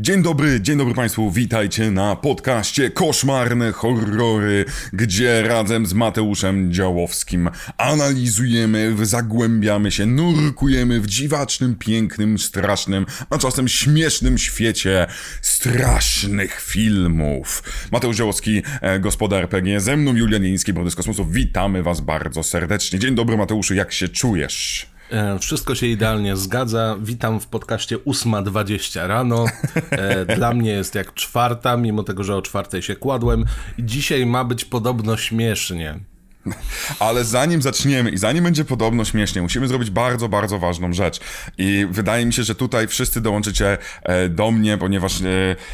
Dzień dobry, dzień dobry Państwu, witajcie na podcaście Koszmarne Horrory, gdzie razem z Mateuszem Działowskim analizujemy, zagłębiamy się, nurkujemy w dziwacznym, pięknym, strasznym, a czasem śmiesznym świecie strasznych filmów. Mateusz Działowski, e, gospodar RPG, ze mną Julian Jeliński, Brody z Kosmosu, witamy Was bardzo serdecznie. Dzień dobry Mateuszu, jak się czujesz? E, wszystko się idealnie zgadza. Witam w podcaście 8.20 rano. E, dla mnie jest jak czwarta, mimo tego, że o czwartej się kładłem. Dzisiaj ma być podobno śmiesznie. Ale zanim zaczniemy i zanim będzie podobno śmiesznie, musimy zrobić bardzo, bardzo ważną rzecz. I wydaje mi się, że tutaj wszyscy dołączycie e, do mnie, ponieważ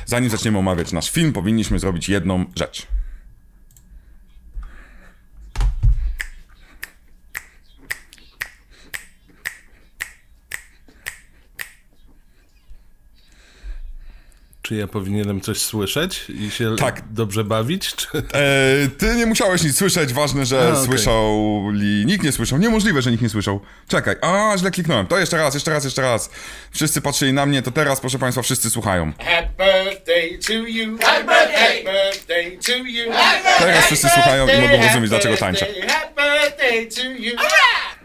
zanim zaczniemy omawiać nasz film, powinniśmy zrobić jedną rzecz. Czy ja powinienem coś słyszeć i się tak. dobrze bawić? Czy... E, ty nie musiałeś nic słyszeć, ważne, że A, okay. słyszał. Nikt nie słyszał. Niemożliwe, że nikt nie słyszał. Czekaj, a źle kliknąłem. To jeszcze raz, jeszcze raz, jeszcze raz. Wszyscy patrzyli na mnie, to teraz, proszę Państwa, wszyscy słuchają. Happy birthday to you. Happy birthday to you. Teraz wszyscy słuchają i mogą rozumieć, dlaczego tańczę. Happy birthday to you.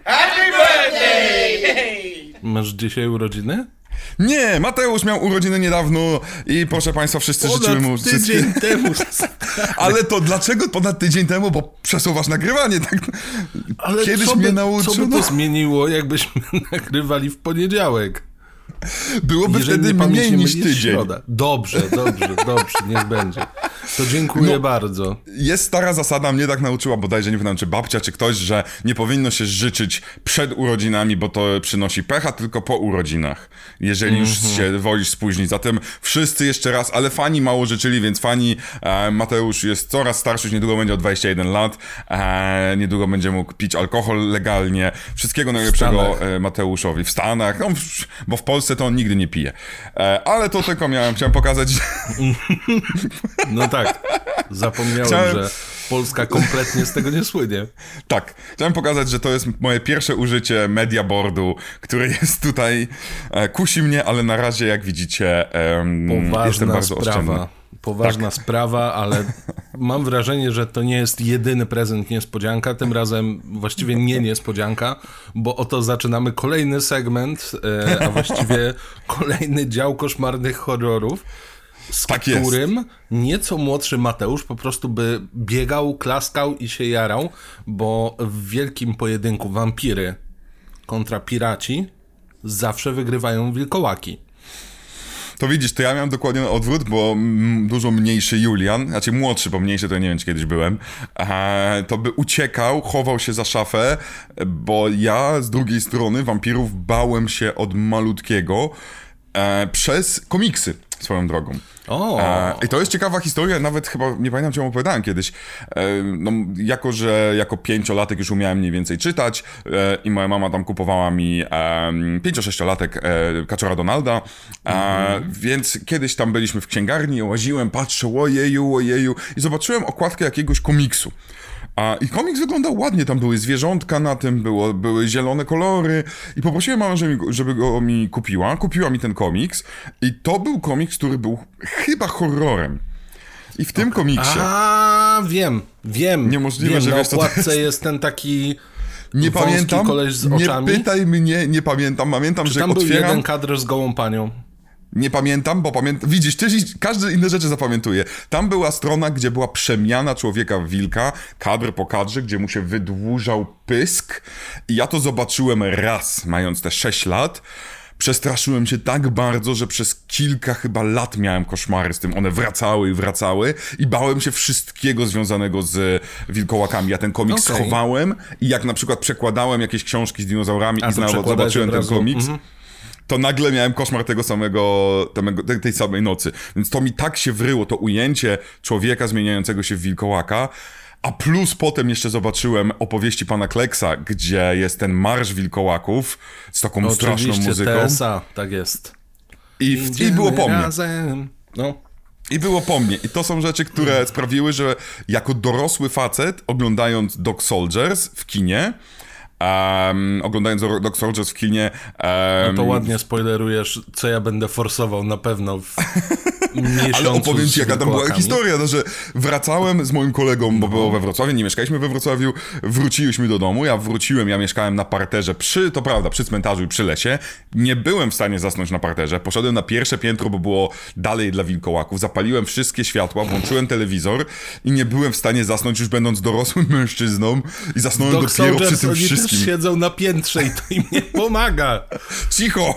Happy birthday! Masz dzisiaj urodziny? Nie, Mateusz miał urodziny niedawno i proszę Państwa, wszyscy ponad życzymy mu... tydzień temu. Ale to dlaczego ponad tydzień temu? Bo przesuwasz nagrywanie, tak? Ale Kiedyś by, mnie nauczył... Co by to zmieniło, jakbyśmy nagrywali w poniedziałek? Byłoby Jeżeli wtedy mniej niż tydzień. Środa. Dobrze, dobrze, dobrze, niech będzie. To dziękuję no, bardzo. Jest stara zasada, mnie tak nauczyła bodajże, nie wiem czy babcia, czy ktoś, że nie powinno się życzyć przed urodzinami, bo to przynosi pecha, tylko po urodzinach. Jeżeli mm -hmm. już mhm. się wolisz spóźnić. Zatem wszyscy jeszcze raz, ale fani mało życzyli, więc fani e, Mateusz jest coraz starszy, już niedługo będzie o 21 lat, e, niedługo będzie mógł pić alkohol legalnie. Wszystkiego najlepszego e, Mateuszowi. W Stanach, no, bo w Polsce to on nigdy nie pije. E, ale to tylko miałem, chciałem pokazać. No tak, zapomniałem, chciałem... że Polska kompletnie z tego nie słynie. Tak, chciałem pokazać, że to jest moje pierwsze użycie mediaboardu, które jest tutaj, e, kusi mnie, ale na razie, jak widzicie, jestem bardzo sprawa. oszczędny. Poważna tak. sprawa, ale mam wrażenie, że to nie jest jedyny prezent niespodzianka, tym razem właściwie nie niespodzianka, bo oto zaczynamy kolejny segment, e, a właściwie kolejny dział koszmarnych horrorów z tak którym jest. nieco młodszy Mateusz po prostu by biegał, klaskał i się jarał, bo w wielkim pojedynku wampiry kontra piraci zawsze wygrywają wilkołaki. To widzisz, to ja miałem dokładnie odwrót, bo dużo mniejszy Julian, znaczy młodszy, bo mniejszy to nie wiem, czy kiedyś byłem, to by uciekał, chował się za szafę, bo ja z drugiej strony wampirów bałem się od malutkiego e, przez komiksy swoją drogą. O. E, I to jest ciekawa historia, nawet chyba, nie pamiętam, czy ją opowiadałem kiedyś. E, no, jako, że jako pięciolatek już umiałem mniej więcej czytać e, i moja mama tam kupowała mi pięcio-sześciolatek e, Kaczora Donalda, mhm. więc kiedyś tam byliśmy w księgarni, łaziłem, patrzę, ojeju, ojeju i zobaczyłem okładkę jakiegoś komiksu. A, I komiks wyglądał ładnie, tam były zwierzątka na tym, było, były zielone kolory i poprosiłem mamę, żeby, żeby go mi kupiła. Kupiła mi ten komiks i to był komiks, który był chyba horrorem. I w tym komiksie... A, wiem, wiem. Niemożliwe, wiem, że na wiesz, jest. jest ten taki... Nie pamiętam, nie pytaj mnie, nie pamiętam. Pamiętam, Czy że tam otwieram... był jeden kadr z gołą panią? Nie pamiętam, bo pamiętam. Widzisz, ty każde inne rzeczy zapamiętuje. Tam była strona, gdzie była przemiana człowieka w wilka, kadr po kadrze, gdzie mu się wydłużał pysk. I ja to zobaczyłem raz, mając te 6 lat. Przestraszyłem się tak bardzo, że przez kilka chyba lat miałem koszmary z tym. One wracały i wracały i bałem się wszystkiego związanego z wilkołakami. Ja ten komiks okay. schowałem i jak na przykład przekładałem jakieś książki z dinozaurami A, i znowu zobaczyłem ten komiks. Mm -hmm to nagle miałem koszmar tego samego, tej, samej nocy. Więc to mi tak się wryło, to ujęcie człowieka zmieniającego się w wilkołaka, a plus potem jeszcze zobaczyłem opowieści pana Kleksa, gdzie jest ten marsz wilkołaków z taką no, straszną muzyką. TSA, tak jest. I, I było po mnie. No. I było po mnie. I to są rzeczy, które sprawiły, że jako dorosły facet, oglądając Dog Soldiers w kinie, um, oglądając Dog Soldiers w kinie. Um, no to ładnie spoilerujesz, co ja będę forsował na pewno w Ale opowiem ci, jaka tam była historia, no, że wracałem z moim kolegą, bo było we Wrocławiu, nie mieszkaliśmy we Wrocławiu, wróciliśmy do domu, ja wróciłem, ja mieszkałem na parterze przy, to prawda, przy cmentarzu i przy lesie, nie byłem w stanie zasnąć na parterze, poszedłem na pierwsze piętro, bo było dalej dla wilkołaków, zapaliłem wszystkie światła, włączyłem telewizor i nie byłem w stanie zasnąć już będąc dorosłym mężczyzną i zasnąłem Dog dopiero przy tym oni wszystkim. siedzą na piętrze i to im nie pomaga. Cicho!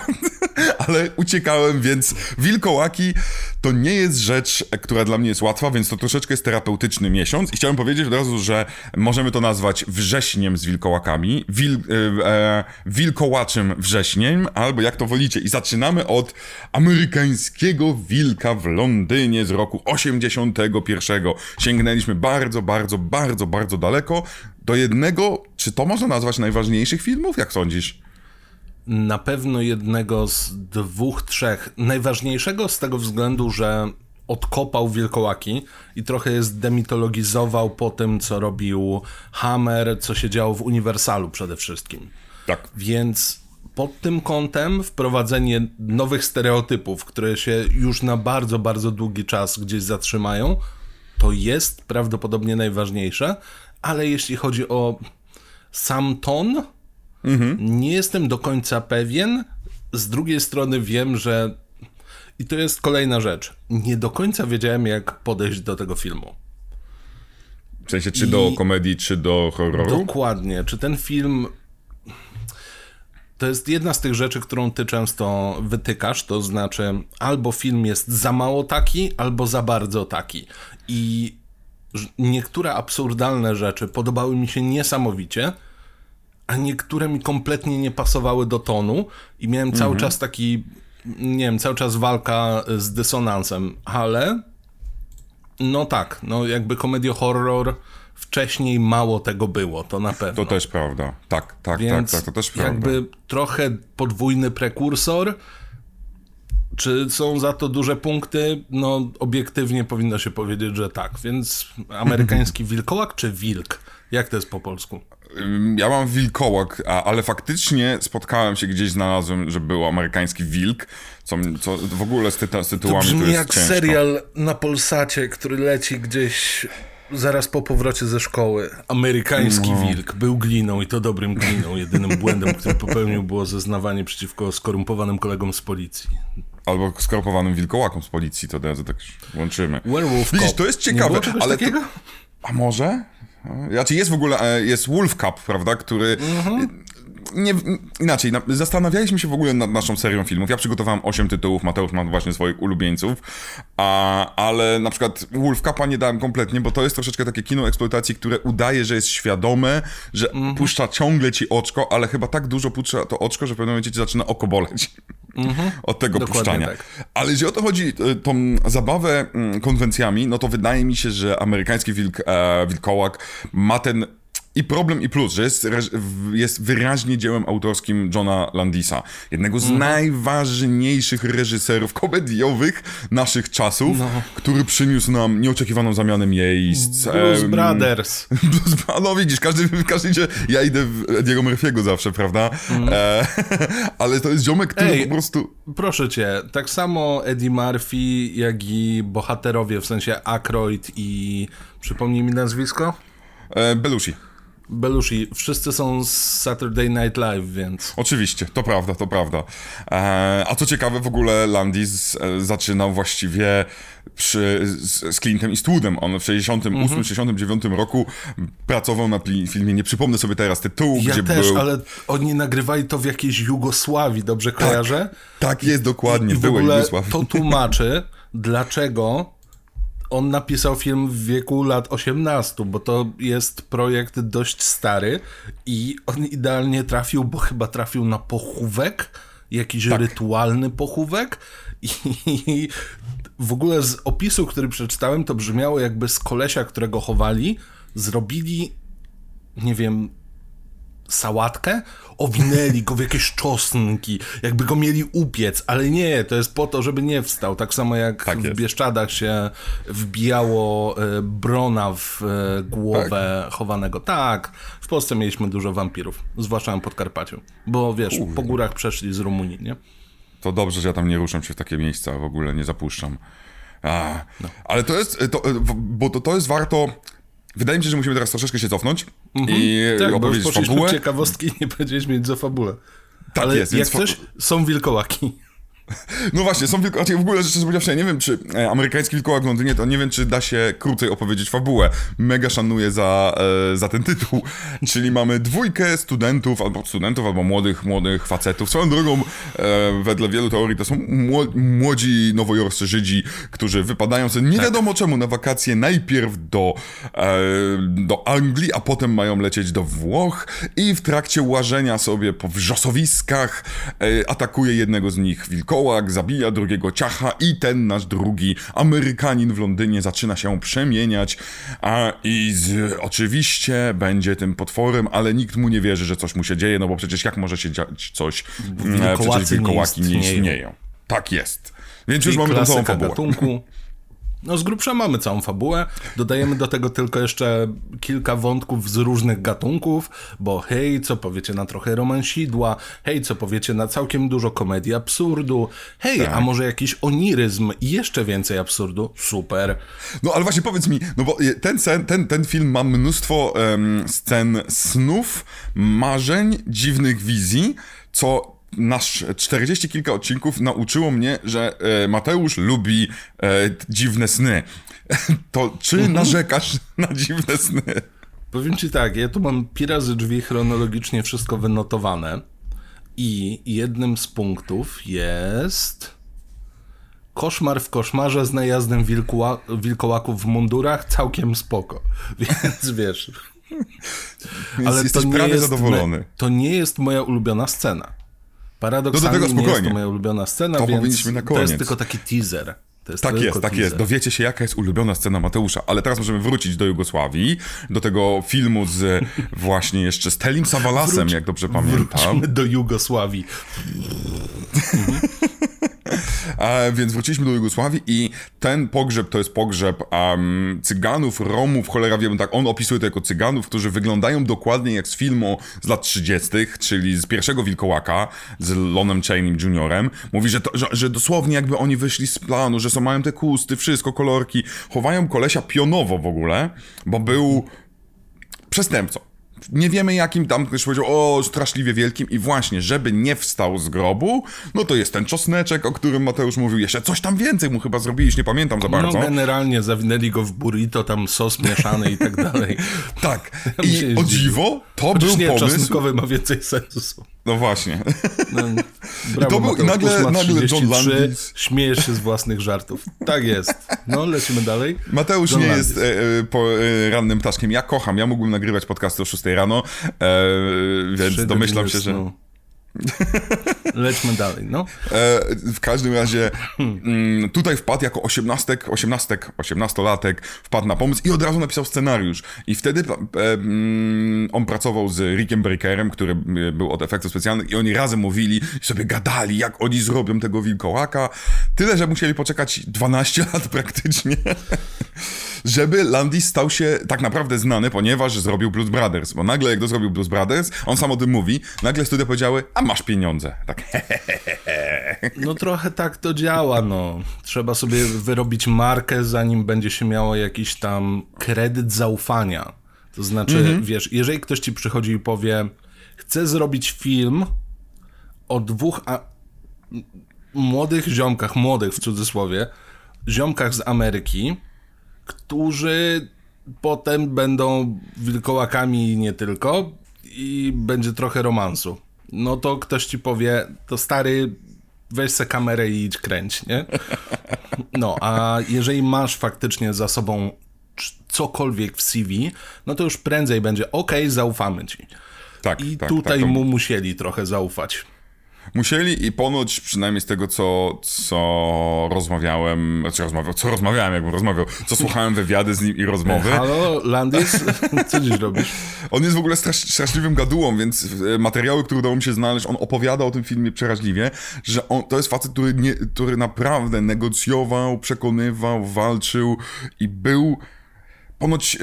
Ale uciekałem, więc wilkołaki to nie jest rzecz, która dla mnie jest łatwa, więc to troszeczkę jest terapeutyczny miesiąc. I chciałem powiedzieć od razu, że możemy to nazwać wrześniem z wilkołakami, wil, e, e, wilkołaczym wrześniem, albo jak to wolicie. I zaczynamy od amerykańskiego wilka w Londynie z roku 81. Sięgnęliśmy bardzo, bardzo, bardzo, bardzo daleko do jednego, czy to można nazwać najważniejszych filmów, jak sądzisz? Na pewno jednego z dwóch, trzech. Najważniejszego z tego względu, że odkopał wilkołaki i trochę je zdemitologizował po tym, co robił Hammer, co się działo w Uniwersalu przede wszystkim. Tak. Więc pod tym kątem wprowadzenie nowych stereotypów, które się już na bardzo, bardzo długi czas gdzieś zatrzymają, to jest prawdopodobnie najważniejsze, ale jeśli chodzi o sam ton, nie jestem do końca pewien. Z drugiej strony wiem, że. I to jest kolejna rzecz. Nie do końca wiedziałem, jak podejść do tego filmu. W sensie, czy I- do komedii, czy do horroru? Dokładnie. Czy ten film. To jest jedna z tych rzeczy, którą ty często wytykasz, to znaczy albo film jest za mało taki, albo za bardzo taki. I niektóre absurdalne rzeczy podobały mi się niesamowicie, a niektóre mi kompletnie nie pasowały do tonu i miałem cały czas taki, nie wiem, cały czas walka z dysonansem, ale no tak, no jakby komedio-horror wcześniej mało tego było, to na pewno. To też prawda. Tak, tak, Więc tak, tak, to też prawda. jakby trochę podwójny prekursor. Czy są za to duże punkty? No, obiektywnie powinno się powiedzieć, że tak. Więc amerykański wilkołak czy wilk? Jak to jest po polsku? Ja mam wilkołak, a, ale faktycznie spotkałem się gdzieś, znalazłem, że był amerykański wilk, co, co w ogóle z, tyta, z To tytułami to, brzmi jest jak ciężko. serial na Polsacie, który leci gdzieś zaraz po powrocie ze szkoły. Amerykański No. wilk był gliną i to dobrym gliną. Jedynym błędem, który popełnił było zeznawanie przeciwko skorumpowanym kolegom z policji. Albo skorpowanym wilkołakom z policji, to od razu tak łączymy. Werewolf Widzisz, to jest ciekawe, ale? To... A może? Znaczy jest w ogóle, e, jest Wolf Cup, prawda, który... Mhm. Nie, inaczej, na, zastanawialiśmy się w ogóle nad naszą serią filmów. Ja przygotowałem 8 tytułów, Mateusz ma właśnie swoich ulubieńców, a, ale na przykład Wolf Cupa nie dałem kompletnie, bo to jest troszeczkę takie kino eksploatacji, które udaje, że jest świadome, że Mhm. puszcza ciągle ci oczko, ale chyba tak dużo puszcza to oczko, że w pewnym momencie ci zaczyna oko boleć. Od tego. Dokładnie puszczania. tak. Ale jeżeli o to chodzi, e, tą zabawę mm, konwencjami, no to wydaje mi się, że amerykański wilk, e, wilkołak ma ten i problem, i plus, że jest, jest wyraźnie dziełem autorskim Johna Landisa, jednego z najważniejszych reżyserów komediowych naszych czasów, który przyniósł nam nieoczekiwaną zamianę miejsc. Blues em, Brothers. Blues No widzisz, każdy, każdy idzie, ja idę w Ediego Murphy'ego zawsze, prawda? E, ale to jest ziomek, który Ej. po prostu... Proszę cię, tak samo Eddie Murphy, jak i bohaterowie, w sensie Aykroyd i... Przypomnij mi nazwisko? E, Belushi. Belushi. Wszyscy są z Saturday Night Live, więc... Oczywiście, to prawda, to prawda. E, a co ciekawe, w ogóle Landis e, zaczynał właściwie przy, z, z Clintem Eastwoodem. On w 68-69 roku pracował na filmie, nie przypomnę sobie teraz tytułu, Ja gdzie też, był... ale oni nagrywali to w jakiejś Jugosławii, dobrze kojarzę? Tak jest, dokładnie, I w byłej ogóle Jugosławii. to tłumaczy, dlaczego on napisał film w wieku lat 18, bo to jest projekt dość stary i on idealnie trafił, bo chyba trafił na pochówek, jakiś Tak. rytualny pochówek i w ogóle z opisu, który przeczytałem, to brzmiało jakby z kolesia, którego chowali, zrobili, nie wiem, sałatkę, owinęli go w jakieś czosnki, jakby go mieli upiec, ale nie, to jest po to, żeby nie wstał. Tak samo jak Tak w. Bieszczadach się wbijało e, brona w e, głowę chowanego. Tak, w Polsce mieliśmy dużo wampirów, zwłaszcza na Podkarpaciu, bo wiesz, po górach przeszli z Rumunii, nie? To dobrze, że ja tam nie ruszam się w takie miejsca, w ogóle nie zapuszczam. A, Ale to jest, to, bo to, to jest warto... Wydaje mi się, że musimy teraz troszeczkę się cofnąć i Tak, bo już opowiedzieć poszliśmy fabułę. ciekawostki i nie powiedzieliśmy nic o fabule. Tak Ale jest, jak coś, są wilkołaki. No właśnie, są wilko... Znaczy w ogóle rzeczy powiedziawszy, ja nie wiem, czy e, amerykański wilkołak w Londynie, to nie wiem, czy da się krócej opowiedzieć fabułę. Mega szanuję za, e, za ten tytuł. Czyli mamy dwójkę studentów, albo studentów, albo młodych, młodych facetów. Swoją drogą, e, wedle wielu teorii, to są mło- młodzi nowojorscy Żydzi, którzy wypadają sobie nie wiadomo czemu na wakacje najpierw do, e, do Anglii, a potem mają lecieć do Włoch i w trakcie łażenia sobie po wrzosowiskach e, atakuje jednego z nich wilkołak, zabija drugiego ciacha i ten nasz drugi Amerykanin w Londynie zaczyna się przemieniać a, i z, oczywiście będzie tym potworem, ale nikt mu nie wierzy, że coś mu się dzieje, no bo przecież jak może się dziać coś, mm, wilkołacy przecież nie wilkołaki nie istnieją. istnieją. Tak jest. Więc już Czyli mamy tą całą fabułę. gatunku. No z grubsza mamy całą fabułę. Dodajemy do tego tylko jeszcze kilka wątków z różnych gatunków, bo hej, co powiecie na trochę romansidła, hej, co powiecie na całkiem dużo komedii absurdu, hej, Tak. a może jakiś oniryzm i jeszcze więcej absurdu? Super. No ale właśnie powiedz mi, no bo ten, sen, ten, ten film ma mnóstwo em, scen snów, marzeń, dziwnych wizji, co nasz 40 kilka odcinków nauczyło mnie, że e, Mateusz lubi e, dziwne sny. To czy narzekasz na dziwne sny? Powiem ci tak, ja tu mam pi razy drzwi chronologicznie wszystko wynotowane i jednym z punktów jest koszmar w koszmarze z najazdem wilkoła, wilkołaków w mundurach, całkiem spoko. Więc wiesz... Więc jesteś prawie zadowolony. To nie jest moja ulubiona scena. Paradoksalnie No do tego nie jest spokojnie. to moja ulubiona scena, To więc to jest tylko taki teaser. Jest Tak jest, tak teaser. jest. Dowiecie się, jaka jest ulubiona scena Mateusza. Ale teraz możemy wrócić do Jugosławii, do tego filmu z właśnie jeszcze z Telim Savalasem, jak dobrze pamiętam. Wróćmy do Jugosławii. E, więc wróciliśmy do Jugosławii i ten pogrzeb to jest pogrzeb um, cyganów, Romów, cholera wiem, tak, on opisuje to jako cyganów, którzy wyglądają dokładnie jak z filmu z lat 30., czyli z pierwszego Wilkołaka, z Lonem Chaney'm Juniorem. Mówi, że, to, że, że dosłownie jakby oni wyszli z planu, że są, mają te kusty, wszystko, kolorki. Chowają kolesia pionowo w ogóle, bo był przestępcą. Nie wiemy jakim tam ktoś powiedział, o, straszliwie wielkim i właśnie, żeby nie wstał z grobu, no to jest ten czosneczek, o którym Mateusz mówił, jeszcze coś tam więcej mu chyba zrobiliś, nie pamiętam za bardzo. No generalnie zawinęli go w burrito, tam sos mieszany i tak dalej. Tak, i o dziwo, to Chociaż był nie, pomysł, czosnkowy ma więcej sensu. No właśnie, No, to był- i nagle- Mateusz nagle John 33, Landis- śmiejesz się z własnych żartów. Tak jest. No, lecimy dalej. Mateusz John nie Landis. jest e, e, po, e, rannym ptaszkiem, ja kocham, ja mógłbym nagrywać podcasty o 6 rano, e, więc Trzy domyślam się, że... snu. Lećmy dalej, no. E, w każdym razie mm, tutaj wpadł jako osiemnastek, osiemnastek, osiemnastolatek, wpadł na pomysł i od razu napisał scenariusz. I wtedy e, mm, on pracował z Rickiem Breakerem, który e, był od efektów specjalnych i oni razem mówili i sobie gadali, jak oni zrobią tego wilkołaka. Tyle, że musieli poczekać 12 lat praktycznie, żeby Landis stał się tak naprawdę znany, ponieważ zrobił Blues Brothers. Bo nagle jak to zrobił Blues Brothers, on sam o tym mówi, nagle studia powiedziały, a masz pieniądze. Tak, No trochę tak to działa, no. Trzeba sobie wyrobić markę, zanim będzie się miało jakiś tam kredyt zaufania. To znaczy, Mhm. wiesz, jeżeli ktoś ci przychodzi i powie, chcę zrobić film o dwóch a... młodych ziomkach, młodych w cudzysłowie, ziomkach z Ameryki, którzy potem będą wilkołakami i nie tylko i będzie trochę romansu. No to ktoś ci powie, to stary, weź se kamerę i idź kręć, nie? No, a jeżeli masz faktycznie za sobą cokolwiek w CV, no to już prędzej będzie, okej, zaufamy ci. tak, I tak, tutaj tak, to- mu musieli trochę zaufać. Musieli i ponoć, przynajmniej z tego, co, co rozmawiałem, znaczy rozmawiał, co rozmawiałem, jakbym rozmawiał, co słuchałem wywiady z nim i rozmowy. Halo, Landis, co dziś robisz? On jest w ogóle strasz, straszliwym gadułą, więc e, materiały, które udało mi się znaleźć, on opowiada o tym filmie przeraźliwie, że on, to jest facet, który, nie, który naprawdę negocjował, przekonywał, walczył i był Ponoć e,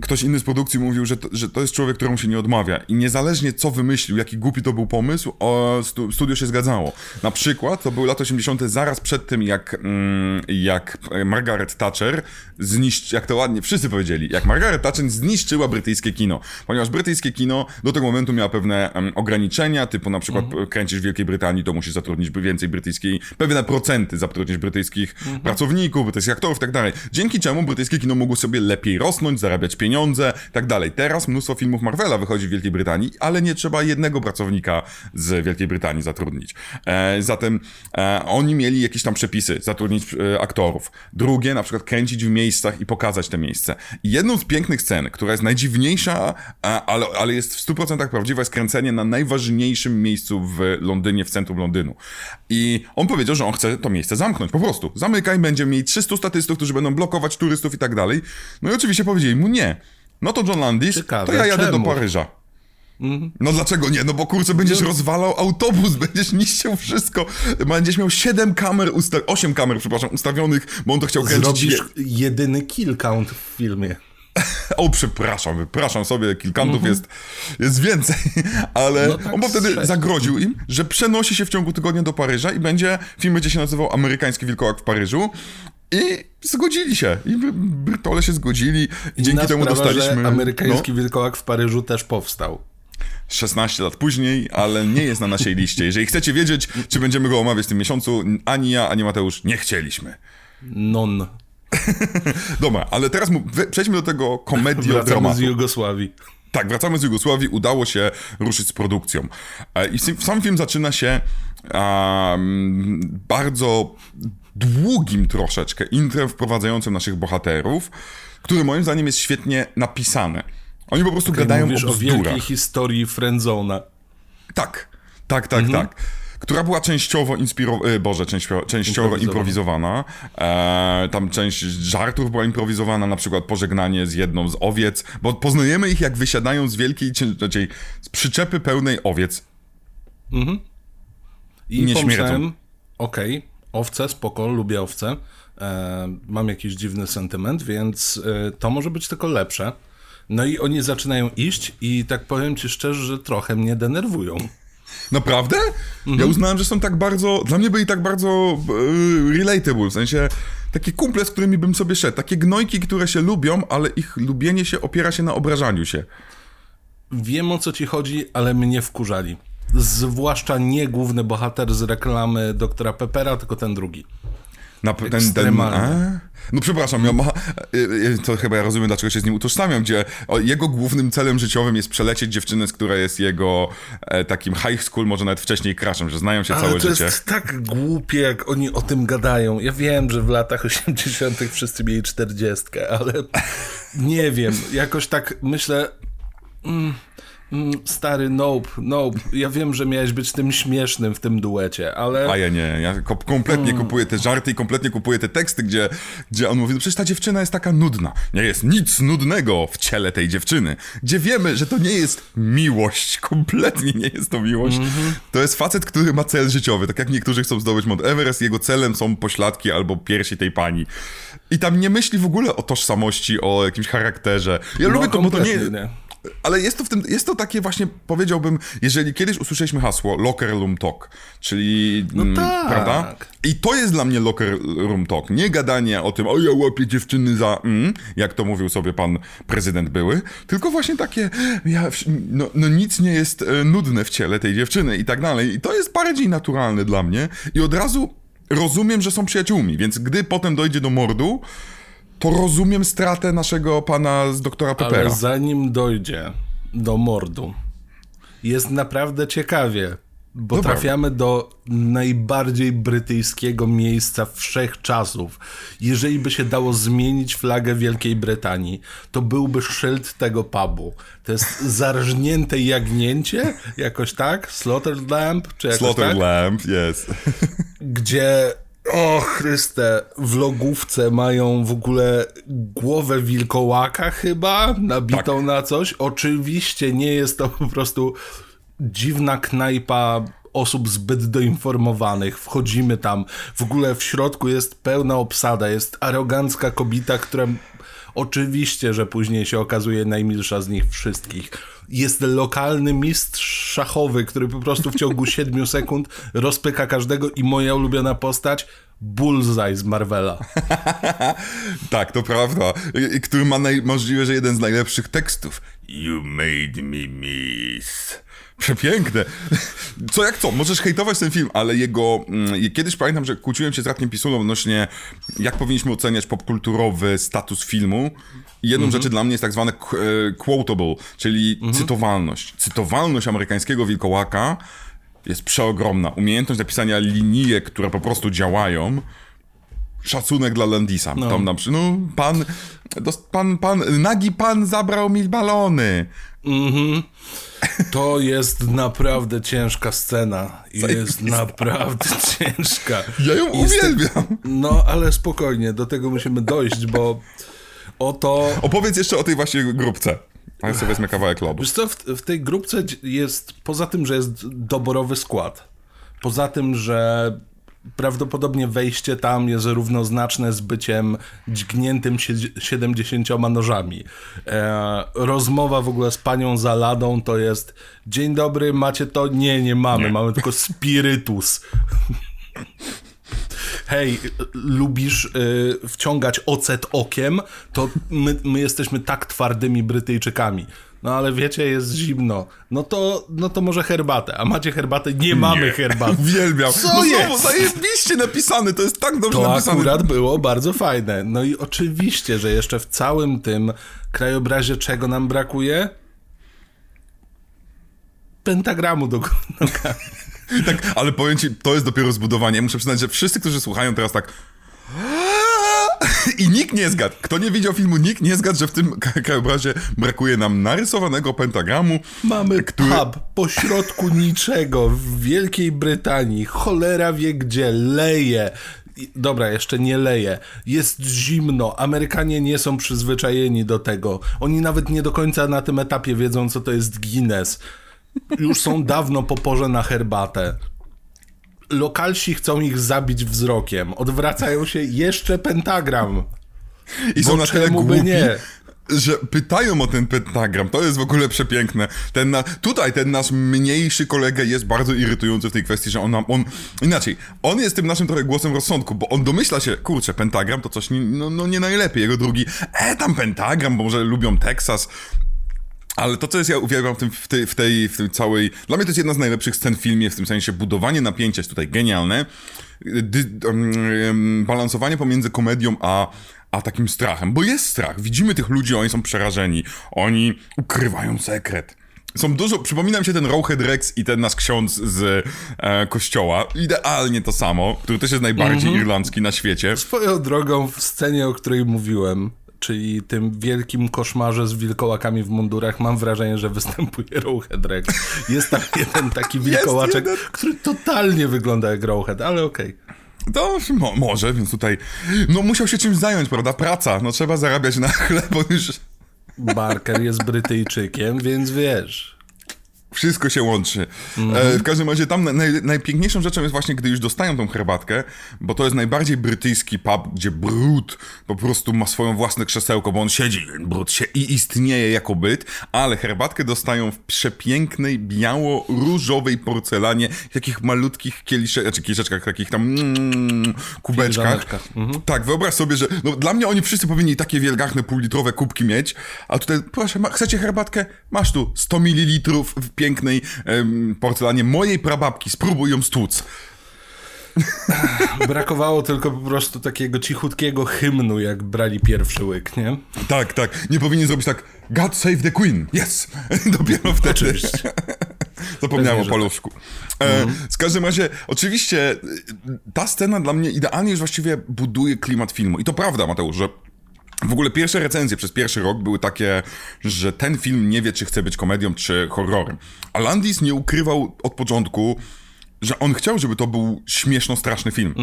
ktoś inny z produkcji mówił, że to, że to jest człowiek, któremu się nie odmawia. I niezależnie co wymyślił, jaki głupi to był pomysł, o, stu, studio się zgadzało. Na przykład to były lata 80. zaraz przed tym, jak, mm, jak Margaret Thatcher zniszczyła, jak to ładnie wszyscy powiedzieli, jak Margaret Thatcher zniszczyła brytyjskie kino. Ponieważ brytyjskie kino do tego momentu miało pewne um, ograniczenia, typu na przykład mhm. kręcisz w Wielkiej Brytanii, to musisz zatrudnić więcej brytyjskiej, pewne procenty zatrudnić brytyjskich mhm. pracowników, brytyjskich aktorów i tak dalej. Dzięki czemu brytyjskie kino mogło sobie lepiej rosnąć, zarabiać pieniądze, tak dalej. Teraz mnóstwo filmów Marvela wychodzi w Wielkiej Brytanii, ale nie trzeba jednego pracownika z Wielkiej Brytanii zatrudnić. E, zatem e, oni mieli jakieś tam przepisy, zatrudnić e, aktorów. Drugie, na przykład kręcić w miejscach i pokazać te miejsce. I jedną z pięknych scen, która jest najdziwniejsza, e, ale, ale jest w 100% prawdziwa, jest kręcenie na najważniejszym miejscu w Londynie, w centrum Londynu. I on powiedział, że on chce to miejsce zamknąć, po prostu. Zamykaj, będzie mieć 300 statystów, którzy będą blokować turystów i tak dalej. No i oczywiście oczywiście powiedzieli mu nie. No to John Landis, Ciekawe, to ja jadę czemu? do Paryża. Mhm. No dlaczego nie? No bo kurczę, będziesz no. rozwalał autobus, będziesz niszczył wszystko. Będziesz miał 7 kamer, usta- 8 kamer, przepraszam, ustawionych, bo on to chciał kręcić. Zrobisz jedyny kill count w filmie. o, przepraszam, wypraszam sobie, kill countów mhm. jest, jest więcej, ale no tak on wtedy zagroził im, że przenosi się w ciągu tygodnia do Paryża i będzie, film będzie się nazywał Amerykański Wilkołak w Paryżu i zgodzili się. I Brytole się zgodzili. I dzięki temu sprawa, dostaliśmy. amerykański no, wilkołak w Paryżu też powstał. 16 lat później, ale nie jest na naszej liście. Jeżeli chcecie wiedzieć, czy będziemy go omawiać w tym miesiącu, ani ja, ani Mateusz nie chcieliśmy. Non. Dobra, ale teraz przejdźmy do tego komediodramatu. Wracamy z Jugosławii. Tak, wracamy z Jugosławii, udało się ruszyć z produkcją. E, I sam film zaczyna się um, bardzo długim troszeczkę intrem wprowadzającym naszych bohaterów, który moim zdaniem jest świetnie napisany. Oni po prostu okay, gadają mówisz o o wielkiej historii Friendzona. Tak, tak, tak, mhm. tak. Która była częściowo inspirowana, e, boże, częściowo, częściowo improwizowana. E, tam część żartów była improwizowana, na przykład pożegnanie z jedną z owiec, bo poznajemy ich jak wysiadają z wielkiej, znaczy z przyczepy pełnej owiec. Mhm. I nie śmierdzą. Okej, okay owce, spoko, lubię owce. E, mam jakiś dziwny sentyment, więc e, to może być tylko lepsze. No i oni zaczynają iść i tak powiem ci szczerze, że trochę mnie denerwują. Naprawdę? Mhm. Ja uznałem, że są tak bardzo, dla mnie byli tak bardzo e, relatable, w sensie takie kumple, z którymi bym sobie szedł, takie gnojki, które się lubią, ale ich lubienie się opiera się na obrażaniu się. Wiem o co ci chodzi, ale mnie wkurzali. Zwłaszcza nie główny bohater z reklamy doktora Peppera, tylko ten drugi. Na, ten, ten, a? No przepraszam, ja ma, e, e, to chyba ja rozumiem, dlaczego się z nim utożsamiam, gdzie jego głównym celem życiowym jest przelecieć dziewczynę, z która jest jego e, takim high school, może nawet wcześniej crashem, że znają się Ale całe to życie. to jest tak głupie, jak oni o tym gadają. Ja wiem, że w latach 80. wszyscy mieli 40, ale nie wiem, jakoś tak myślę... Mm, stary, nope, nope. Ja wiem, że miałeś być tym śmiesznym w tym duecie, ale... A ja nie, ja kompletnie mm. kupuję te żarty i kompletnie kupuję te teksty, gdzie, gdzie on mówi, no przecież ta dziewczyna jest taka nudna. Nie jest nic nudnego w ciele tej dziewczyny. Gdzie wiemy, że to nie jest miłość, kompletnie nie jest to miłość. Mm -hmm. To jest facet, który ma cel życiowy. Tak jak niektórzy chcą zdobyć Mount Everest, jego celem są pośladki albo piersi tej pani. I tam nie myśli w ogóle o tożsamości, o jakimś charakterze. Ja no, lubię to, bo to nie... nie ale jest to w tym, jest to takie właśnie, powiedziałbym, jeżeli kiedyś usłyszeliśmy hasło locker room talk, czyli, no mm, tak. prawda? I to jest dla mnie locker room talk, nie gadanie o tym, o ja łapię dziewczyny za, mm, jak to mówił sobie pan prezydent były, tylko właśnie takie, ja, no, no nic nie jest e, nudne w ciele tej dziewczyny i tak dalej. I to jest bardziej naturalne dla mnie i od razu rozumiem, że są przyjaciółmi, więc gdy potem dojdzie do mordu, to rozumiem stratę naszego pana z doktora Peppera. Ale zanim dojdzie do mordu, jest naprawdę ciekawie. Bo No trafiamy do najbardziej brytyjskiego miejsca wszechczasów. Jeżeli by się dało zmienić flagę Wielkiej Brytanii, to byłby szyld tego pubu. To jest zarżnięte jagnięcie, jakoś tak? Slaughter Lamp? Czy jakoś Slaughter tak? Lamp, yes. Gdzie, o Chryste, w logówce mają w ogóle głowę wilkołaka chyba, nabitą Tak. na coś. Oczywiście nie jest to po prostu dziwna knajpa osób zbyt doinformowanych. Wchodzimy tam, w ogóle w środku jest pełna obsada, jest arogancka kobieta, która oczywiście, że później się okazuje najmilsza z nich wszystkich. Jest lokalny mistrz szachowy, który po prostu w ciągu 7 sekund rozpyka każdego i moja ulubiona postać Bullseye z Marvela. Tak, to prawda. I- Który ma naj... możliwe, że jeden z najlepszych tekstów. You made me miss. Przepiękne. Co jak co, możesz hejtować ten film, ale jego... Mm, kiedyś pamiętam, że kłóciłem się z Radkiem Pisulą odnośnie jak powinniśmy oceniać popkulturowy status filmu. I jedną rzeczy dla mnie jest tak zwane e, quotable, czyli cytowalność. Cytowalność amerykańskiego wilkołaka jest przeogromna. Umiejętność napisania linijek, które po prostu działają, szacunek dla Landisa. No. Tam na przykład, no, pan, pan, pan, nagi pan zabrał mi balony. To jest naprawdę ciężka scena. Jest naprawdę ciężka. Ja ją I uwielbiam. No, ale spokojnie, do tego musimy dojść, bo oto... Opowiedz jeszcze o tej właśnie grupce. A ja sobie wezmę kawałek lodu. Wiesz co, w, w tej grupce jest, poza tym, że jest doborowy skład, poza tym, że prawdopodobnie wejście tam jest równoznaczne z byciem dźgniętym sie- 70 nożami. E, rozmowa w ogóle z panią Zaladą to jest dzień dobry, macie to? Nie, nie mamy, Nie. mamy tylko spirytus. Hej, lubisz y, wciągać ocet okiem, to my, my jesteśmy tak twardymi Brytyjczykami. No ale wiecie, jest zimno. No to, no to może herbatę. A macie herbatę? Nie mamy herbaty. Uwielbiam. Co no znowu, jest? zajebiście napisany, to jest tak dobrze To napisane. akurat było bardzo fajne. No i oczywiście, że jeszcze w całym tym krajobrazie czego nam brakuje? Pentagramu do nogami. Tak, ale powiem ci, to jest dopiero zbudowanie. Muszę przyznać, że wszyscy, którzy słuchają teraz tak... I nikt nie zgadł. Kto nie widział filmu, nikt nie zgadł, że w tym krajobrazie brakuje nam narysowanego pentagramu. Mamy Który- pub pośrodku niczego w Wielkiej Brytanii. Cholera wie gdzie, leje. Dobra, jeszcze nie leje. Jest zimno. Amerykanie nie są przyzwyczajeni do tego. Oni nawet nie do końca na tym etapie wiedzą, co to jest Guinness. Już są dawno po porze na herbatę. Lokalsi chcą ich zabić wzrokiem. Odwracają się jeszcze pentagram. I są na tyle głupi, nie? że pytają o ten pentagram. To jest w ogóle przepiękne. Ten na, tutaj ten nasz mniejszy kolega jest bardzo irytujący w tej kwestii, że on nam, on, inaczej, on jest tym naszym trochę głosem rozsądku, bo on domyśla się, kurczę, pentagram to coś nie, no, no nie najlepiej. Jego drugi, e, tam pentagram, bo może lubią Teksas. Ale to, co jest, ja uwielbiam w, tym, w, tej, w, tej, w tej całej... Dla mnie to jest jedna z najlepszych scen w filmie, w tym sensie budowanie napięcia jest tutaj genialne. Dy, um, balansowanie pomiędzy komedią a, a takim strachem, bo jest strach. Widzimy tych ludzi, oni są przerażeni. Oni ukrywają sekret. Są dużo, przypomina mi się ten Rowhead Rex i ten nasz ksiądz z e, kościoła. Idealnie to samo, który też jest najbardziej irlandzki na świecie. Swoją drogą w scenie, o której mówiłem, czyli tym wielkim koszmarze z wilkołakami w mundurach, mam wrażenie, że występuje Rowhead. Jest tam jeden taki wilkołaczek, jeden. który totalnie wygląda jak Rowhead, ale okej. To mo może, więc tutaj, no musiał się czymś zająć, prawda? Praca, no trzeba zarabiać na chleb, on już Barker jest Brytyjczykiem, więc wiesz... wszystko się łączy. E, w każdym razie tam naj, najpiękniejszą rzeczą jest właśnie, gdy już dostają tą herbatkę, bo to jest najbardziej brytyjski pub, gdzie brud po prostu ma swoją własne krzesełko, bo on siedzi, brud się i istnieje jako byt, ale herbatkę dostają w przepięknej, biało-różowej porcelanie, w takich malutkich kieliszeczkach, znaczy kieliszeczkach, takich tam mm, kubeczkach. Filiżaneczkach. Tak, wyobraź sobie, że no, dla mnie oni wszyscy powinni takie wielgachne półlitrowe kubki mieć, a tutaj proszę, ma, chcecie herbatkę? Masz tu 100 ml w pięknej em, porcelanie mojej prababki, spróbuj ją stłuc. Brakowało tylko po prostu takiego cichutkiego hymnu, jak brali pierwszy łyk, nie? Tak, tak, nie powinien zrobić tak God save the Queen, yes! Dopiero wtedy. Oczywiście. Zapomniałem o paluszku. E, z każdym razie, oczywiście, y, ta scena dla mnie idealnie już właściwie buduje klimat filmu. I to prawda, Mateusz, że w ogóle pierwsze recenzje przez pierwszy rok były takie, że ten film nie wie, czy chce być komedią, czy horrorem. A Landis nie ukrywał od początku, że on chciał, żeby to był śmieszno-straszny film.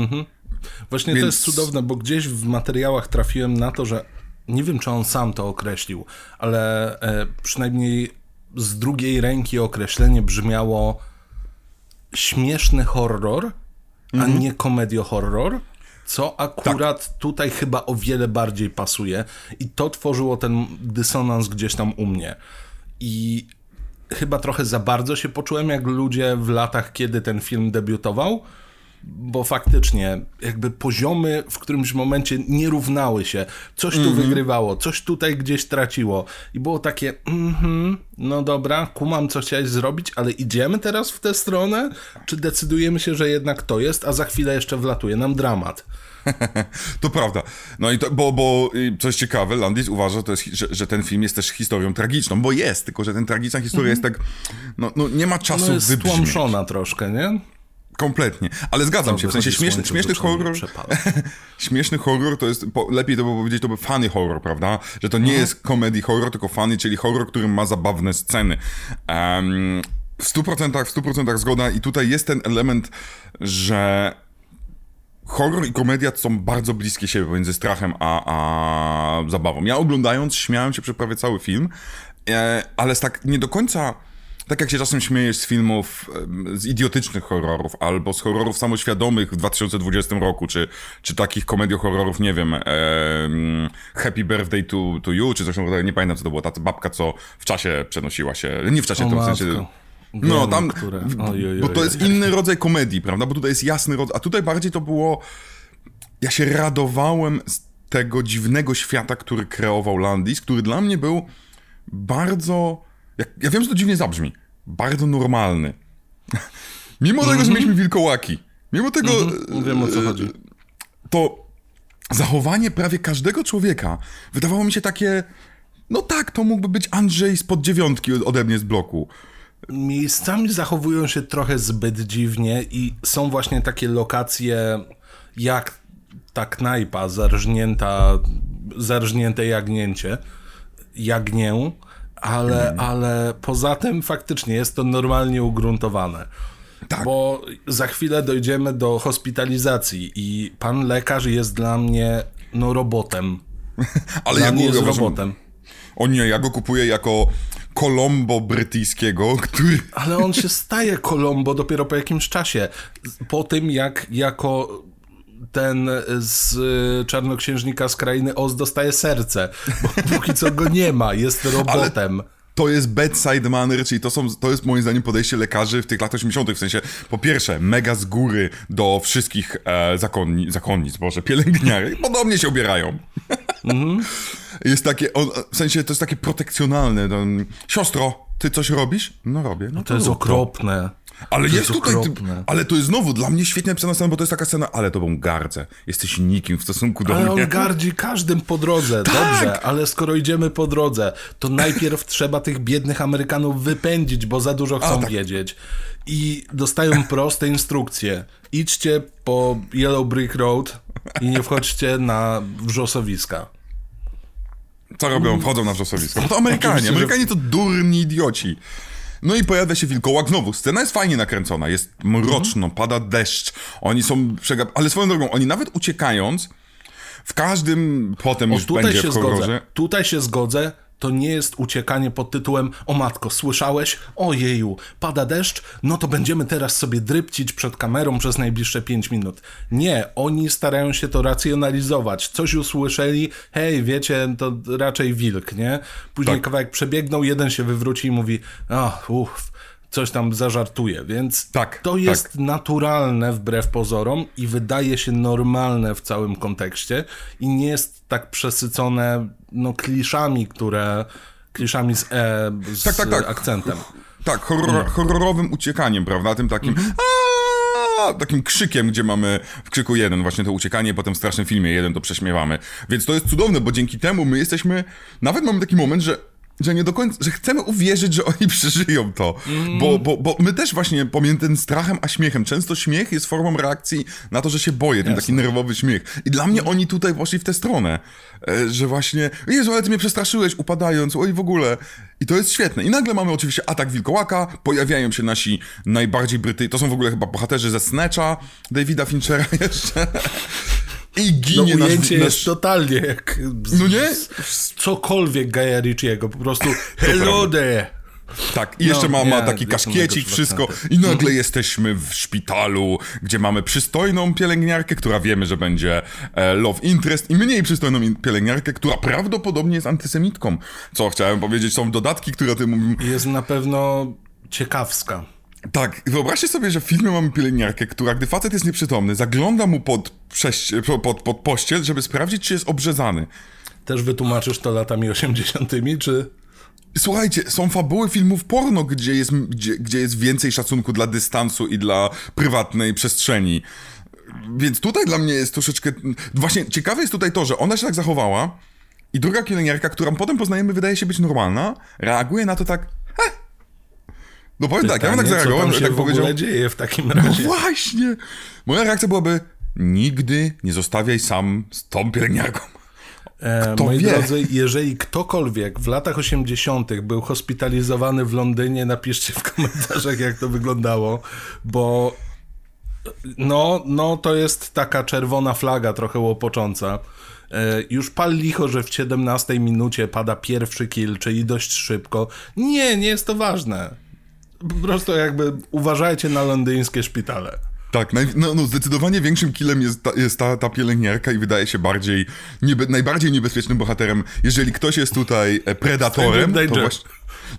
Właśnie Więc- to jest cudowne, bo gdzieś w materiałach trafiłem na to, że nie wiem, czy on sam to określił, ale e, przynajmniej z drugiej ręki określenie brzmiało śmieszny horror, a nie komedio-horror, co akurat tutaj chyba o wiele bardziej pasuje i to tworzyło ten dysonans gdzieś tam u mnie. I chyba trochę za bardzo się poczułem jak ludzie w latach, kiedy ten film debiutował, bo faktycznie jakby poziomy w którymś momencie nie równały się. Coś tu wygrywało, coś tutaj gdzieś traciło. I było takie, mhm, no dobra, kumam co chciałeś zrobić, ale idziemy teraz w tę stronę? Czy decydujemy się, że jednak to jest, a za chwilę jeszcze wlatuje nam dramat? To prawda. No i to, bo, bo y, coś ciekawe, Landis uważa, jest, że, że ten film jest też historią tragiczną, bo jest, tylko że ten tragiczna historia jest tak, no, no nie ma czasu No jest wybrzmieć. troszkę, nie? Kompletnie. Ale zgadzam się, w sensie śmieszny, śmieszny horror, śmieszny horror to jest, po, lepiej to by powiedzieć, to by funny horror, prawda? Że to nie jest comedy horror, tylko funny, czyli horror, który ma zabawne sceny. Um, w 100%, w 100% zgoda i tutaj jest ten element, że horror i komedia są bardzo bliskie siebie pomiędzy strachem a, a zabawą. Ja oglądając śmiałem się przez prawie cały film, e, ale z tak nie do końca... Tak jak się czasem śmiejesz z filmów, z idiotycznych horrorów, albo z horrorów samoświadomych w 2020 roku, czy, czy takich komediohorrorów, nie wiem, em, Happy Birthday to, to You, czy coś takiego, nie pamiętam co to było, ta babka, co w czasie przenosiła się, nie w czasie, O to w sensie... No, Wiem, tam, które. w- Oj, bo to jest inny rodzaj komedii, prawda, bo tutaj jest jasny rodzaj, a tutaj bardziej to było, ja się radowałem z tego dziwnego świata, który kreował Landis, który dla mnie był bardzo, jak, ja wiem, że to dziwnie zabrzmi, bardzo normalny. Mimo tego, że mieliśmy wilkołaki, mimo tego, Mhm, Wiem o co chodzi. to zachowanie prawie każdego człowieka wydawało mi się takie, no tak, to mógłby być Andrzej spod dziewiątki ode mnie z bloku. Miejscami zachowują się trochę zbyt dziwnie i są właśnie takie lokacje jak ta knajpa zarżnięta, zarżnięte jagnięcie, jagnię, ale, ale poza tym faktycznie jest to normalnie ugruntowane. Tak. Bo za chwilę dojdziemy do hospitalizacji i pan lekarz jest dla mnie no robotem. Ale Dla ja go jest uważam, robotem. O nie, ja go kupuję jako Kolombo brytyjskiego, który... Ale on się staje Colombo dopiero po jakimś czasie. Po tym, jak jako ten z y, czarnoksiężnika z krainy Oz dostaje serce. Bo póki co go nie ma, jest robotem. To jest bedside manner, czyli to, są, to jest moim zdaniem podejście lekarzy w tych latach 80. W sensie, po pierwsze, mega z góry do wszystkich e, zakonni, zakonnic, boże, pielęgniarek. Podobnie się ubierają. Jest takie, on, w sensie, to jest takie protekcjonalne. To, Siostro, ty coś robisz? No robię. No To jest rób okropne. Ale To jest tutaj, ty, okropne. ale to jest znowu dla mnie świetnie napisana scena, bo to jest taka scena, ale tobą gardzę. Jesteś nikim w stosunku do Ale mnie. on gardzi każdym po drodze. Tak! Dobrze, ale skoro idziemy po drodze, to najpierw trzeba tych biednych Amerykanów wypędzić, bo za dużo chcą tak. wiedzieć. I dostają proste instrukcje. Idźcie po Yellow Brick Road i nie wchodźcie na wrzosowiska. Co robią? Wchodzą na wrzosowisko. No to Amerykanie. Amerykanie to durni idioci. No i pojawia się wilkołak znowu. Scena jest fajnie nakręcona, jest mroczno, pada deszcz. Oni są przegap... Ale swoją drogą, oni nawet uciekając, w każdym potem O, już tutaj będzie się w horrorze. zgodzę. Tutaj się zgodzę. To nie jest uciekanie pod tytułem O matko, słyszałeś? Ojeju, pada deszcz? No to będziemy teraz sobie drypcić przed kamerą przez najbliższe 5 minut. Nie, oni starają się to racjonalizować. Coś usłyszeli, hej, wiecie, to raczej wilk, nie? Później Tak. kawałek przebiegną, jeden się wywróci i mówi, ach, uff, coś tam zażartuje, więc Tak, to tak. jest naturalne wbrew pozorom i wydaje się normalne w całym kontekście i nie jest tak przesycone no, kliszami, które kliszami z, e, z Tak, tak, tak. akcentem. Tak, horror, horrorowym uciekaniem, prawda? Tym takim... Mhm. "Aaa", Takim krzykiem, gdzie mamy w krzyku jeden właśnie to uciekanie, potem w strasznym filmie jeden to prześmiewamy. Więc to jest cudowne, bo dzięki temu my jesteśmy... Nawet mamy taki moment, że że nie do końca, że chcemy uwierzyć, że oni przeżyją to. Bo, bo, bo my też właśnie pomiędzy tym strachem a śmiechem, często śmiech jest formą reakcji na to, że się boję, ten taki nerwowy śmiech. I dla mnie oni tutaj poszli w tę stronę, e, że właśnie, Jezu, ale ty mnie przestraszyłeś upadając, oj w ogóle. I to jest świetne. I nagle mamy oczywiście atak wilkołaka, pojawiają się nasi najbardziej brytyjscy, to są w ogóle chyba bohaterzy ze Snatcha, Davida Finchera jeszcze. I No ginie nasz, ujęcie nasz... jest totalnie jak z, No nie? cokolwiek Gaja Ritchiego, po prostu hello there. Tak, i jeszcze No, ma, ma taki kaszkiecik, wszystko. I nagle jesteśmy w szpitalu, gdzie mamy przystojną pielęgniarkę, która wiemy, że będzie e, love interest, i mniej przystojną pielęgniarkę, która prawdopodobnie jest antysemitką. Co chciałem powiedzieć, są dodatki, które o tym mówią. Jest na pewno ciekawska. Tak, wyobraźcie sobie, że w filmie mamy pielęgniarkę, która, gdy facet jest nieprzytomny, zagląda mu pod, pod, pod pościel, żeby sprawdzić, czy jest obrzezany. Też wytłumaczysz to latami 80., czy... Słuchajcie, są fabuły filmów porno, gdzie jest, gdzie, gdzie jest więcej szacunku dla dystansu i dla prywatnej przestrzeni. Więc tutaj dla mnie jest troszeczkę. Właśnie ciekawe jest tutaj to, że ona się tak zachowała i druga pielęgniarka, którą potem poznajemy, wydaje się być normalna, reaguje na to tak. No powiem tak, ja bym tak Pytanie, co zareagował, tam że się tak w powiedział. ogóle dzieje w takim No razie. właśnie! Moja reakcja byłaby: nigdy nie zostawiaj sam z tą pielęgniarką. E, Kto moi wie? drodzy, jeżeli ktokolwiek w latach 80. był hospitalizowany w Londynie, napiszcie w komentarzach, jak to wyglądało, bo no, no to jest taka czerwona flaga trochę łopocząca. E, już pal licho, że w 17 minucie pada pierwszy kill, czyli dość szybko. Nie, nie jest to ważne. Po prostu jakby uważajcie na londyńskie szpitale. Tak, naj, no, no zdecydowanie większym killem jest, ta, jest ta, ta pielęgniarka i wydaje się bardziej, niebe, najbardziej niebezpiecznym bohaterem. Jeżeli ktoś jest tutaj e, predatorem, to właśnie...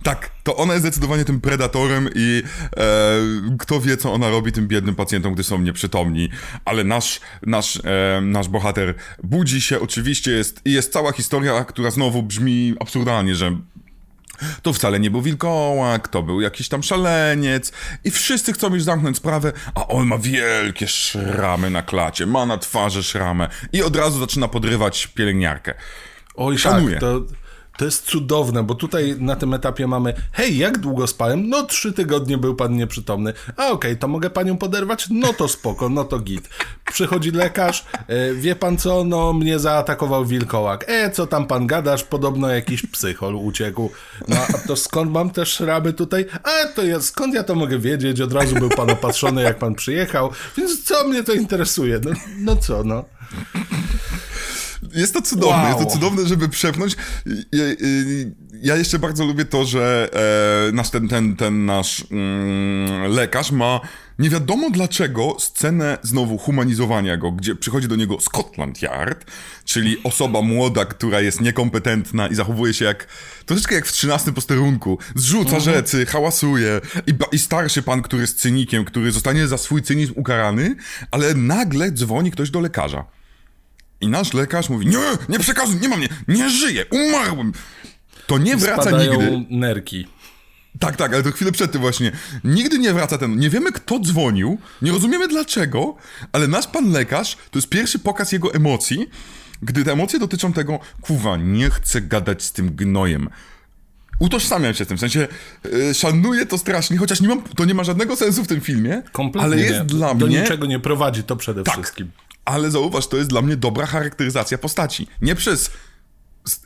Tak, to ona jest zdecydowanie tym predatorem i e, kto wie, co ona robi tym biednym pacjentom, gdy są nieprzytomni. Ale nasz, nasz, e, nasz bohater budzi się, oczywiście jest, i jest cała historia, która znowu brzmi absurdalnie, że to wcale nie był wilkołak, to był jakiś tam szaleniec i wszyscy chcą już zamknąć sprawę, a on ma wielkie szramy na klacie, ma na twarzy szramę i od razu zaczyna podrywać pielęgniarkę. Oj, Szanuję. tak, to, to jest cudowne, bo tutaj na tym etapie mamy hej, jak długo spałem? No trzy tygodnie był pan nieprzytomny. A okej, to mogę panią poderwać? No to spoko, no to git. Przychodzi lekarz, e, wie pan co? No mnie zaatakował wilkołak. E, co tam pan gadasz? Podobno jakiś psychol uciekł. No a to skąd mam te szramy tutaj? A to ja, skąd ja to mogę wiedzieć? Od razu był pan opatrzony, jak pan przyjechał, więc co mnie to interesuje? No, no co, no. Jest to cudowne, Wow. jest to cudowne, żeby przepchnąć. Ja jeszcze bardzo lubię to, że e, nasz ten, ten, ten nasz mm, lekarz ma nie wiadomo dlaczego scenę znowu humanizowania go, gdzie przychodzi do niego Scotland Yard, czyli osoba młoda, która jest niekompetentna i zachowuje się jak troszeczkę jak w 13 posterunku. Zrzuca rzeczy, hałasuje i, i starszy pan, który jest cynikiem, który zostanie za swój cynizm ukarany, ale nagle dzwoni ktoś do lekarza. I nasz lekarz mówi, nie, nie przekazuj, nie mam mnie, nie żyję, umarłem. To nie wraca Spadają nigdy. nerki. Tak, tak, ale to chwilę przed tym właśnie. Nigdy nie wraca ten. Nie wiemy, kto dzwonił, nie rozumiemy dlaczego, ale nasz pan lekarz to jest pierwszy pokaz jego emocji, gdy te emocje dotyczą tego, kuwa, nie chcę gadać z tym gnojem. Utożsamiam się z tym, w sensie yy, szanuję to strasznie, chociaż nie mam, to nie ma żadnego sensu w tym filmie, Kompletnie ale jest nie. dla Do mnie... niczego nie prowadzi to przede Tak. wszystkim. Ale zauważ, to jest dla mnie dobra charakteryzacja postaci. Nie przez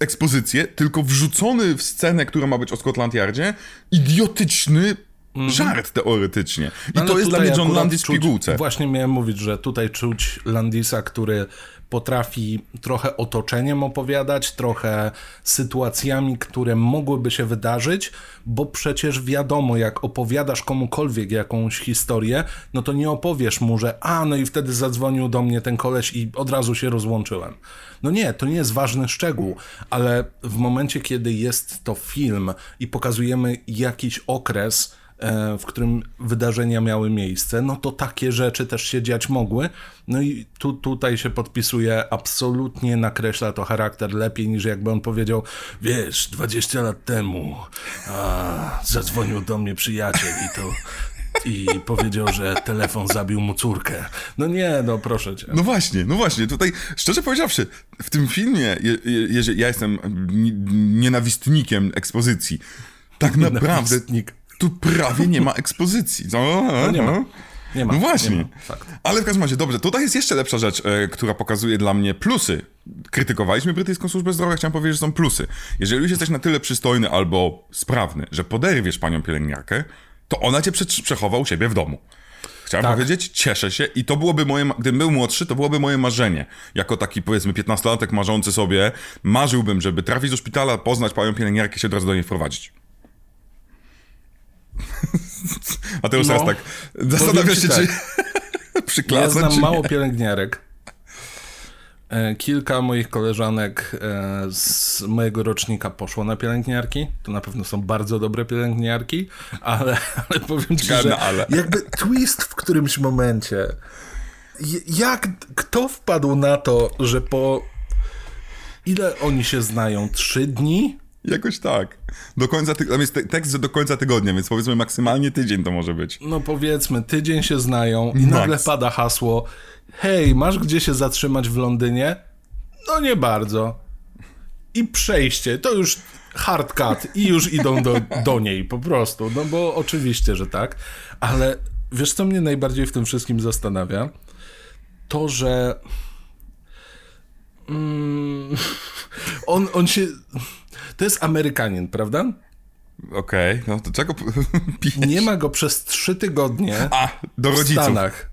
ekspozycję, tylko wrzucony w scenę, która ma być o Scotland Yardzie, idiotyczny żart teoretycznie. I Mhm. Ale to jest dla mnie John Landis w pigułce. Właśnie miałem mówić, że tutaj czuć Landisa, który potrafi trochę otoczeniem opowiadać, trochę sytuacjami, które mogłyby się wydarzyć, bo przecież wiadomo, jak opowiadasz komukolwiek jakąś historię, no to nie opowiesz mu, że a, no i wtedy zadzwonił do mnie ten koleś i od razu się rozłączyłem. No nie, to nie jest ważny szczegół, ale w momencie, kiedy jest to film i pokazujemy jakiś okres, w którym wydarzenia miały miejsce, no to takie rzeczy też się dziać mogły. No i tu, tutaj się podpisuje, absolutnie nakreśla to charakter lepiej niż jakby on powiedział, wiesz, 20 lat temu a, zadzwonił do mnie przyjaciel i to i powiedział, że telefon zabił mu córkę. No nie, no proszę cię. No właśnie, no właśnie, tutaj szczerze powiedziawszy, w tym filmie, je, je, jeżeli ja jestem nienawistnikiem ekspozycji, tak naprawdę tu prawie nie ma ekspozycji. No, no nie ma. Nie ma. No właśnie. Nie ma. Fakt. Ale w każdym razie, dobrze, tutaj jest jeszcze lepsza rzecz, e, która pokazuje dla mnie plusy. Krytykowaliśmy brytyjską służbę zdrowia, chciałem powiedzieć, że są plusy. Jeżeli już jesteś na tyle przystojny albo sprawny, że poderwiesz panią pielęgniarkę, to ona cię prze przechowa u siebie w domu. Chciałem tak. powiedzieć, cieszę się i to byłoby moje, gdybym był młodszy, to byłoby moje marzenie. Jako taki powiedzmy 15-latek marzący sobie, marzyłbym, żeby trafić do szpitala, poznać panią pielęgniarkę i się od razu do niej wprowadzić. A teraz no, tak, zastanawiasz się, tak. czy przyklasnąć, Ja znam mało pielęgniarek. E, kilka moich koleżanek e, z mojego rocznika poszło na pielęgniarki. To na pewno są bardzo dobre pielęgniarki, ale, ale powiem ci, że ale. jakby twist w którymś momencie. Jak, kto wpadł na to, że po ile oni się znają? Trzy dni? Jakoś tak. Do końca ty... Tam jest tekst do końca tygodnia, więc powiedzmy maksymalnie tydzień to może być. No powiedzmy, tydzień się znają i Max. nagle pada hasło hej, masz gdzie się zatrzymać w Londynie? No nie bardzo. I przejście, to już hard cut i już idą do, do niej po prostu. No bo oczywiście, że tak. Ale wiesz, co mnie najbardziej w tym wszystkim zastanawia? To, że... Mm, on, on się to jest Amerykanin, prawda? Okej, okay, no to czego Nie ma go przez trzy tygodnie A, do rodziców. w Stanach.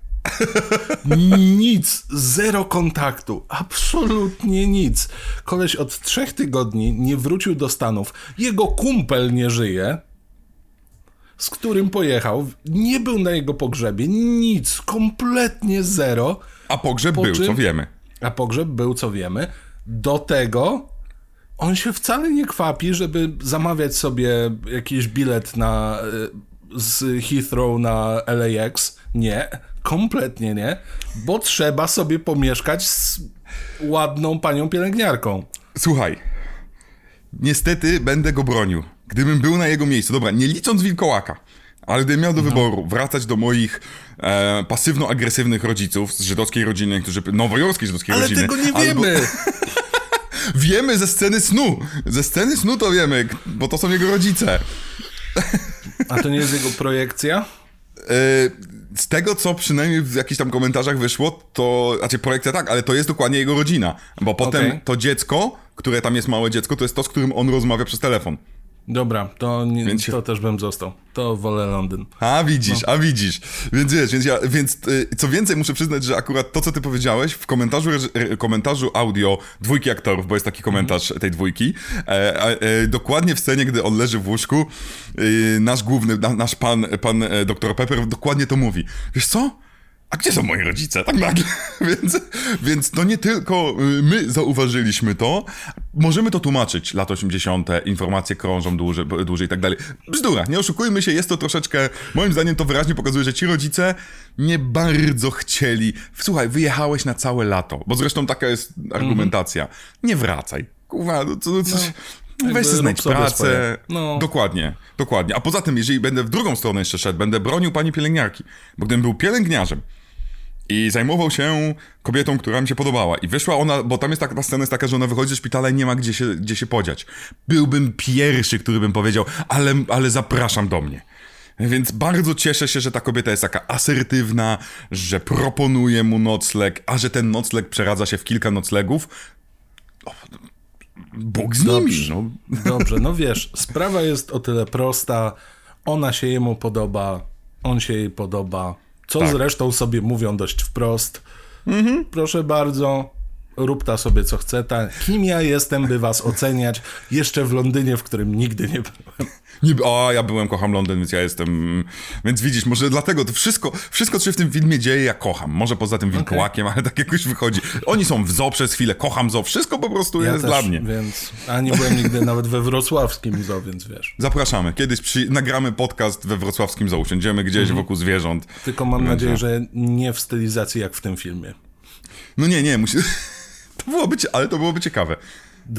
Nic, zero kontaktu, absolutnie nic. Koleś od trzech tygodni nie wrócił do Stanów. Jego kumpel nie żyje, z którym pojechał. Nie był na jego pogrzebie, nic, kompletnie zero. A pogrzeb po był, czym, co wiemy. A pogrzeb był, co wiemy. Do tego on się wcale nie kwapi, żeby zamawiać sobie jakiś bilet na, e, z Heathrow na LAX. Nie, kompletnie nie, bo trzeba sobie pomieszkać z ładną panią pielęgniarką. Słuchaj, niestety będę go bronił. Gdybym był na jego miejscu, dobra, nie licząc wilkołaka, ale gdybym miał do no. wyboru wracać do moich e, pasywno-agresywnych rodziców z żydowskiej rodziny, którzy, nowojorskiej żydowskiej ale rodziny. Ale tego nie wiemy! wiemy ze sceny snu. Ze sceny snu to wiemy, bo to są jego rodzice. A to nie jest jego projekcja? E, z tego, co przynajmniej w jakichś tam komentarzach wyszło, to, znaczy projekcja tak, ale to jest dokładnie jego rodzina, bo potem okay. to dziecko, które tam jest małe dziecko, to jest to, z którym on rozmawia przez telefon. Dobra, to, nie, więc to też bym został. To wolę Londyn. A widzisz, no. a widzisz. Więc wiesz, więc, ja, więc y, co więcej muszę przyznać, że akurat to, co ty powiedziałeś, w komentarzu, komentarzu audio dwójki aktorów, bo jest taki komentarz tej dwójki, e, e, dokładnie w scenie, gdy on leży w łóżku, e, nasz główny, na, nasz pan, pan e, dr Pepper dokładnie to mówi. Wiesz co? A gdzie są moi rodzice? Tak nagle. więc, więc to nie tylko y, my zauważyliśmy to, możemy to tłumaczyć. Lata 80., informacje krążą dłużej, dłużej i tak dalej. Bzdura, nie oszukujmy się, jest to troszeczkę, moim zdaniem to wyraźnie pokazuje, że ci rodzice nie bardzo chcieli. Słuchaj, wyjechałeś na całe lato, bo zresztą taka jest argumentacja. Nie wracaj. Kurwa, no, co, coś, no. Weź sobie znajdź pracę. No. Dokładnie, dokładnie. A poza tym, jeżeli będę w drugą stronę jeszcze szedł, będę bronił pani pielęgniarki. Bo gdybym był pielęgniarzem, i zajmował się kobietą, która mi się podobała. I wyszła ona, bo tam jest taka, ta scena jest taka, że ona wychodzi ze szpitala i nie ma gdzie się, gdzie się podziać. Byłbym pierwszy, który bym powiedział, ale, ale zapraszam do mnie. Więc bardzo cieszę się, że ta kobieta jest taka asertywna, że proponuje mu nocleg, a że ten nocleg przeradza się w kilka noclegów. Bóg z dobrze. No. Dobrze, no wiesz, sprawa jest o tyle prosta. Ona się jemu podoba, on się jej podoba co tak. zresztą sobie mówią dość wprost. Mhm. Proszę bardzo, rób ta sobie co chce. Ta. Kim ja jestem, by was oceniać? Jeszcze w Londynie, w którym nigdy nie byłem. Nie, o, ja byłem, kocham Londyn, więc ja jestem... Więc widzisz, może dlatego to wszystko, wszystko co się w tym filmie dzieje, ja kocham. Może poza tym wilkołakiem, okay. ale tak jakoś wychodzi. Oni są w zoo przez chwilę, kocham zoo, wszystko po prostu ja jest też, dla mnie. więc... A nie byłem nigdy nawet we wrocławskim zoo, więc wiesz. Zapraszamy. Kiedyś przy... nagramy podcast we wrocławskim zoo, usiądziemy gdzieś mhm. wokół zwierząt. Tylko mam nadzieję, że nie w stylizacji jak w tym filmie. No nie, nie, musi... To byłoby, ale to byłoby ciekawe.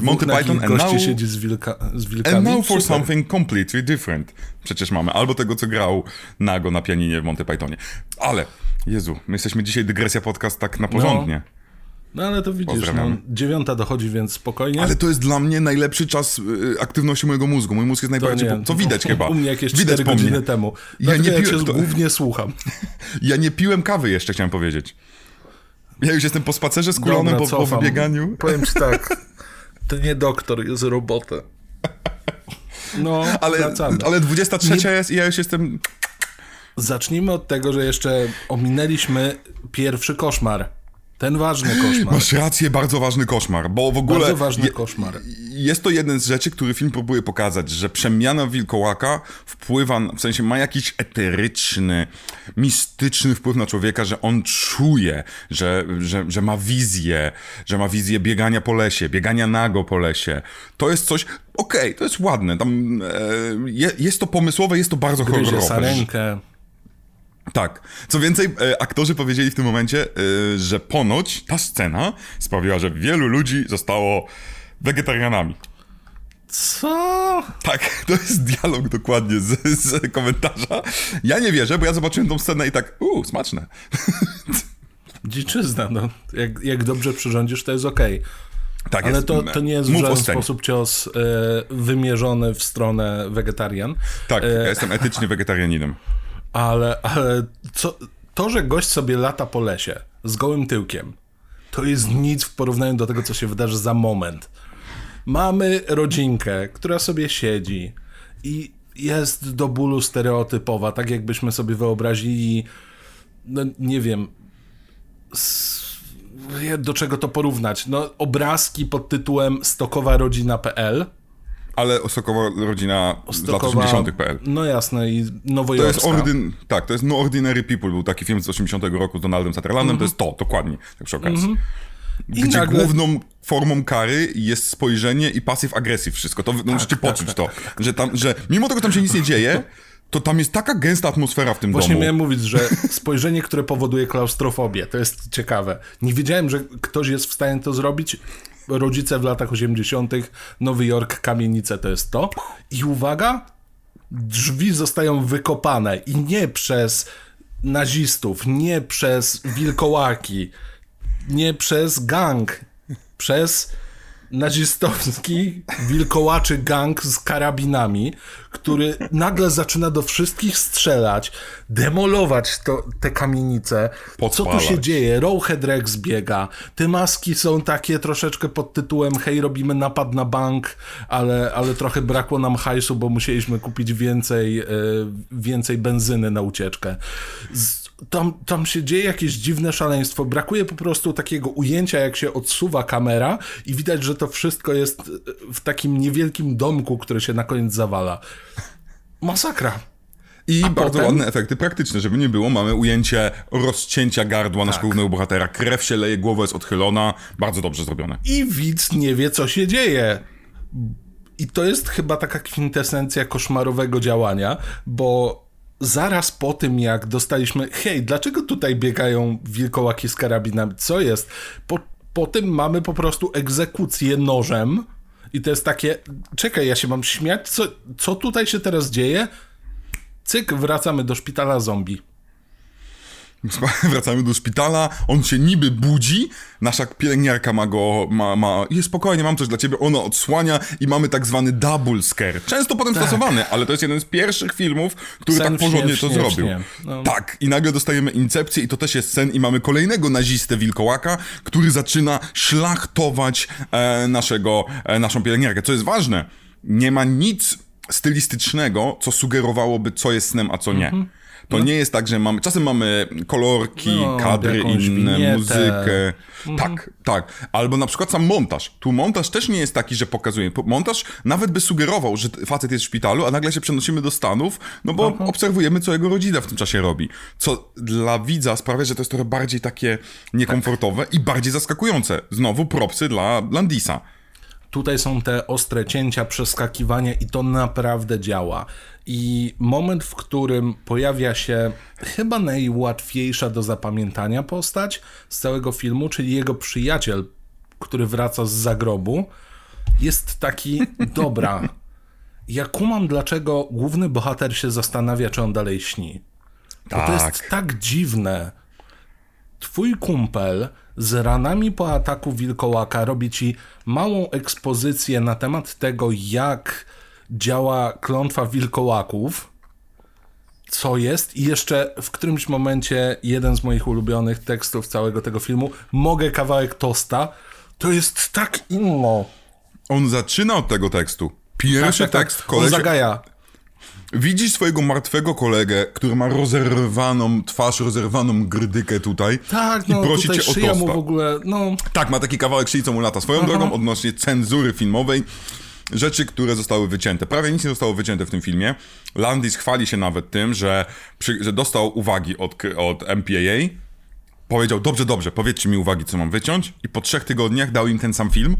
Monty Python and now, siedzi z, wilka, z wilkami. and now for Super. something completely different. Przecież mamy albo tego, co grał nago na pianinie w Monty Pythonie. Ale, Jezu, my jesteśmy dzisiaj dygresja podcast tak na porządnie. No ale to widzisz, no, dziewiąta dochodzi, więc spokojnie. Ale to jest dla mnie najlepszy czas y, aktywności mojego mózgu. Mój mózg jest najbardziej... Po, co widać chyba. U mnie jakieś widać 4 po mnie. godziny temu. Ja nie ja piłem- cię to- głównie słucham. Ja nie piłem kawy jeszcze, chciałem powiedzieć. Ja już jestem po spacerze skulonym, Dobra, po, po wybieganiu. Powiem ci tak, to nie doktor, jest robotę. No, Ale, wracamy. ale 23 jest i ja już jestem... Zacznijmy od tego, że jeszcze ominęliśmy pierwszy koszmar. Ten ważny koszmar. Masz rację, bardzo ważny koszmar, bo w ogóle... Bardzo ważny je- koszmar. Jest to jeden z rzeczy, który film próbuje pokazać, że przemiana wilkołaka wpływa, w sensie ma jakiś eteryczny, mistyczny wpływ na człowieka, że on czuje, że, że, że ma wizję, że ma wizję biegania po lesie, biegania nago po lesie. To jest coś, okej, to jest ładne, tam e, je, jest to pomysłowe, jest to bardzo Gryzie horrorowe. sarenkę. Tak. Co więcej, e, aktorzy powiedzieli w tym momencie, e, że ponoć ta scena sprawiła, że wielu ludzi zostało wegetarianami. Co? Tak, to jest dialog dokładnie z, z komentarza. Ja nie wierzę, bo ja zobaczyłem tą scenę i tak, uuu, smaczne. Dziczyzna, no. Jak, jak dobrze przyrządzisz, to jest okej. Tak Ale jest. to, to nie jest w żaden sposób cios e, wymierzony w stronę wegetarian. Tak, ja jestem etycznie wegetarianinem. Ale, ale co, to, że gość sobie lata po lesie z gołym tyłkiem, to jest nic w porównaniu do tego, co się wydarzy za moment. Mamy rodzinkę, która sobie siedzi i jest do bólu stereotypowa, tak jakbyśmy sobie wyobrazili, no nie wiem, do czego to porównać. No, obrazki pod tytułem stokowarodzina.pl Ale Sokowa rodzina z lat Stokowa- 80.pl. No jasne, i To jest nowojorska. ordyn... Tak, to jest No Ordinary People, był taki film z 80 roku z Donaldem Sutherlandem, to jest to, dokładnie, tak przy okazji. Mhm. I Gdzie nagle- główną formą kary jest spojrzenie i pasyw agresyw wszystko. To no, musicie tak, poczuć tak, to, że tam, że mimo tego, że tam się nic nie dzieje, to tam jest taka gęsta atmosfera w tym Właśnie domu. miałem mówić, że spojrzenie, które powoduje klaustrofobię, to jest ciekawe. Nie wiedziałem, że ktoś jest w stanie to zrobić. Rodzice w latach 80., Nowy Jork, kamienice to jest to. I uwaga, drzwi zostają wykopane i nie przez nazistów, nie przez wilkołaki, nie przez gang, przez nazistowski wilkołaczy gang z karabinami, który nagle zaczyna do wszystkich strzelać, demolować to, te kamienice. Co tu Podpalać. się dzieje? Rowhead Rex biega. Te maski są takie troszeczkę pod tytułem hej, robimy napad na bank, ale, ale trochę brakło nam hajsu, bo musieliśmy kupić więcej, e, więcej benzyny na ucieczkę. Z, tam, tam się dzieje jakieś dziwne szaleństwo. Brakuje po prostu takiego ujęcia, jak się odsuwa kamera i widać, że to wszystko jest w takim niewielkim domku, który się na koniec zawala. Masakra. I bardzo potem- ładne efekty praktyczne, żeby nie było. Mamy ujęcie rozcięcia gardła Tak. naszego głównego bohatera. Krew się leje, głowa jest odchylona. Bardzo dobrze zrobione. I widz nie wie, co się dzieje. I to jest chyba taka kwintesencja koszmarowego działania, bo zaraz po tym, jak dostaliśmy, hej, dlaczego tutaj biegają wilkołaki z karabinami? Co jest? Po, po tym mamy po prostu egzekucję nożem. I to jest takie, czekaj, ja się mam śmiać? Co, co tutaj się teraz dzieje? Cyk, wracamy do szpitala zombie. Wracamy do szpitala, on się niby budzi, nasza pielęgniarka ma go, ma, ma, jest spokojnie, mam coś dla ciebie, ona odsłania i mamy tak zwany double scare. Często potem stosowany, ale to jest jeden z pierwszych filmów, który Tak. Sen tak porządnie śnie, to śnie, zrobił. śnie. No. Tak, i nagle dostajemy incepcję i to też jest sen i mamy kolejnego nazistę wilkołaka, który zaczyna szlachtować e, naszego, e, naszą pielęgniarkę. Co jest ważne, nie ma nic stylistycznego, co sugerowałoby, co jest snem, a co nie. To nie jest tak, że mamy. Czasem mamy kolorki, Mhm. No, kadry inne, winietę. muzykę. Mhm. Tak, tak. Albo na przykład sam montaż. Tu montaż też nie jest taki, że pokazuje. Po- Montaż nawet by sugerował, że facet jest w szpitalu, a nagle się przenosimy do Stanów, no bo obserwujemy, co jego rodzina w tym czasie robi. Co dla widza sprawia, że to jest trochę bardziej takie niekomfortowe i bardziej zaskakujące. Znowu propsy dla Landisa. Tutaj są te ostre cięcia, przeskakiwania i to naprawdę działa. I moment, w którym pojawia się chyba najłatwiejsza do zapamiętania postać z całego filmu, czyli jego przyjaciel, który wraca z zagrobu, jest taki, dobra, ja kumam, dlaczego główny bohater się zastanawia, czy on dalej śni. Bo to jest Tak. tak dziwne. Twój kumpel z ranami po ataku wilkołaka robi ci małą ekspozycję na temat tego, jak działa klątwa wilkołaków, co jest i jeszcze w którymś momencie jeden z moich ulubionych tekstów całego tego filmu, mogę kawałek tosta, to jest tak inno. On zaczyna od tego tekstu. Pierwszy tekst, On kolesie, zagaja. Widzisz swojego martwego kolegę, który ma rozerwaną twarz, rozerwaną grydykę tutaj Tak, no i prosi cię o tosta. mu w ogóle, no... Tak, ma taki kawałek szyi, co mu lata. Swoją drogą odnośnie cenzury filmowej, rzeczy, które zostały wycięte. Prawie nic nie zostało wycięte w tym filmie. Landis chwali się nawet tym, że, przy, że dostał uwagi od, od MPAA. Powiedział, dobrze, dobrze, powiedzcie mi uwagi, co mam wyciąć. I po trzech tygodniach dał im ten sam film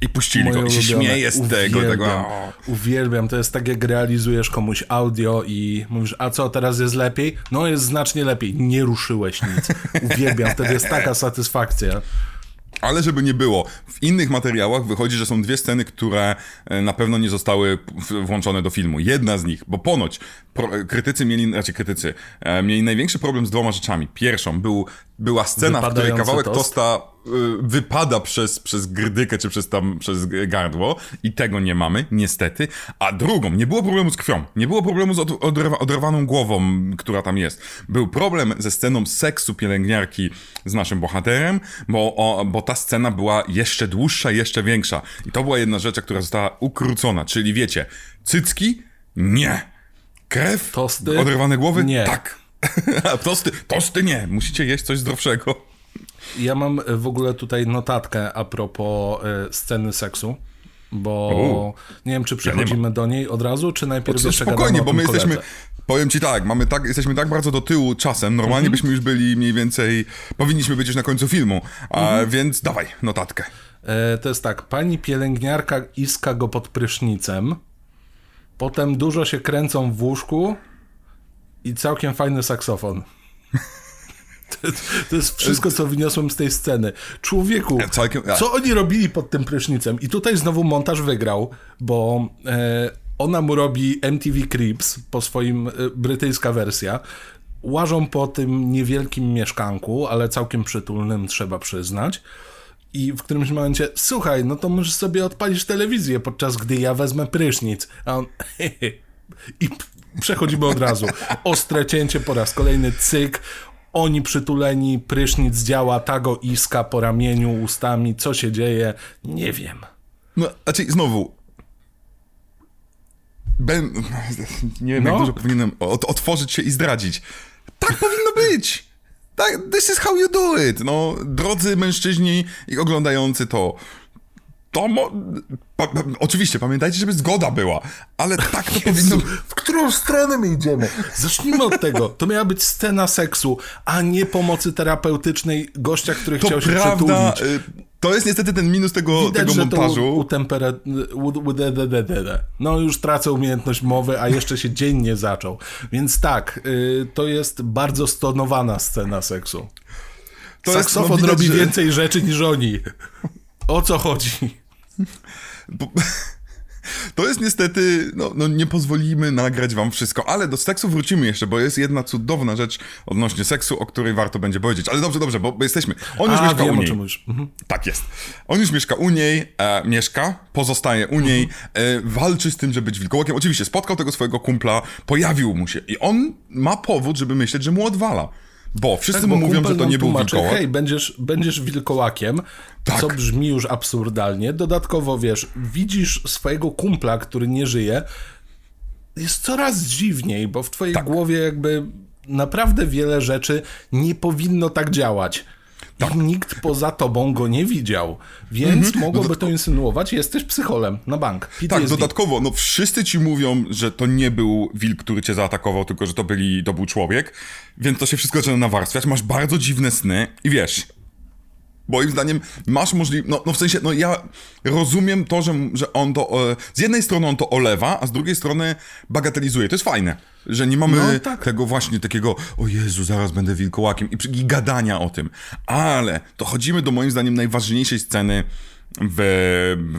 i puścili Moje go. I się śmieje z tego. Uwielbiam, tego o. uwielbiam, to jest tak jak realizujesz komuś audio i mówisz, a co, teraz jest lepiej? No jest znacznie lepiej, nie ruszyłeś nic. Uwielbiam, wtedy jest taka satysfakcja. Ale żeby nie było, w innych materiałach wychodzi, że są dwie sceny, które e, na pewno nie zostały włączone do filmu. Jedna z nich, bo ponoć pro, krytycy mieli, raczej krytycy, e, mieli największy problem z dwoma rzeczami. Pierwszą był, była scena, w której kawałek tost. tosta wypada przez, przez grdykę czy przez tam, przez gardło i tego nie mamy, niestety. A drugą, nie było problemu z krwią, nie było problemu z od, odrywa, oderwaną głową, która tam jest. Był problem ze sceną seksu pielęgniarki z naszym bohaterem, bo, o, bo ta scena była jeszcze dłuższa, jeszcze większa. I to była jedna rzecz, która została ukrócona, czyli wiecie, cycki? Nie. Krew? Tosty? Oderwane głowy? Nie. Tak. Tosty? Tosty nie. Musicie jeść coś zdrowszego. Ja mam e, w ogóle tutaj notatkę a propos e, sceny seksu, bo nie wiem, czy przechodzimy do niej od razu, czy najpierw jeszcze Spokojnie, bo my jesteśmy. koledze? Powiem ci tak, mamy tak, jesteśmy tak bardzo do tyłu czasem. Normalnie Mhm. byśmy już byli mniej więcej. Powinniśmy być już na końcu filmu. A Mhm. więc dawaj, notatkę. E, to jest tak, pani pielęgniarka iska go pod prysznicem, potem dużo się kręcą w łóżku i całkiem fajny saksofon. To, to jest wszystko, co wyniosłem z tej sceny. Człowieku, a. co oni robili pod tym prysznicem? I tutaj znowu montaż wygrał, bo e, ona mu robi MTV Creeps po swoim e, brytyjska wersja. Łażą po tym niewielkim mieszkanku, ale całkiem przytulnym, trzeba przyznać. I w którymś momencie, słuchaj, no to możesz sobie odpalić telewizję, podczas gdy ja wezmę prysznic. A on, I p- przechodzimy od razu. Ostre cięcie po raz kolejny, cyk. Oni przytuleni, prysznic działa, tago iska po ramieniu, ustami. Co się dzieje? Nie wiem. No, znaczy, znowu. Ben... Nie wiem, No. jak dużo powinienem ot- otworzyć się i zdradzić. Tak powinno być! Tak, this is how you do it! No, drodzy mężczyźni i oglądający to. To mo... Pa, pa, oczywiście, pamiętajcie, żeby zgoda była, ale tak to powinno być. W którą stronę my idziemy? Zacznijmy od tego. To miała być scena seksu, a nie pomocy terapeutycznej gościa, który To chciał się prawda, przytulić. y, to jest niestety ten minus tego, Widać, tego że to montażu. u, u tempera... U, u, de, de, de, de, de. No już tracę umiejętność mowy, a jeszcze się dzień nie zaczął. Więc tak, y, to jest bardzo stonowana scena seksu. To jest, no, Saksofon widać, robi że- więcej rzeczy niż oni. O co chodzi? To jest niestety, no, no nie pozwolimy nagrać wam wszystko, ale do seksu wrócimy jeszcze, bo jest jedna cudowna rzecz odnośnie seksu, o której warto będzie powiedzieć. Ale dobrze, dobrze, bo bo jesteśmy. On już A, mieszka wiem u niej. Mhm. Tak jest. On już mieszka u niej, e, mieszka, pozostaje u niej, e, walczy z tym, żeby być wilkołakiem. Oczywiście spotkał tego swojego kumpla, pojawił mu się i on ma powód, żeby myśleć, że mu odwala. Bo wszyscy Tak, bo mu mówią, że to nie był wilkołak. Hej, będziesz, będziesz wilkołakiem, Tak. co brzmi już absurdalnie. Dodatkowo, wiesz, widzisz swojego kumpla, który nie żyje, jest coraz dziwniej, bo w twojej Tak. głowie jakby naprawdę wiele rzeczy nie powinno tak działać. I nikt poza tobą go nie widział, więc Mhm. mogłoby to insynuować, jesteś psycholem na bank. Tak, PTSD. dodatkowo, no wszyscy ci mówią, że to nie był wilk, który cię zaatakował, tylko że to, byli, to był człowiek, więc to się wszystko zaczyna nawarstwiać, masz bardzo dziwne sny i wiesz, moim zdaniem masz możliwość, no, no w sensie, no ja rozumiem to, że, że on to, e, z jednej strony on to olewa, a z drugiej strony bagatelizuje, to jest fajne, że nie mamy No, tak. tego właśnie takiego, o Jezu, zaraz będę wilkołakiem i, i gadania o tym, ale dochodzimy do moim zdaniem najważniejszej sceny w,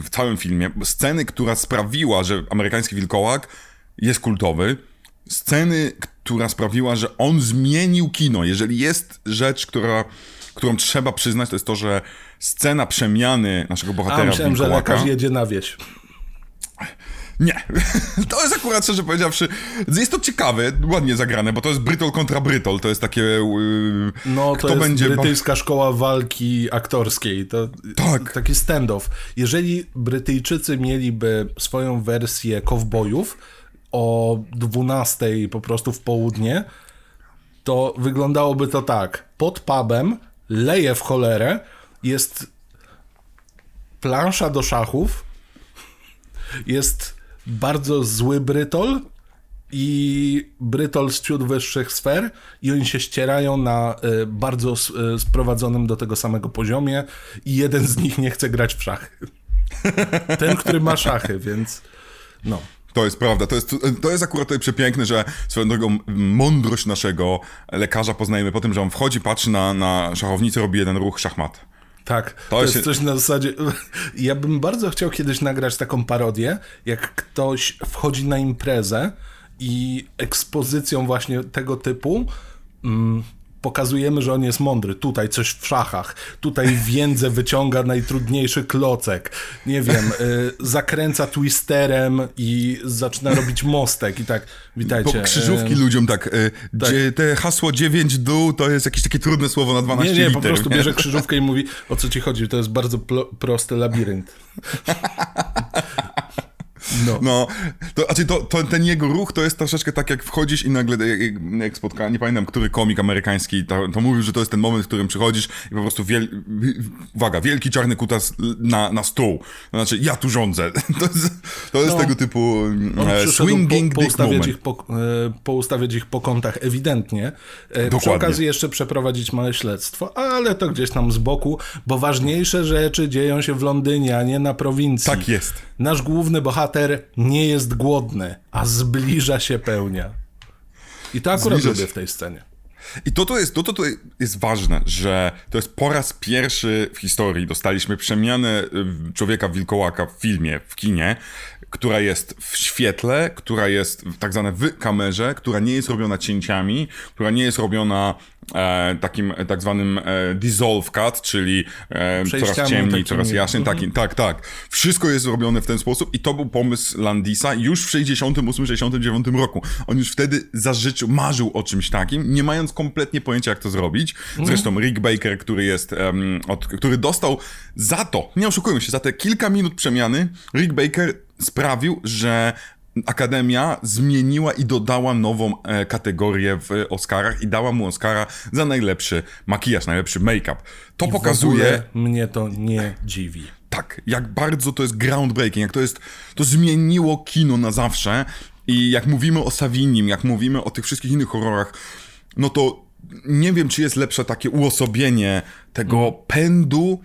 w całym filmie. Sceny, która sprawiła, że amerykański wilkołak jest kultowy. Sceny, która sprawiła, że on zmienił kino. Jeżeli jest rzecz, która, którą trzeba przyznać, to jest to, że scena przemiany naszego bohatera A myślałem, że lekarz jedzie na wieś. Nie. To jest akurat, szczerze powiedziawszy, jest to ciekawe, ładnie zagrane, bo to jest Brytol kontra Brytol, to jest takie... Yy, No, to kto jest będzie... brytyjska szkoła walki aktorskiej. To Tak. taki standoff. Jeżeli Brytyjczycy mieliby swoją wersję kowbojów o 12 po prostu w południe, to wyglądałoby to tak. Pod pubem leje w cholerę, jest plansza do szachów, jest bardzo zły Brytol i Brytol z ciut wyższych sfer i oni się ścierają na y, bardzo y, sprowadzonym do tego samego poziomie i jeden z nich nie chce grać w szachy. Ten, który ma szachy, więc no. To jest prawda, to jest, to jest akurat tutaj przepiękne, że swoją drogą mądrość naszego lekarza poznajemy po tym, że on wchodzi, patrzy na, na szachownicę, robi jeden ruch, szachmat. Tak, to, się- jest coś na zasadzie. Ja bym bardzo chciał kiedyś nagrać taką parodię, jak ktoś wchodzi na imprezę i ekspozycją właśnie tego typu mm, pokazujemy, że on jest mądry. Tutaj coś w szachach, tutaj więdze wyciąga najtrudniejszy klocek. Nie wiem, y, zakręca twisterem i zaczyna robić mostek i tak. Witajcie. Bo krzyżówki y, ludziom tak, y, Gdzie te hasło 9 dół to jest jakieś takie trudne słowo na 12 Nie, nie, liter. po prostu bierze krzyżówkę i mówi, o co ci chodzi, to jest bardzo prosty labirynt. No. No, to, znaczy to, to, ten jego ruch to jest troszeczkę tak, jak wchodzisz i nagle, jak, jak spotkałem, nie pamiętam, który komik amerykański to, to mówił, że to jest ten moment, w którym przychodzisz i po prostu, wiel, uwaga, wielki czarny kutas na, na stół. To znaczy, ja tu rządzę. To jest, to jest No. tego typu e, swinging po, dick poustawiać moment. ich po, e, poustawiać ich po kątach ewidentnie. E, Przy Dokładnie. okazji jeszcze przeprowadzić małe śledztwo, ale to gdzieś tam z boku, bo ważniejsze rzeczy dzieją się w Londynie, a nie na prowincji. Tak jest. Nasz główny bohater nie jest głodny, a zbliża się pełnia. I to akurat Zbliża lubię w tej scenie. I to, to, jest, to, to, to jest ważne, że to jest po raz pierwszy w historii dostaliśmy przemianę y, człowieka wilkołaka w filmie, w kinie, która jest w świetle, która jest w tak zwane w kamerze, która nie jest robiona cięciami, która nie jest robiona e, takim e, tak zwanym e, dissolve cut, czyli e, coraz ciemniej, coraz jaśniej, taki, tak, tak. Wszystko jest robione w ten sposób i to był pomysł Landisa już w 68-69 roku. On już wtedy zażyczył, marzył o czymś takim, nie mając kompletnie pojęcia, jak to zrobić. Zresztą Rick Baker, który jest, em, od, który dostał za to, nie oszukujmy się, za te kilka minut przemiany, Rick Baker sprawił, że Akademia zmieniła i dodała nową e, kategorię w Oscarach i dała mu Oscara za najlepszy makijaż, najlepszy make-up. To I pokazuje, mnie to nie dziwi. tak, jak bardzo to jest groundbreaking, jak to jest, to zmieniło kino na zawsze i jak mówimy o Savinim, jak mówimy o tych wszystkich innych horrorach, no to nie wiem, czy jest lepsze takie uosobienie tego pędu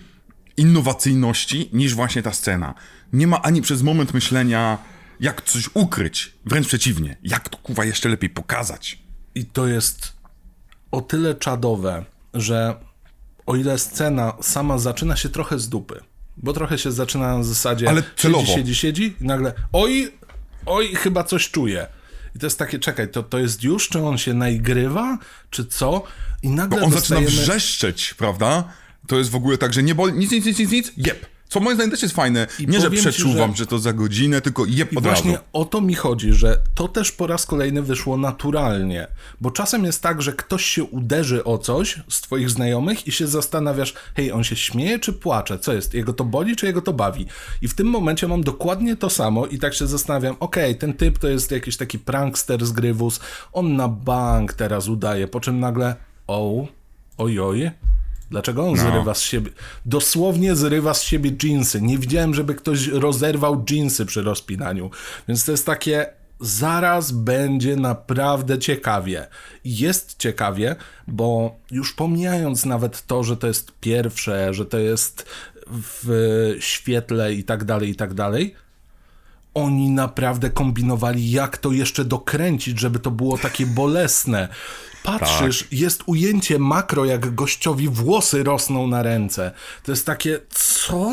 innowacyjności niż właśnie ta scena. Nie ma ani przez moment myślenia, jak coś ukryć, wręcz przeciwnie, jak to kuwa jeszcze lepiej pokazać. I to jest o tyle czadowe, że o ile scena sama zaczyna się trochę z dupy, bo trochę się zaczyna na zasadzie Ale celowo. siedzi, siedzi, siedzi i nagle oj, oj, chyba coś czuje. I to jest takie, czekaj, to, to jest już, czy on się naigrywa, czy co? I nagle Bo on zaczyna dostajemy... wrzeszczeć, prawda? To jest w ogóle tak, że nie boli, nic, nic, nic, nic, nic, jeb. Co moim zdaniem też jest fajne. nie, że powiem ci, przeczuwam, że- że... to za godzinę, tylko jeb I od właśnie razu. o to mi chodzi, że to też po raz kolejny wyszło naturalnie. Bo czasem jest tak, że ktoś się uderzy o coś z twoich znajomych i się zastanawiasz, hej, on się śmieje czy płacze? Co jest? Jego to boli czy jego to bawi? I w tym momencie mam dokładnie to samo i tak się zastanawiam, okej, ten typ to jest jakiś taki prankster z Grywus, on na bank teraz udaje, po czym nagle, o, ojoj, Dlaczego No. on zrywa z siebie? Dosłownie zrywa z siebie dżinsy. Nie widziałem, żeby ktoś rozerwał dżinsy przy rozpinaniu. Więc to jest takie. Zaraz będzie naprawdę ciekawie. Jest ciekawie, bo już pomijając nawet to, że to jest pierwsze, że to jest w świetle i tak dalej, i tak dalej, oni naprawdę kombinowali, jak to jeszcze dokręcić, żeby to było takie bolesne. Patrzysz, jest ujęcie makro, jak gościowi włosy rosną na ręce. To jest takie, co?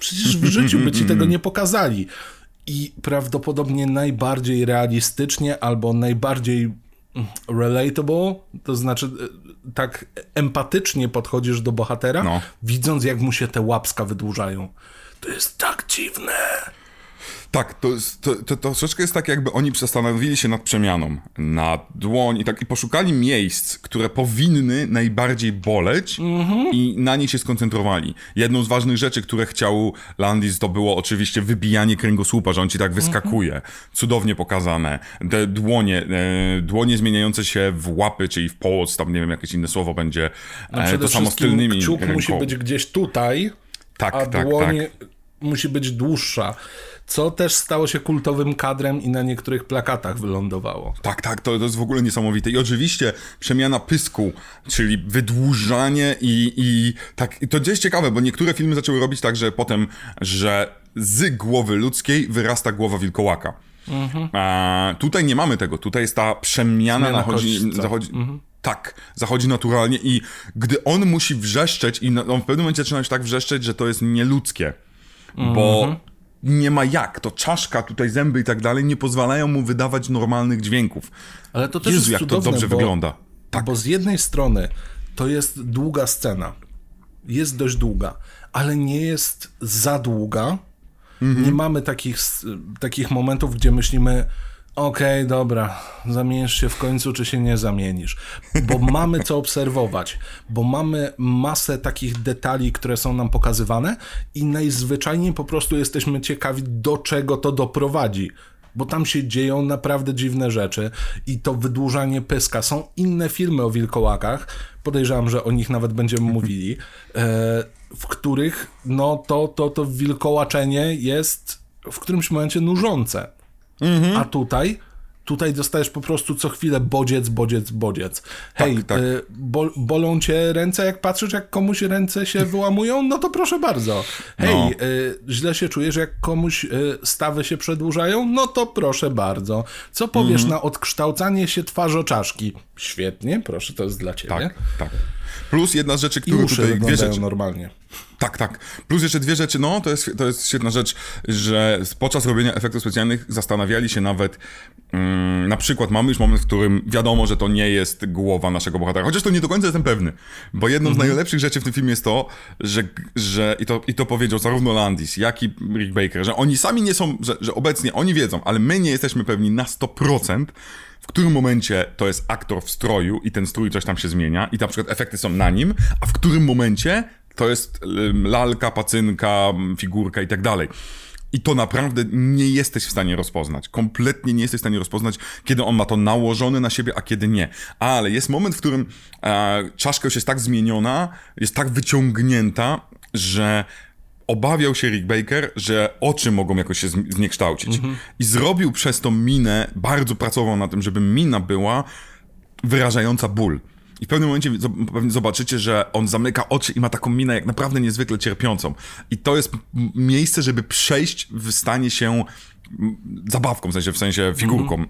Przecież w życiu by ci tego nie pokazali. I prawdopodobnie najbardziej realistycznie albo najbardziej mm, relatable, to znaczy e, tak empatycznie podchodzisz do bohatera, No. widząc jak mu się te łapska wydłużają. To jest tak dziwne. Tak, to, to, to, troszeczkę jest tak, jakby oni zastanowili się nad przemianą, nad dłoń i tak, i poszukali miejsc, które powinny najbardziej boleć i na nich się skoncentrowali. Jedną z ważnych rzeczy, które chciał Landis, to było oczywiście wybijanie kręgosłupa, że on ci tak wyskakuje. Cudownie pokazane. Te dłonie, e, dłonie zmieniające się w łapy, czyli w połos, tam nie wiem, jakieś inne słowo będzie. No E, przede to samo z tylnymi kciuk musi być gdzieś tutaj, Tak, a tak, dłoń tak. musi być dłuższa. Co też stało się kultowym kadrem i na niektórych plakatach wylądowało. Tak, tak, to, to jest w ogóle niesamowite. I oczywiście przemiana pysku, czyli wydłużanie i, i tak. I to jest ciekawe, bo niektóre filmy zaczęły robić tak, że potem, że z głowy ludzkiej wyrasta głowa wilkołaka. A, tutaj nie mamy tego. Tutaj jest ta przemiana, nachodzi, zachodzi. Tak, zachodzi naturalnie i gdy on musi wrzeszczeć i on w pewnym momencie zaczyna już tak wrzeszczeć, że to jest nieludzkie, bo nie ma jak, to czaszka, tutaj zęby i tak dalej nie pozwalają mu wydawać normalnych dźwięków. Ale to też Jezu, jest jak to cudowne, dobrze bo, wygląda. Tak. Bo z jednej strony to jest długa scena. Jest dość długa, ale nie jest za długa. Mhm. Nie mamy takich, takich momentów, gdzie myślimy okej, dobra, zamienisz się w końcu, czy się nie zamienisz. Bo mamy co obserwować, bo mamy masę takich detali, które są nam pokazywane i najzwyczajniej po prostu jesteśmy ciekawi, do czego to doprowadzi bo tam się dzieją naprawdę dziwne rzeczy i to wydłużanie pyska. Są inne filmy o wilkołakach, podejrzewam, że o nich nawet będziemy mówili, e, w których no to, to, to wilkołaczenie jest w którymś momencie nużące. A tutaj, tutaj dostajesz po prostu co chwilę bodziec, bodziec, bodziec. Hej, tak. e, bol, bolą cię ręce, jak patrzysz, jak komuś ręce się wyłamują? No to proszę bardzo. Hej, No. e, źle się czujesz, jak komuś e, stawy się przedłużają? No to proszę bardzo. Co powiesz Mhm. na odkształcanie się twarzoczaszki? Świetnie, proszę, to jest dla ciebie. Tak, tak. Plus jedna z rzeczy, uszy tutaj dwie rzeczy. normalnie. Tak, tak. Plus jeszcze dwie rzeczy, no to jest, to jest świetna rzecz, że podczas robienia efektów specjalnych zastanawiali się nawet, mm, na przykład mamy już moment, w którym wiadomo, że to nie jest głowa naszego bohatera, chociaż to nie do końca jestem pewny, bo jedną Mhm. z najlepszych rzeczy w tym filmie jest to, że, że i, to, i to powiedział zarówno Landis, jak i Rick Baker, że oni sami nie są, że, że obecnie oni wiedzą, ale my nie jesteśmy pewni na 100%, w którym momencie to jest aktor w stroju i ten strój coś tam się zmienia i na przykład efekty są na nim, a w którym momencie to jest lalka, pacynka, figurka i tak dalej. I to naprawdę nie jesteś w stanie rozpoznać. Kompletnie nie jesteś w stanie rozpoznać, kiedy on ma to nałożone na siebie, a kiedy nie. Ale jest moment, w którym e, czaszka już jest tak zmieniona, jest tak wyciągnięta, że obawiał się Rick Baker, że oczy mogą jakoś się zniekształcić. I zrobił przez to minę, bardzo pracował na tym, żeby mina była wyrażająca ból. I w pewnym momencie zobaczycie, że on zamyka oczy i ma taką minę jak naprawdę niezwykle cierpiącą. I to jest miejsce, żeby przejść w stanie się zabawką, w sensie, w sensie figurką.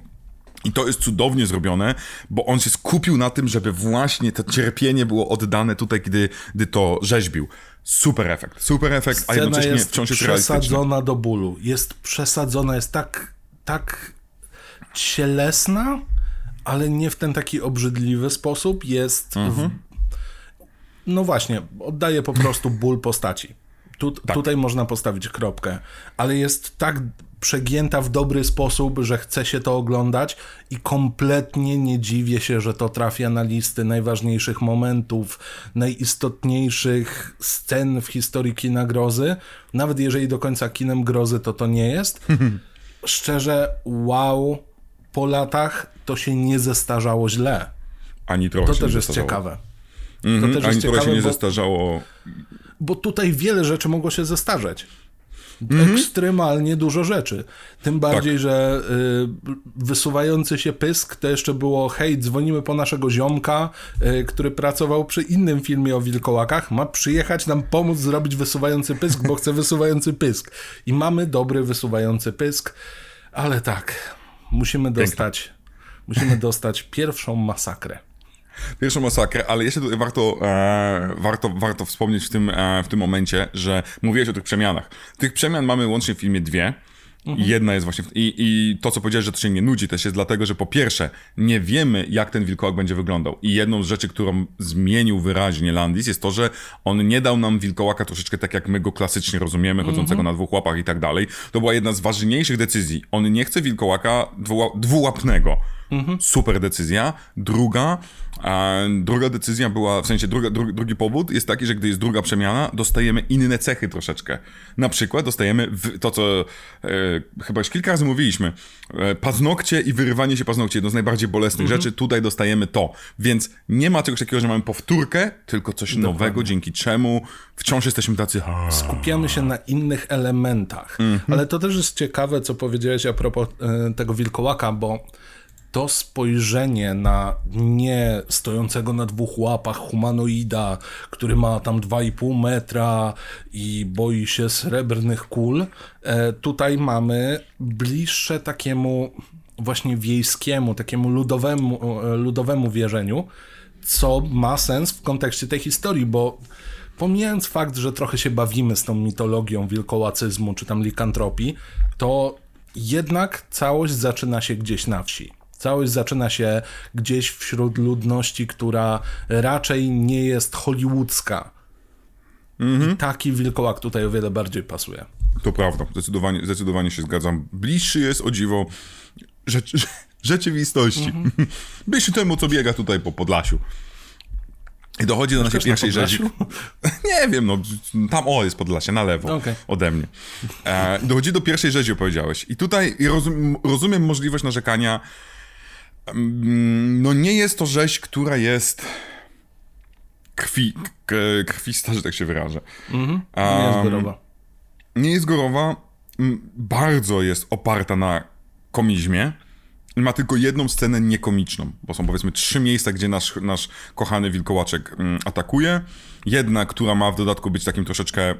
I to jest cudownie zrobione, bo on się skupił na tym, żeby właśnie to cierpienie było oddane tutaj, gdy, gdy to rzeźbił. Super efekt, super efekt, a Scena jednocześnie jest wciąż jest przesadzona do bólu. Jest przesadzona, jest tak, tak cielesna, ale nie w ten taki obrzydliwy sposób. Jest. Mhm. W... No właśnie, oddaje po prostu ból postaci. Tu, Tak. Tutaj można postawić kropkę, ale jest tak przegięta w dobry sposób, że chce się to oglądać i kompletnie nie dziwię się, że to trafia na listy najważniejszych momentów, najistotniejszych scen w historii kina grozy. Nawet jeżeli do końca kinem grozy to to nie jest. Szczerze, wow, po latach to się nie zestarzało źle. Ani trochę To się też nie jest ciekawe. Mhm, To też Ani jest trochę się ciekawe, nie bo- zestarzało. bo tutaj wiele rzeczy mogło się zestarzeć. Mhm. Ekstremalnie dużo rzeczy. Tym bardziej, Tak. że y, wysuwający się pysk to jeszcze było hej, dzwonimy po naszego ziomka, y, który pracował przy innym filmie o wilkołakach, ma przyjechać nam pomóc zrobić wysuwający pysk, bo chce wysuwający pysk. I mamy dobry wysuwający pysk, ale tak, musimy dostać, musimy dostać pierwszą masakrę. Pierwszą masakrę, ale jeszcze tutaj warto, e, warto, warto wspomnieć w tym, e, w tym momencie, że mówiłeś o tych przemianach. Tych przemian mamy łącznie w filmie dwie. Mhm. Jedna jest właśnie. W... I, I to, co powiedziałeś, że to się nie nudzi, też jest dlatego, że po pierwsze, nie wiemy, jak ten wilkołak będzie wyglądał. I jedną z rzeczy, którą zmienił wyraźnie Landis, jest to, że on nie dał nam wilkołaka troszeczkę tak, jak my go klasycznie rozumiemy, chodzącego mhm. na dwóch łapach i tak dalej. To była jedna z ważniejszych decyzji. On nie chce wilkołaka dwułapnego. Mhm. Super decyzja. Druga, druga decyzja była, w sensie druga, dru, drugi powód jest taki, że gdy jest druga przemiana, dostajemy inne cechy troszeczkę. Na przykład dostajemy to, co e, chyba już kilka razy mówiliśmy, e, paznokcie i wyrywanie się paznokci, jedno z najbardziej bolesnych mhm. rzeczy, tutaj dostajemy to. Więc nie ma czegoś takiego, że mamy powtórkę, tylko coś Dokładnie. nowego, dzięki czemu wciąż jesteśmy tacy... Skupiamy się na innych elementach. Mhm. Ale to też jest ciekawe, co powiedziałeś a propos e, tego wilkołaka, bo to spojrzenie na nie stojącego na dwóch łapach humanoida, który ma tam 2,5 metra i boi się srebrnych kul, e, tutaj mamy bliższe takiemu właśnie wiejskiemu, takiemu ludowemu, e, ludowemu wierzeniu, co ma sens w kontekście tej historii, bo pomijając fakt, że trochę się bawimy z tą mitologią wilkołacyzmu czy tam likantropii, to jednak całość zaczyna się gdzieś na wsi. Całość zaczyna się gdzieś wśród ludności, która raczej nie jest hollywoodzka. Mhm. I taki wilkołak tutaj o wiele bardziej pasuje. To prawda, zdecydowanie, zdecydowanie się zgadzam. Bliższy jest o dziwo rzecz, rzeczywistości. Mhm. Bliższy temu, co biega tutaj po Podlasiu. I dochodzi do naszej pierwszej rzezi. Nie wiem, no tam o jest Podlasie, na lewo okay. ode mnie. E, dochodzi do pierwszej rzezi, opowiedziałeś. I tutaj rozum, rozumiem możliwość narzekania no nie jest to rzeź, która jest krwi, krwista, że tak się wyrażę. Mhm. Nie jest gorowa. Nie jest gorowa, bardzo jest oparta na komizmie. Ma tylko jedną scenę niekomiczną, bo są powiedzmy trzy miejsca, gdzie nasz, nasz kochany wilkołaczek atakuje. Jedna, która ma w dodatku być takim troszeczkę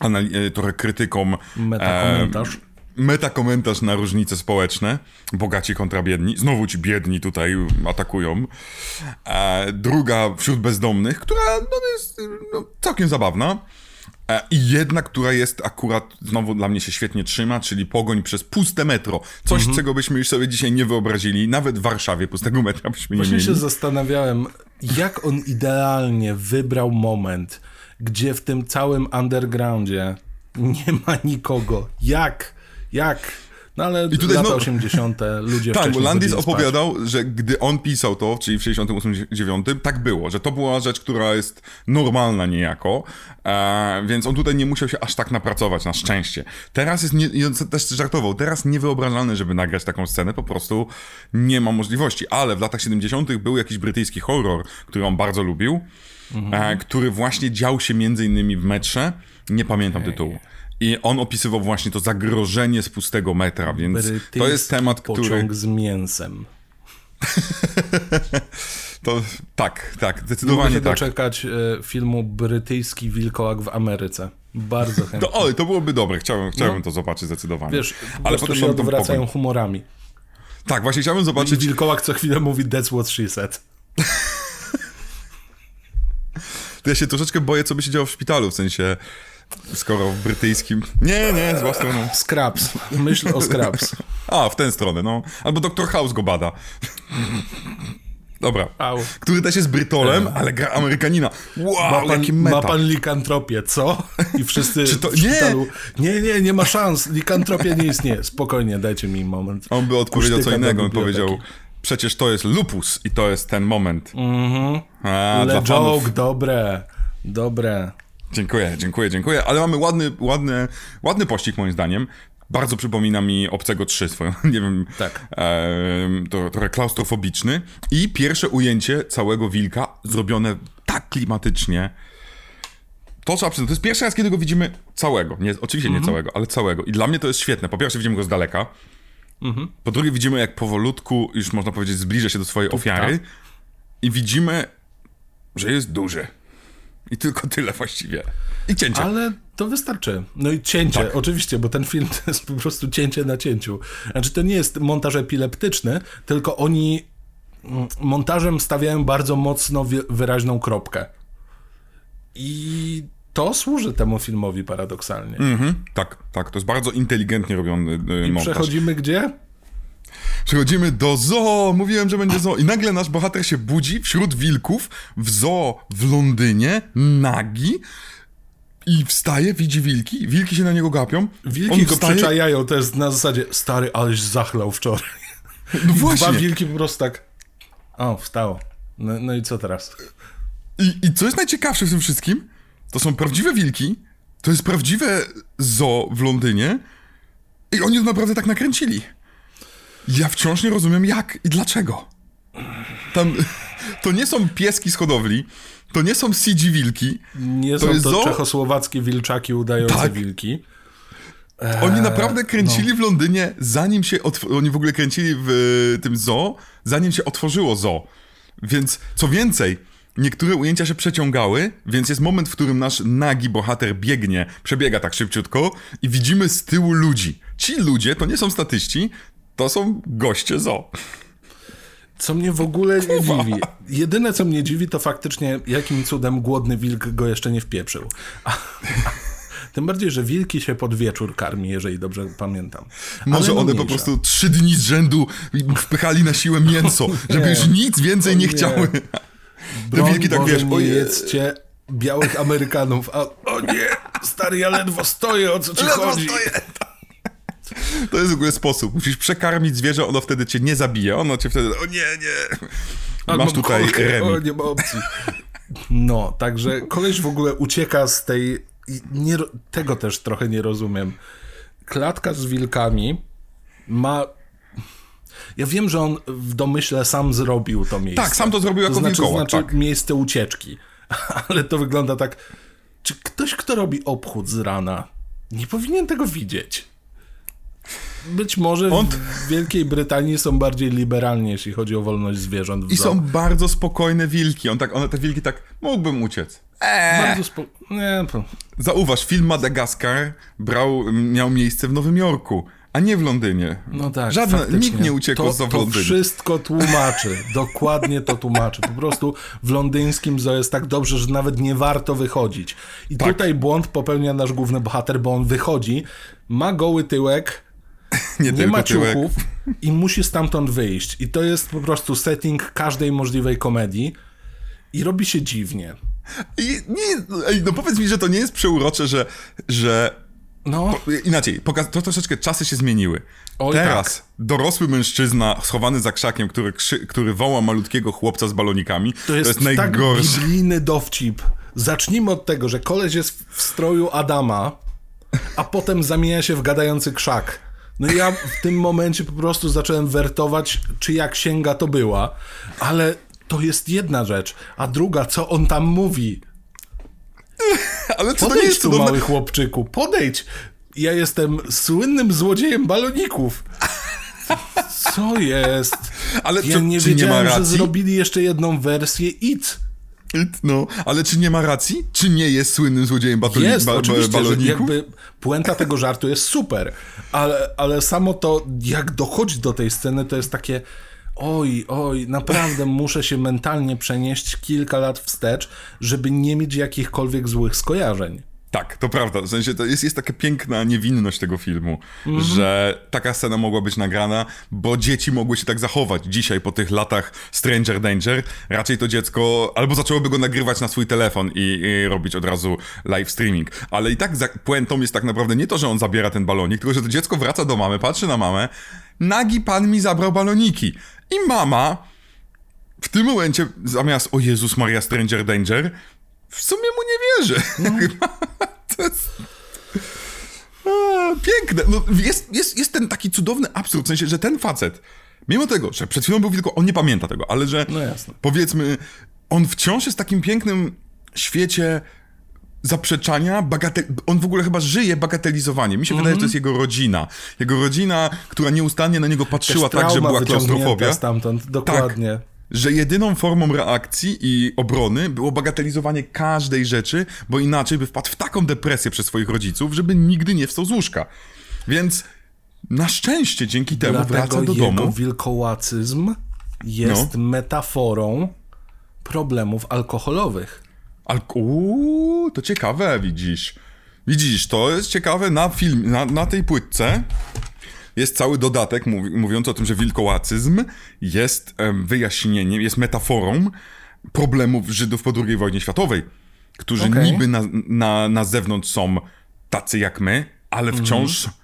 e, trochę krytyką. Metakomentarz. E, metakomentarz na różnice społeczne. Bogaci kontra biedni. Znowu ci biedni tutaj atakują. E, druga wśród bezdomnych, która no, jest no, całkiem zabawna. E, I jedna, która jest akurat, znowu dla mnie się świetnie trzyma, czyli pogoń przez puste metro. Coś, mhm. czego byśmy już sobie dzisiaj nie wyobrazili. Nawet w Warszawie pustego metra byśmy Właśnie nie mieli. się zastanawiałem, jak on idealnie wybrał moment, gdzie w tym całym undergroundzie nie ma nikogo. Jak? Jak? No ale I tutaj lata no, 80. ludzie Tak, bo Landis opowiadał, spać. że gdy on pisał to, czyli w 68-9, tak było, że to była rzecz, która jest normalna niejako, e, więc on tutaj nie musiał się aż tak napracować, na szczęście. Teraz jest, nie, i on też żartował, teraz niewyobrażalne, żeby nagrać taką scenę, po prostu nie ma możliwości, ale w latach 70. był jakiś brytyjski horror, który on bardzo lubił, mhm. e, który właśnie dział się między innymi w metrze, nie pamiętam hey. tytułu. I on opisywał właśnie to zagrożenie z pustego metra, więc Brytyjski to jest temat, który... pociąg z mięsem. to tak, tak, zdecydowanie Mogę się tak. doczekać e, filmu Brytyjski Wilkołak w Ameryce. Bardzo chętnie. To, oj, to byłoby dobre, chciałbym, chciałbym no. to zobaczyć zdecydowanie. Wiesz, ale potem się odwracają humorami. Tak, właśnie chciałbym zobaczyć... I Wilkołak co chwilę mówi that's what she said. to ja się troszeczkę boję, co by się działo w szpitalu, w sensie Skoro w brytyjskim. Nie, nie, zła strona. Scraps. Myśl o Scraps. A, w tę stronę, no. Albo Dr. House go bada. Dobra. Au. Który też jest Brytolem, ale gra Amerykanina. Wow, ma pan, jaki meta. Ma pan likantropię, co? I wszyscy Czy to... w szpitalu... Nie. nie, nie, nie ma szans. Likantropia nie istnieje. Spokojnie, dajcie mi moment. On by odpowiedział co innego. On powiedział, przecież to jest lupus i to jest ten moment. Mhm. Mm joke, dobre. Dobre. Dziękuję, dziękuję, dziękuję. Ale mamy ładny, ładny, ładny pościg moim zdaniem. Bardzo przypomina mi Obcego 3 swoją, nie wiem, tak. e, to, trochę klaustrofobiczny. I pierwsze ujęcie całego wilka zrobione tak klimatycznie. To trzeba przyznać, to jest pierwszy raz, kiedy go widzimy całego. Nie, oczywiście nie mhm. całego, ale całego. I dla mnie to jest świetne. Po pierwsze widzimy go z daleka. Mhm. Po drugie widzimy, jak powolutku, już można powiedzieć, zbliża się do swojej ofiary. I widzimy, że jest duży. I tylko tyle właściwie. I cięcie. Ale to wystarczy. No i cięcie, tak. oczywiście, bo ten film to jest po prostu cięcie na cięciu. Znaczy, to nie jest montaż epileptyczny, tylko oni mm, montażem stawiają bardzo mocno wyraźną kropkę. I to służy temu filmowi paradoksalnie. Mhm, tak, tak, to jest bardzo inteligentnie robiony y, I montaż. przechodzimy gdzie? Przechodzimy do zoo. Mówiłem, że będzie zoo. I nagle nasz bohater się budzi wśród wilków w zoo w Londynie, nagi. I wstaje, widzi wilki, wilki się na niego gapią. Wilki On go wstaje- przyczajają, to jest na zasadzie stary, aleś zachlał wczoraj. No Dwa właśnie. wilki po prostu tak. O, wstało. No, no i co teraz? I, I co jest najciekawsze w tym wszystkim, to są prawdziwe wilki, to jest prawdziwe zoo w Londynie i oni to naprawdę tak nakręcili. Ja wciąż nie rozumiem jak i dlaczego. Tam, to nie są pieski z hodowli, to nie są CG wilki, Nie To są to zoo? czechosłowackie wilczaki udające Tak. wilki. Oni naprawdę kręcili w Londynie, zanim się. Oni w ogóle kręcili w y, tym zoo, zanim się otworzyło zoo. Więc co więcej, niektóre ujęcia się przeciągały, więc jest moment, w którym nasz nagi bohater biegnie, przebiega tak szybciutko i widzimy z tyłu ludzi. Ci ludzie to nie są statyści, to są goście zoo. Co mnie w ogóle nie dziwi. Jedyne, co mnie dziwi, to faktycznie jakim cudem głodny wilk go jeszcze nie wpieprzył. A, a, tym bardziej, że wilki się pod wieczór karmi, jeżeli dobrze pamiętam. Ale Może no one po prostu trzy dni z rzędu wpychali na siłę mięso, żeby już nic więcej nie nie. chciały. Te Broń wilki tak wiesz, nie ojej. jedzcie białych Amerykanów. A, o nie, stary, ja ledwo stoję, o co ci Ledwo chodzi? stoję. To jest w ogóle sposób. Musisz przekarmić zwierzę, ono wtedy cię nie zabije. Ono cię wtedy. O nie, nie. Albo Masz tutaj kolkę, O, remi. nie ma opcji. No, także koleś w ogóle ucieka z tej... Nie, tego też trochę nie rozumiem. Klatka z wilkami ma... Ja wiem, że on w domyśle sam zrobił to miejsce. Tak, sam to zrobił jako to znaczy, wilkołak, znaczy tak. miejsce ucieczki. Ale to wygląda tak... Czy ktoś, kto robi obchód z rana, nie powinien tego widzieć? Być może On- w Wielkiej Brytanii są bardziej liberalni, jeśli chodzi o wolność zwierząt. I zoo. są bardzo spokojne wilki. On tak, one, te wilki tak, mógłbym uciec. Eee. Bardzo spo... Nie, to... Zauważ, film Madagaskar brał, miał miejsce w Nowym Jorku, a nie w Londynie. No tak, Żadne, faktycznie. nikt nie uciekł to, z w To Londynie. wszystko tłumaczy, dokładnie to tłumaczy. Po prostu w londyńskim zoo jest tak dobrze, że nawet nie warto wychodzić. I Tak. tutaj błąd popełnia nasz główny bohater, bo on wychodzi, ma goły tyłek, Nie, nie ma ciuchów i musi stamtąd wyjść. I to jest po prostu setting każdej możliwej komedii i robi się dziwnie. I nie, no powiedz mi, że to nie jest przeurocze, że, że No, Inaczej, pokaz- to troszeczkę czasy się zmieniły. Oj, Teraz tak. dorosły mężczyzna schowany za krzakiem, który, krzy- który woła malutkiego chłopca z balonikami, to jest, tak najgorsze. biblijny dowcip. Zacznijmy od tego, że koleś jest w stroju Adama, a potem zamienia się w gadający krzak. No i ja w tym momencie po prostu zacząłem wertować, czyja księga to była, ale to jest jedna rzecz, a druga, co on tam mówi. Ale to nie Podejdź jest tu, cudowne? mały chłopczyku, podejdź. Ja jestem słynnym złodziejem baloników. Co jest? Ale Ja czy, nie czy nie ma wiedziałem, że racji? zrobili jeszcze jedną wersję IT. No, ale czy nie ma racji? Czy nie jest słynnym złodziejem batoli- Jest, ba- oczywiście, że baloników? jakby puenta tego żartu jest super, ale, ale samo to, jak dochodzi do tej sceny, to jest takie oj, oj, naprawdę muszę się mentalnie przenieść kilka lat wstecz, żeby nie mieć jakichkolwiek złych skojarzeń. Tak, to prawda. W sensie to jest, jest taka piękna niewinność tego filmu, Mhm. że taka scena mogła być nagrana, bo dzieci mogły się tak zachować. Dzisiaj, po tych latach Stranger Danger, raczej to dziecko albo zaczęłoby go nagrywać na swój telefon i, i robić od razu live streaming. Ale i tak za, puentą jest tak naprawdę nie to, że on zabiera ten balonik, tylko że to dziecko wraca do mamy, patrzy na mamę, nagi pan mi zabrał baloniki. I mama w tym momencie zamiast o Jezus Maria Stranger Danger, w sumie mu nie wierzy. to jest... A, piękne. No, jest, jest, jest ten taki cudowny absurd, w sensie, że ten facet, mimo tego, że przed chwilą był tylko, on nie pamięta tego, ale że No jasne. powiedzmy, on wciąż jest w takim pięknym świecie zaprzeczania, bagatel... on w ogóle chyba żyje bagatelizowanie. Mi się wydaje, że to jest jego rodzina. Jego rodzina, która nieustannie na niego patrzyła tak, że była klaustrofobia. stamtąd, dokładnie. Że jedyną formą reakcji i obrony było bagatelizowanie każdej rzeczy, bo inaczej by wpadł w taką depresję przez swoich rodziców, żeby nigdy nie wstał z łóżka. Więc na szczęście dzięki temu Dlatego wraca do jego domu. wilkołacyzm jest no. metaforą problemów alkoholowych. Alko Uuu, to ciekawe, widzisz. Widzisz, to jest ciekawe na film, na, na tej płytce jest cały dodatek mówi, mówiący o tym, że wilkołacyzm jest wyjaśnieniem, jest metaforą problemów Żydów po II wojnie światowej, którzy okay. niby na, na, na zewnątrz są tacy jak my, ale wciąż mm.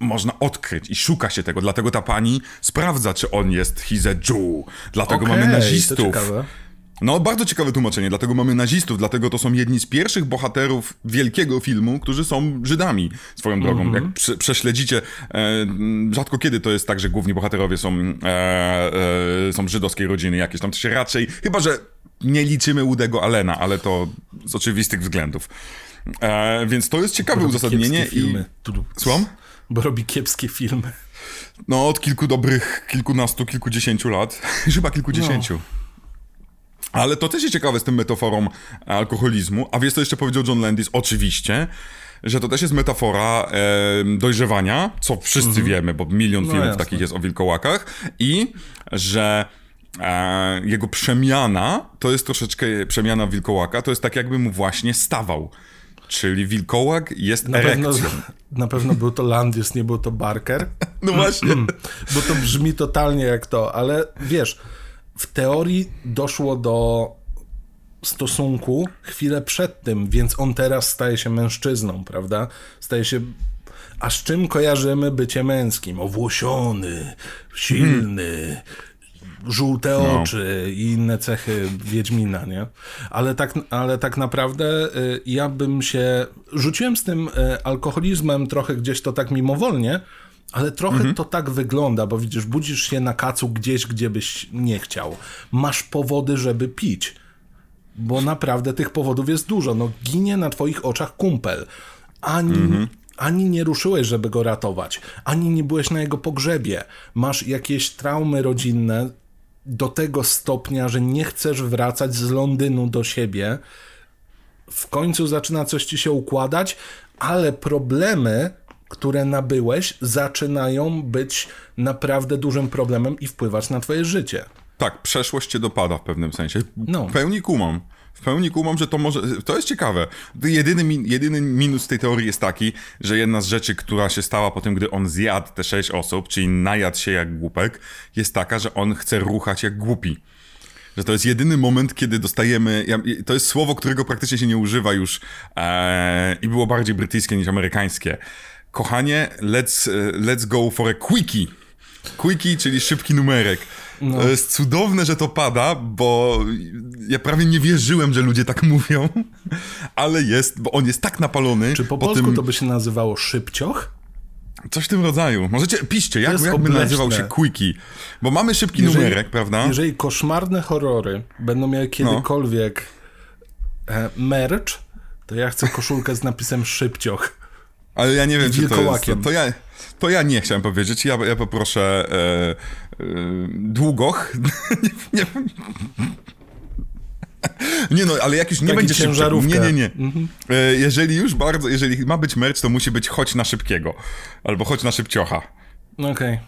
można odkryć i szuka się tego. Dlatego ta pani sprawdza, czy on jest he's a Jew. Dlatego okay, mamy nazistów. No, bardzo ciekawe tłumaczenie, dlatego mamy nazistów, dlatego to są jedni z pierwszych bohaterów wielkiego filmu, którzy są Żydami swoją drogą. Mm -hmm. Jak prze, prześledzicie, e, rzadko kiedy to jest tak, że główni bohaterowie są, e, e, są żydowskiej rodziny jakieś, tam to się raczej, chyba że nie liczymy Udego Allena, ale to z oczywistych względów. E, więc to jest ciekawe uzasadnienie. Filmy. I... Słucham? Bo robi kiepskie filmy. No, od kilku dobrych, kilkunastu, kilkudziesięciu lat. Chyba kilkudziesięciu. No. Ale to też jest ciekawe z tym metaforą alkoholizmu. A wiesz, co jeszcze powiedział John Landis? Oczywiście, że to też jest metafora e, dojrzewania, co wszyscy mhm. wiemy, bo milion no filmów no takich jest o wilkołakach. I że e, jego przemiana to jest troszeczkę przemiana wilkołaka, to jest tak jakby mu właśnie stawał. Czyli wilkołak jest na erekcją. Pewno, na pewno był to Landis, nie był to Barker. No właśnie. Bo to brzmi totalnie jak to, ale wiesz w teorii doszło do stosunku chwilę przed tym, więc on teraz staje się mężczyzną, prawda? Staje się. A z czym kojarzymy bycie męskim? Owłosiony, silny, żółte no. oczy i inne cechy Wiedźmina, nie? Ale tak, ale tak naprawdę y, ja bym się. Rzuciłem z tym y, alkoholizmem trochę gdzieś to tak mimowolnie, ale trochę mhm. to tak wygląda, bo widzisz, budzisz się na kacu gdzieś, gdzie byś nie chciał. Masz powody, żeby pić. Bo naprawdę tych powodów jest dużo. No, ginie na twoich oczach kumpel. Ani, mhm. ani nie ruszyłeś, żeby go ratować. Ani nie byłeś na jego pogrzebie. Masz jakieś traumy rodzinne do tego stopnia, że nie chcesz wracać z Londynu do siebie. W końcu zaczyna coś ci się układać, ale problemy które nabyłeś, zaczynają być naprawdę dużym problemem i wpływać na twoje życie. Tak, przeszłość cię dopada w pewnym sensie. No. W pełni kumam. W pełni kumam, że to może. To jest ciekawe. Jedyny, jedyny minus tej teorii jest taki, że jedna z rzeczy, która się stała po tym, gdy on zjadł te sześć osób, czyli najadł się jak głupek, jest taka, że on chce ruchać jak głupi. Że to jest jedyny moment, kiedy dostajemy. Ja, to jest słowo, którego praktycznie się nie używa już ee, i było bardziej brytyjskie niż amerykańskie kochanie, let's, e, let's go for a quickie. Quickie, czyli szybki numerek. No. To jest cudowne, że to pada, bo ja prawie nie wierzyłem, że ludzie tak mówią, ale jest, bo on jest tak napalony. Czy po, po polsku tym... to by się nazywało szybcioch? Coś w tym rodzaju. Możecie, piszcie, jak, jakby nazywał się Quickie. Bo mamy szybki jeżeli, numerek, prawda? Jeżeli koszmarne horrory będą miały no. kiedykolwiek no. merch, to ja chcę koszulkę z napisem szybcioch. Ale ja nie wiem, czy to jest... To, ja, to ja nie chciałem powiedzieć. Ja, ja poproszę e, e, długoch. nie, nie, nie no, ale jakiś nie Taki będzie szybciej. Nie, nie, nie. Mhm. E, jeżeli już bardzo, jeżeli ma być merch, to musi być chodź na szybkiego. Albo chodź na szybciocha. Okej. Okay.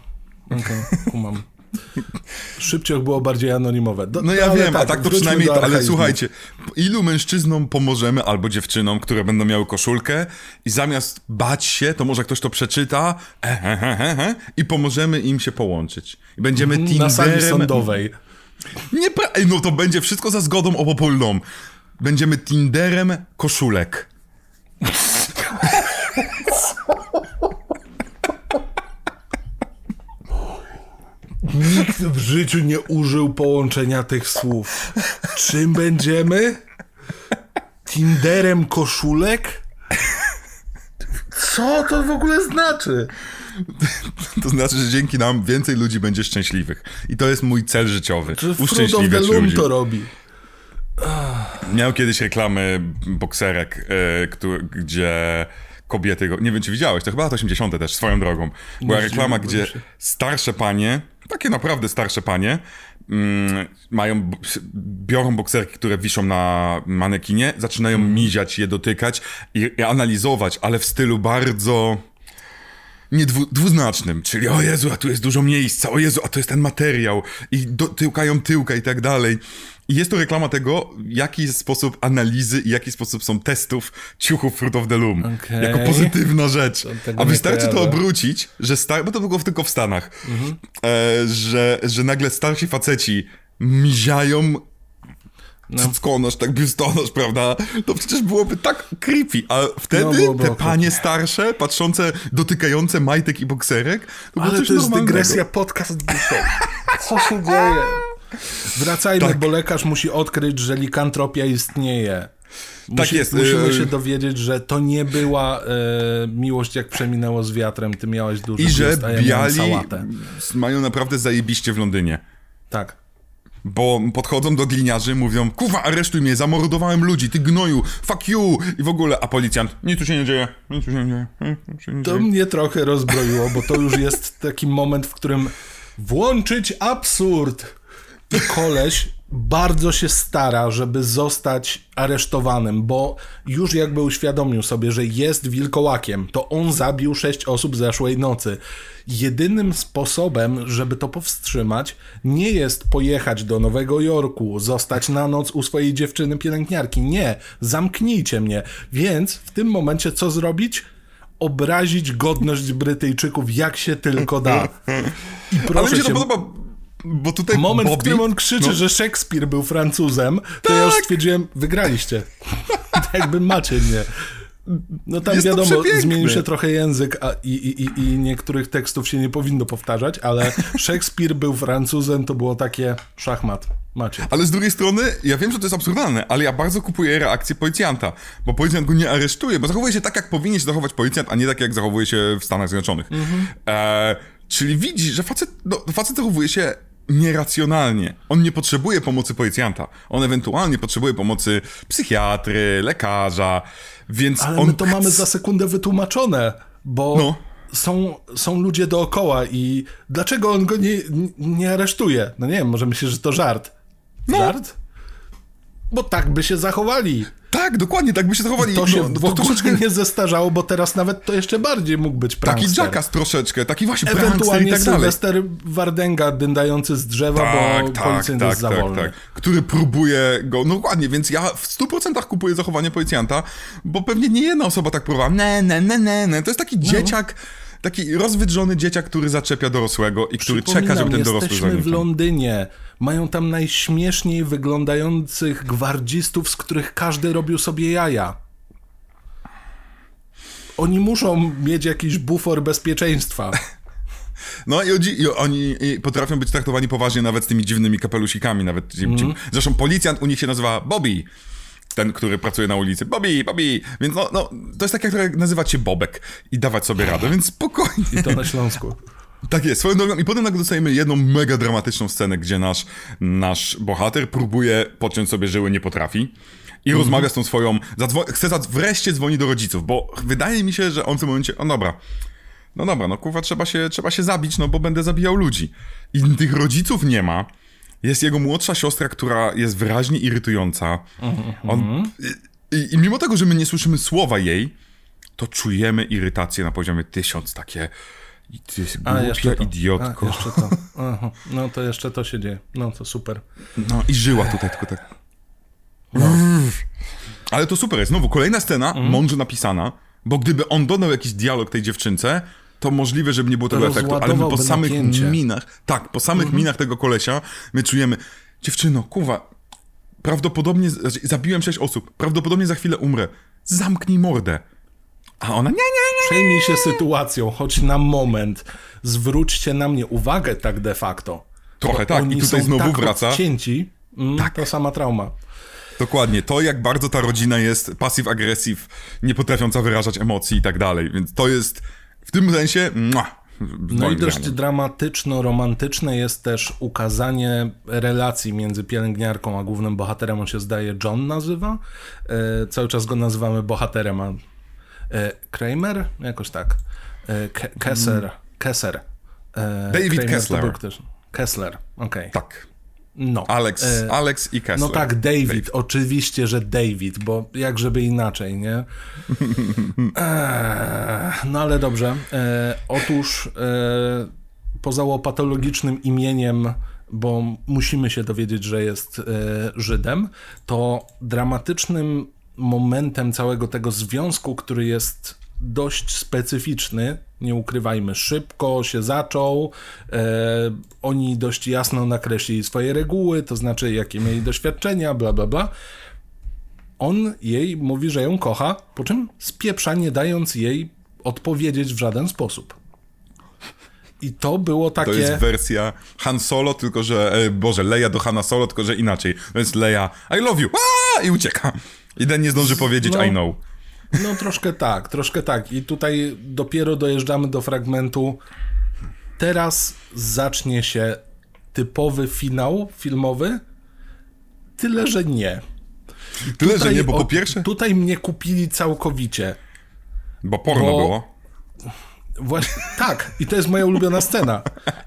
Okej, okay. kumam. Szybciej było bardziej anonimowe. Do, no ja wiem, tak, a tak to przynajmniej, ale słuchajcie, ilu mężczyznom pomożemy albo dziewczynom, które będą miały koszulkę i zamiast bać się, to może ktoś to przeczyta e, he, he, i pomożemy im się połączyć. I będziemy Tinderem... Na sali sądowej. Nie, no to będzie wszystko za zgodą obopólną. Będziemy Tinderem koszulek. Nikt w życiu nie użył połączenia tych słów. Czym będziemy? Tinderem koszulek? Co to w ogóle znaczy? To znaczy, że dzięki nam więcej ludzi będzie szczęśliwych. I to jest mój cel życiowy. Czy Uszczęśliwiać ludzi. to robi. Miał kiedyś reklamy bokserek, yy, który, gdzie kobiety, nie wiem czy widziałeś, to chyba lat 80. też, swoją drogą. Była reklama, gdzie starsze panie takie naprawdę starsze panie, mm, mają, biorą bokserki, które wiszą na manekinie, zaczynają mm. miziać je, dotykać i, i analizować, ale w stylu bardzo nie dwu, dwuznacznym, czyli o Jezu, a tu jest dużo miejsca, o Jezu, a to jest ten materiał i do, tyłkają tyłka i tak dalej. I jest to reklama tego, jaki sposób analizy i jaki sposób są testów ciuchów Fruit of the Loom. Okej. Jako pozytywna rzecz. A wystarczy to obrócić, że star... bo to było tylko w Stanach, e, że, że nagle starsi faceci miziają No. cyckonosz, tak biustonosz, prawda? To przecież byłoby tak creepy. A No, wtedy byłoby te panie starsze, patrzące, dotykające majtek i bokserek, to Ale to jest normalnego. dygresja podcast dzisiaj. Co się dzieje? Wracajmy, Tak. bo lekarz musi odkryć, że likantropia istnieje. Musi, jest, Musimy e, się dowiedzieć, że to nie była e, miłość, jak przeminęło z wiatrem. Ty miałeś duży I że ja biali mają naprawdę zajebiście w Londynie. Tak. Bo podchodzą do gliniarzy, mówią, kuwa, aresztuj mnie, zamordowałem ludzi, ty gnoju, fuck you i w ogóle, a policjant, nic tu się nie dzieje, nic tu się nie dzieje, się nie To dzieje. mnie trochę rozbroiło, bo to już jest taki moment, w którym włączyć absurd. I koleś bardzo się stara, żeby zostać aresztowanym, bo już jakby uświadomił sobie, że jest wilkołakiem, to on zabił sześć osób zeszłej nocy. Jedynym sposobem, żeby to powstrzymać, nie jest pojechać do Nowego Jorku, zostać na noc u swojej dziewczyny pielęgniarki. Nie, zamknijcie mnie. Więc w tym momencie co zrobić? Obrazić godność Brytyjczyków jak się tylko da. I Ale proszę mi się to podoba, bo tutaj Moment, Bobby, w którym on krzyczy, no, że Szekspir był Francuzem, to ja już stwierdziłem, wygraliście. tak jakby macie mnie. No tam Jest wiadomo, zmienił się trochę język a, i, i, i- niektórych tekstów się nie powinno powtarzać, ale Szekspir był Francuzem, to było takie szachmat. Macie. Ale z drugiej strony, ja wiem, że to jest absurdalne, ale ja bardzo kupuję reakcję policjanta, bo policjant go nie aresztuje, bo zachowuje się tak, jak powinien się zachować policjant, a nie tak, jak zachowuje się w Stanach Zjednoczonych. E, czyli widzi, że facet, no, facet zachowuje się nieracjonalnie. On nie potrzebuje pomocy policjanta. On ewentualnie potrzebuje pomocy psychiatry, lekarza, więc Ale on my to mamy za sekundę wytłumaczone, bo No. są, są ludzie dookoła i dlaczego on go nie, nie aresztuje? No nie wiem, może myślisz, że to żart. No. Żart? Bo tak by się zachowali. Tak, dokładnie, tak by się zachowali. To się no, to troszeczkę nie zestarzało, bo teraz nawet to jeszcze bardziej mógł być taki prankster. jackass troszeczkę, taki właśnie prankster i Ewentualnie tak dalej. Sylwester Wardenga dędający z drzewa, bo policjant jest za wolny. Który próbuje go, no dokładnie, więc ja w 100% kupuję zachowanie policjanta, bo pewnie nie jedna osoba tak próbowała, ne, ne, ne, ne, ne. To jest No. taki dzieciak, taki rozwydrzony dzieciak, który zaczepia dorosłego i który czeka, żeby ten dorosły jesteśmy w zaniósł. Londynie. Mają tam najśmieszniej wyglądających gwardzistów, z których każdy robił sobie jaja. Oni muszą mieć jakiś bufor bezpieczeństwa. No i, i oni i potrafią być traktowani poważnie nawet z tymi dziwnymi kapelusikami, nawet czym- Zresztą policjant u nich się nazywa Bobby. Ten, który pracuje na ulicy. Bobby, Bobby. Więc no, no to jest tak jak nazywać się Bobek i dawać sobie radę, więc spokojnie. To na Śląsku. Tak jest, swoją drogą. I potem nagle dostajemy jedną mega dramatyczną scenę, gdzie nasz, nasz bohater próbuje podciąć sobie żyły, nie potrafi. I Mhm. rozmawia z tą swoją. Zadzwo- chce zadzw- wreszcie dzwoni do rodziców, bo wydaje mi się, że on w tym momencie. O dobra. No dobra, no kurwa, trzeba się, trzeba się zabić, no bo będę zabijał ludzi. I tych rodziców nie ma. Jest jego młodsza siostra, która jest wyraźnie irytująca. Mhm. On, i, I mimo tego, że my nie słyszymy słowa jej, to czujemy irytację na poziomie tysiąc, takie. Ty jest A, jeszcze głupia to. idiotko. A, jeszcze to. Aha. No to jeszcze to się dzieje. No to super. No i żyła tutaj tylko tak. Ale to super jest. Znowu, kolejna scena, Mhm. mądrze napisana, bo gdyby on dodał jakiś dialog tej dziewczynce, to możliwe, żeby nie było tego efektu. Ale my po samych napięcie. Mhm. minach, tak, po samych minach tego kolesia, my czujemy, dziewczyno, kuwa, prawdopodobnie, znaczy, zabiłem sześć osób, prawdopodobnie za chwilę umrę. Zamknij mordę. A ona, nie, nie, nie. Przejmij się sytuacją, choć na moment. Zwróćcie na mnie uwagę tak de facto. Trochę tak, i tutaj znowu tak wraca. Odcięci, mm, Tak. To sama trauma. Dokładnie, to jak bardzo ta rodzina jest passive-aggressive, nie potrafiąca wyrażać emocji i tak dalej, więc to jest w tym sensie... Mua, No i dość dramatyczno-romantyczne jest też ukazanie relacji między pielęgniarką a głównym bohaterem. On się zdaje John nazywa. E, cały czas go nazywamy bohaterem. A, e, Kramer? Jakoś tak. E, Ke- Kesser. Kesser. E, David Kramer Kessler. Kessler, okej. Tak. No. Alex, e, Alex i Kessler. No tak, David, David, oczywiście, że David, bo jak żeby inaczej, nie? E, no ale dobrze. E, otóż e, poza łopatologicznym imieniem, bo musimy się dowiedzieć, że jest e, Żydem, to dramatycznym momentem całego tego związku, który jest dość specyficzny, nie ukrywajmy, szybko się zaczął. E, oni dość jasno nakreślili swoje reguły, to znaczy jakie mieli doświadczenia, bla, bla, bla. On jej mówi, że ją kocha, po czym spieprza, nie dając jej odpowiedzieć w żaden sposób. I to było takie... To jest wersja Han Solo, tylko że... E, Boże, Leia do Hanna Solo, tylko że inaczej. To jest Leia I love you! Aaaa! I ucieka. I nie zdąży powiedzieć no, I know. No troszkę tak, troszkę tak. I tutaj dopiero dojeżdżamy do fragmentu. Teraz zacznie się typowy finał filmowy, tyle że nie. tyle, tutaj, że nie, bo po pierwsze... Tutaj mnie kupili całkowicie. Bo porno bo... było. Właśnie, tak, i to jest moja ulubiona scena.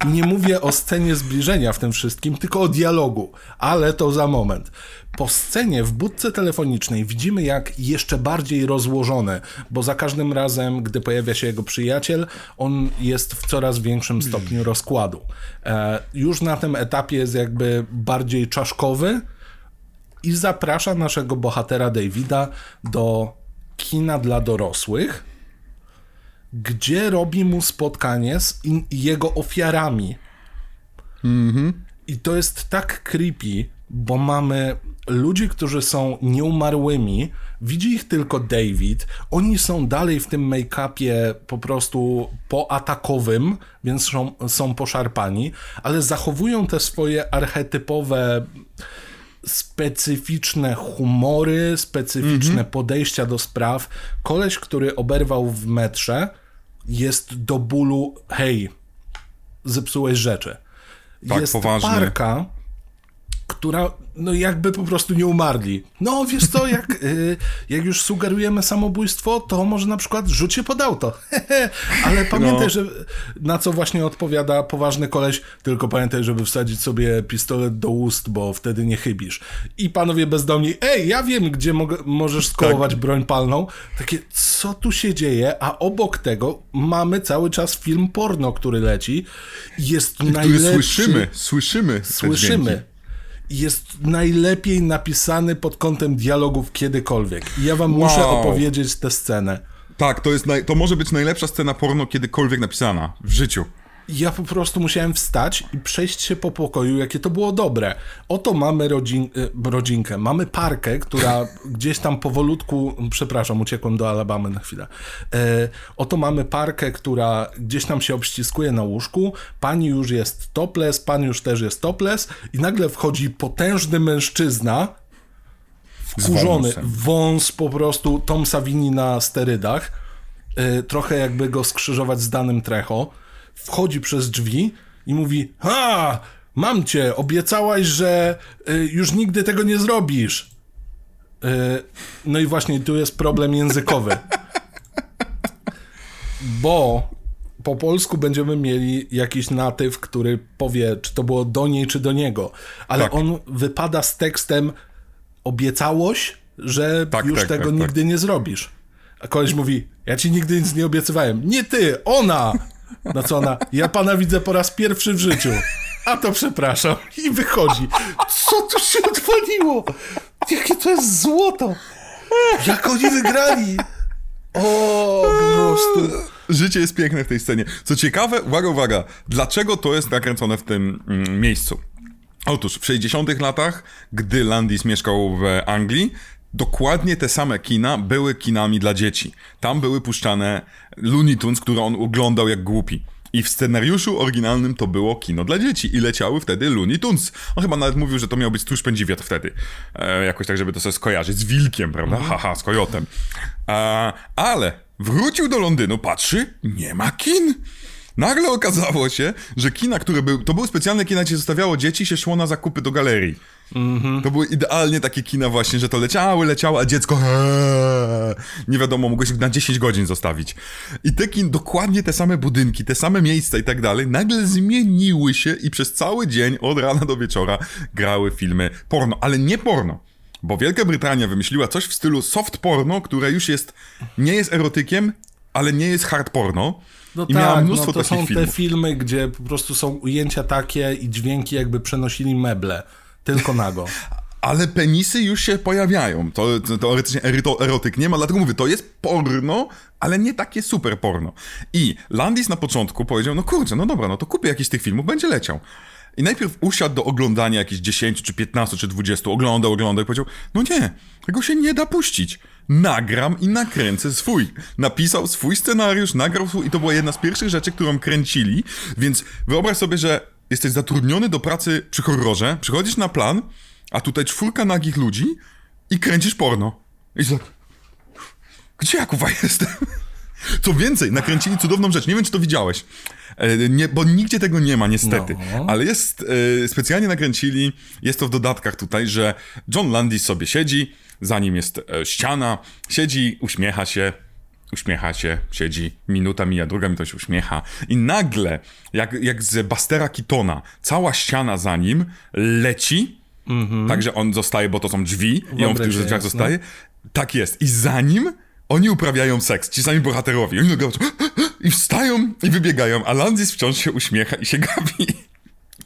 Nie mówię o scenie zbliżenia w tym wszystkim, tylko o dialogu, ale to za moment. Po scenie w budce telefonicznej widzimy, jak jeszcze bardziej rozłożone, bo za każdym razem, gdy pojawia się jego przyjaciel, on jest w coraz większym stopniu rozkładu. E, już na tym etapie jest jakby bardziej czaszkowy i zaprasza naszego bohatera Davida do kina dla dorosłych gdzie robi mu spotkanie z in, jego ofiarami. Mhm. I to jest tak creepy, bo mamy ludzi, którzy są nieumarłymi, widzi ich tylko David, oni są dalej w tym make-upie po prostu poatakowym, więc są, są poszarpani, ale zachowują te swoje archetypowe specyficzne humory, specyficzne mm -hmm. podejścia do spraw. Koleś, który oberwał w metrze, jest do bólu, hej, zepsułeś rzeczy. Tak, jest poważny. parka, która no jakby po prostu nie umarli. No wiesz co, jak, y, jak już sugerujemy samobójstwo, to może na przykład rzuć pod auto. Ale pamiętaj, no. że na co właśnie odpowiada poważny koleś, tylko pamiętaj, żeby wsadzić sobie pistolet do ust, bo wtedy nie chybisz. I panowie bezdomni, ej, ja wiem, gdzie mogę, możesz skołować tak. broń palną. Takie, co tu się dzieje? A obok tego mamy cały czas film porno, który leci. Jest I najlepszy. Który słyszymy, słyszymy. Słyszymy jest najlepiej napisany pod kątem dialogów kiedykolwiek. I ja wam wow. muszę opowiedzieć tę scenę. Tak, to, jest naj... to może być najlepsza scena porno kiedykolwiek napisana w życiu ja po prostu musiałem wstać i przejść się po pokoju, jakie to było dobre. Oto mamy rodzin, e, rodzinkę, mamy parkę, która gdzieś tam powolutku, przepraszam, uciekłem do Alabamy na chwilę. E, oto mamy parkę, która gdzieś tam się obściskuje na łóżku, pani już jest topless, pan już też jest topless i nagle wchodzi potężny mężczyzna, wkurzony, wąs po prostu, Tom Savini na sterydach, e, trochę jakby go skrzyżować z danym Trecho, wchodzi przez drzwi i mówi: Ha! Mam cię, obiecałaś, że y, już nigdy tego nie zrobisz. Y, no i właśnie tu jest problem językowy. Bo po polsku będziemy mieli jakiś natyw, który powie, czy to było do niej, czy do niego. Ale tak. on wypada z tekstem: Obiecałoś, że tak, już tak, tego tak, tak. nigdy nie zrobisz. A koleś mówi: Ja ci nigdy nic nie obiecywałem. Nie ty, ona! Na co ona, ja pana widzę po raz pierwszy w życiu. A to przepraszam. I wychodzi. Co tu się odwaliło? Jakie to jest złoto? Jak oni wygrali? O, po prostu. Życie jest piękne w tej scenie. Co ciekawe, uwaga, uwaga, dlaczego to jest nakręcone w tym mm, miejscu? Otóż w 60 latach, gdy Landis mieszkał w Anglii, dokładnie te same kina były kinami dla dzieci. Tam były puszczane Looney Tunes, które on oglądał jak głupi. I w scenariuszu oryginalnym to było kino dla dzieci i leciały wtedy Looney Tunes. On chyba nawet mówił, że to miał być Stróż Pędziwiat wtedy. E, jakoś tak, żeby to sobie skojarzyć z wilkiem, prawda? Mhm. Haha, z kojotem. E, ale wrócił do Londynu, patrzy, nie ma kin. Nagle okazało się, że kina, które były, to były specjalne kina, gdzie zostawiało dzieci, się szło na zakupy do galerii. Mm-hmm. To były idealnie takie kina właśnie, że to leciały, leciało, a dziecko heee, nie wiadomo, mogłeś na 10 godzin zostawić. I te kin, dokładnie te same budynki, te same miejsca i tak dalej, nagle zmieniły się i przez cały dzień, od rana do wieczora, grały filmy porno, ale nie porno. Bo Wielka Brytania wymyśliła coś w stylu soft porno, które już jest, nie jest erotykiem, ale nie jest hard porno. No I tak, miała mnóstwo no to są filmów. te filmy, gdzie po prostu są ujęcia takie i dźwięki jakby przenosili meble. Tylko nago. Ale penisy już się pojawiają. To, teoretycznie erotyk nie ma, dlatego mówię, to jest porno, ale nie takie super porno. I Landis na początku powiedział, no kurczę, no dobra, no to kupię jakiś tych filmów, będzie leciał. I najpierw usiadł do oglądania jakichś 10, czy 15, czy 20, oglądał, oglądał i powiedział, no nie, tego się nie da puścić. Nagram i nakręcę swój. Napisał swój scenariusz, nagrał swój i to była jedna z pierwszych rzeczy, którą kręcili, więc wyobraź sobie, że jesteś zatrudniony do pracy przy horrorze, przychodzisz na plan, a tutaj czwórka nagich ludzi i kręcisz porno. I tak, gdzie ja kuwa jestem? Co więcej, nakręcili cudowną rzecz. Nie wiem, czy to widziałeś. E, Nie, bo nigdzie tego nie ma, niestety. No. Ale jest, e, specjalnie nakręcili, jest to w dodatkach tutaj, że John Landis sobie siedzi, za nim jest e, ściana, siedzi, uśmiecha się, uśmiecha się, siedzi, minuta mija, druga minuta się uśmiecha i nagle, jak, jak z Bastera Keatona, cała ściana za nim leci, także on zostaje, bo to są drzwi i on w tych drzwiach jest, zostaje. Tak jest. I za nim oni uprawiają seks, ci sami bohaterowie. Oni nagle i wstają i wybiegają, a Landis wciąż się uśmiecha i się gapi.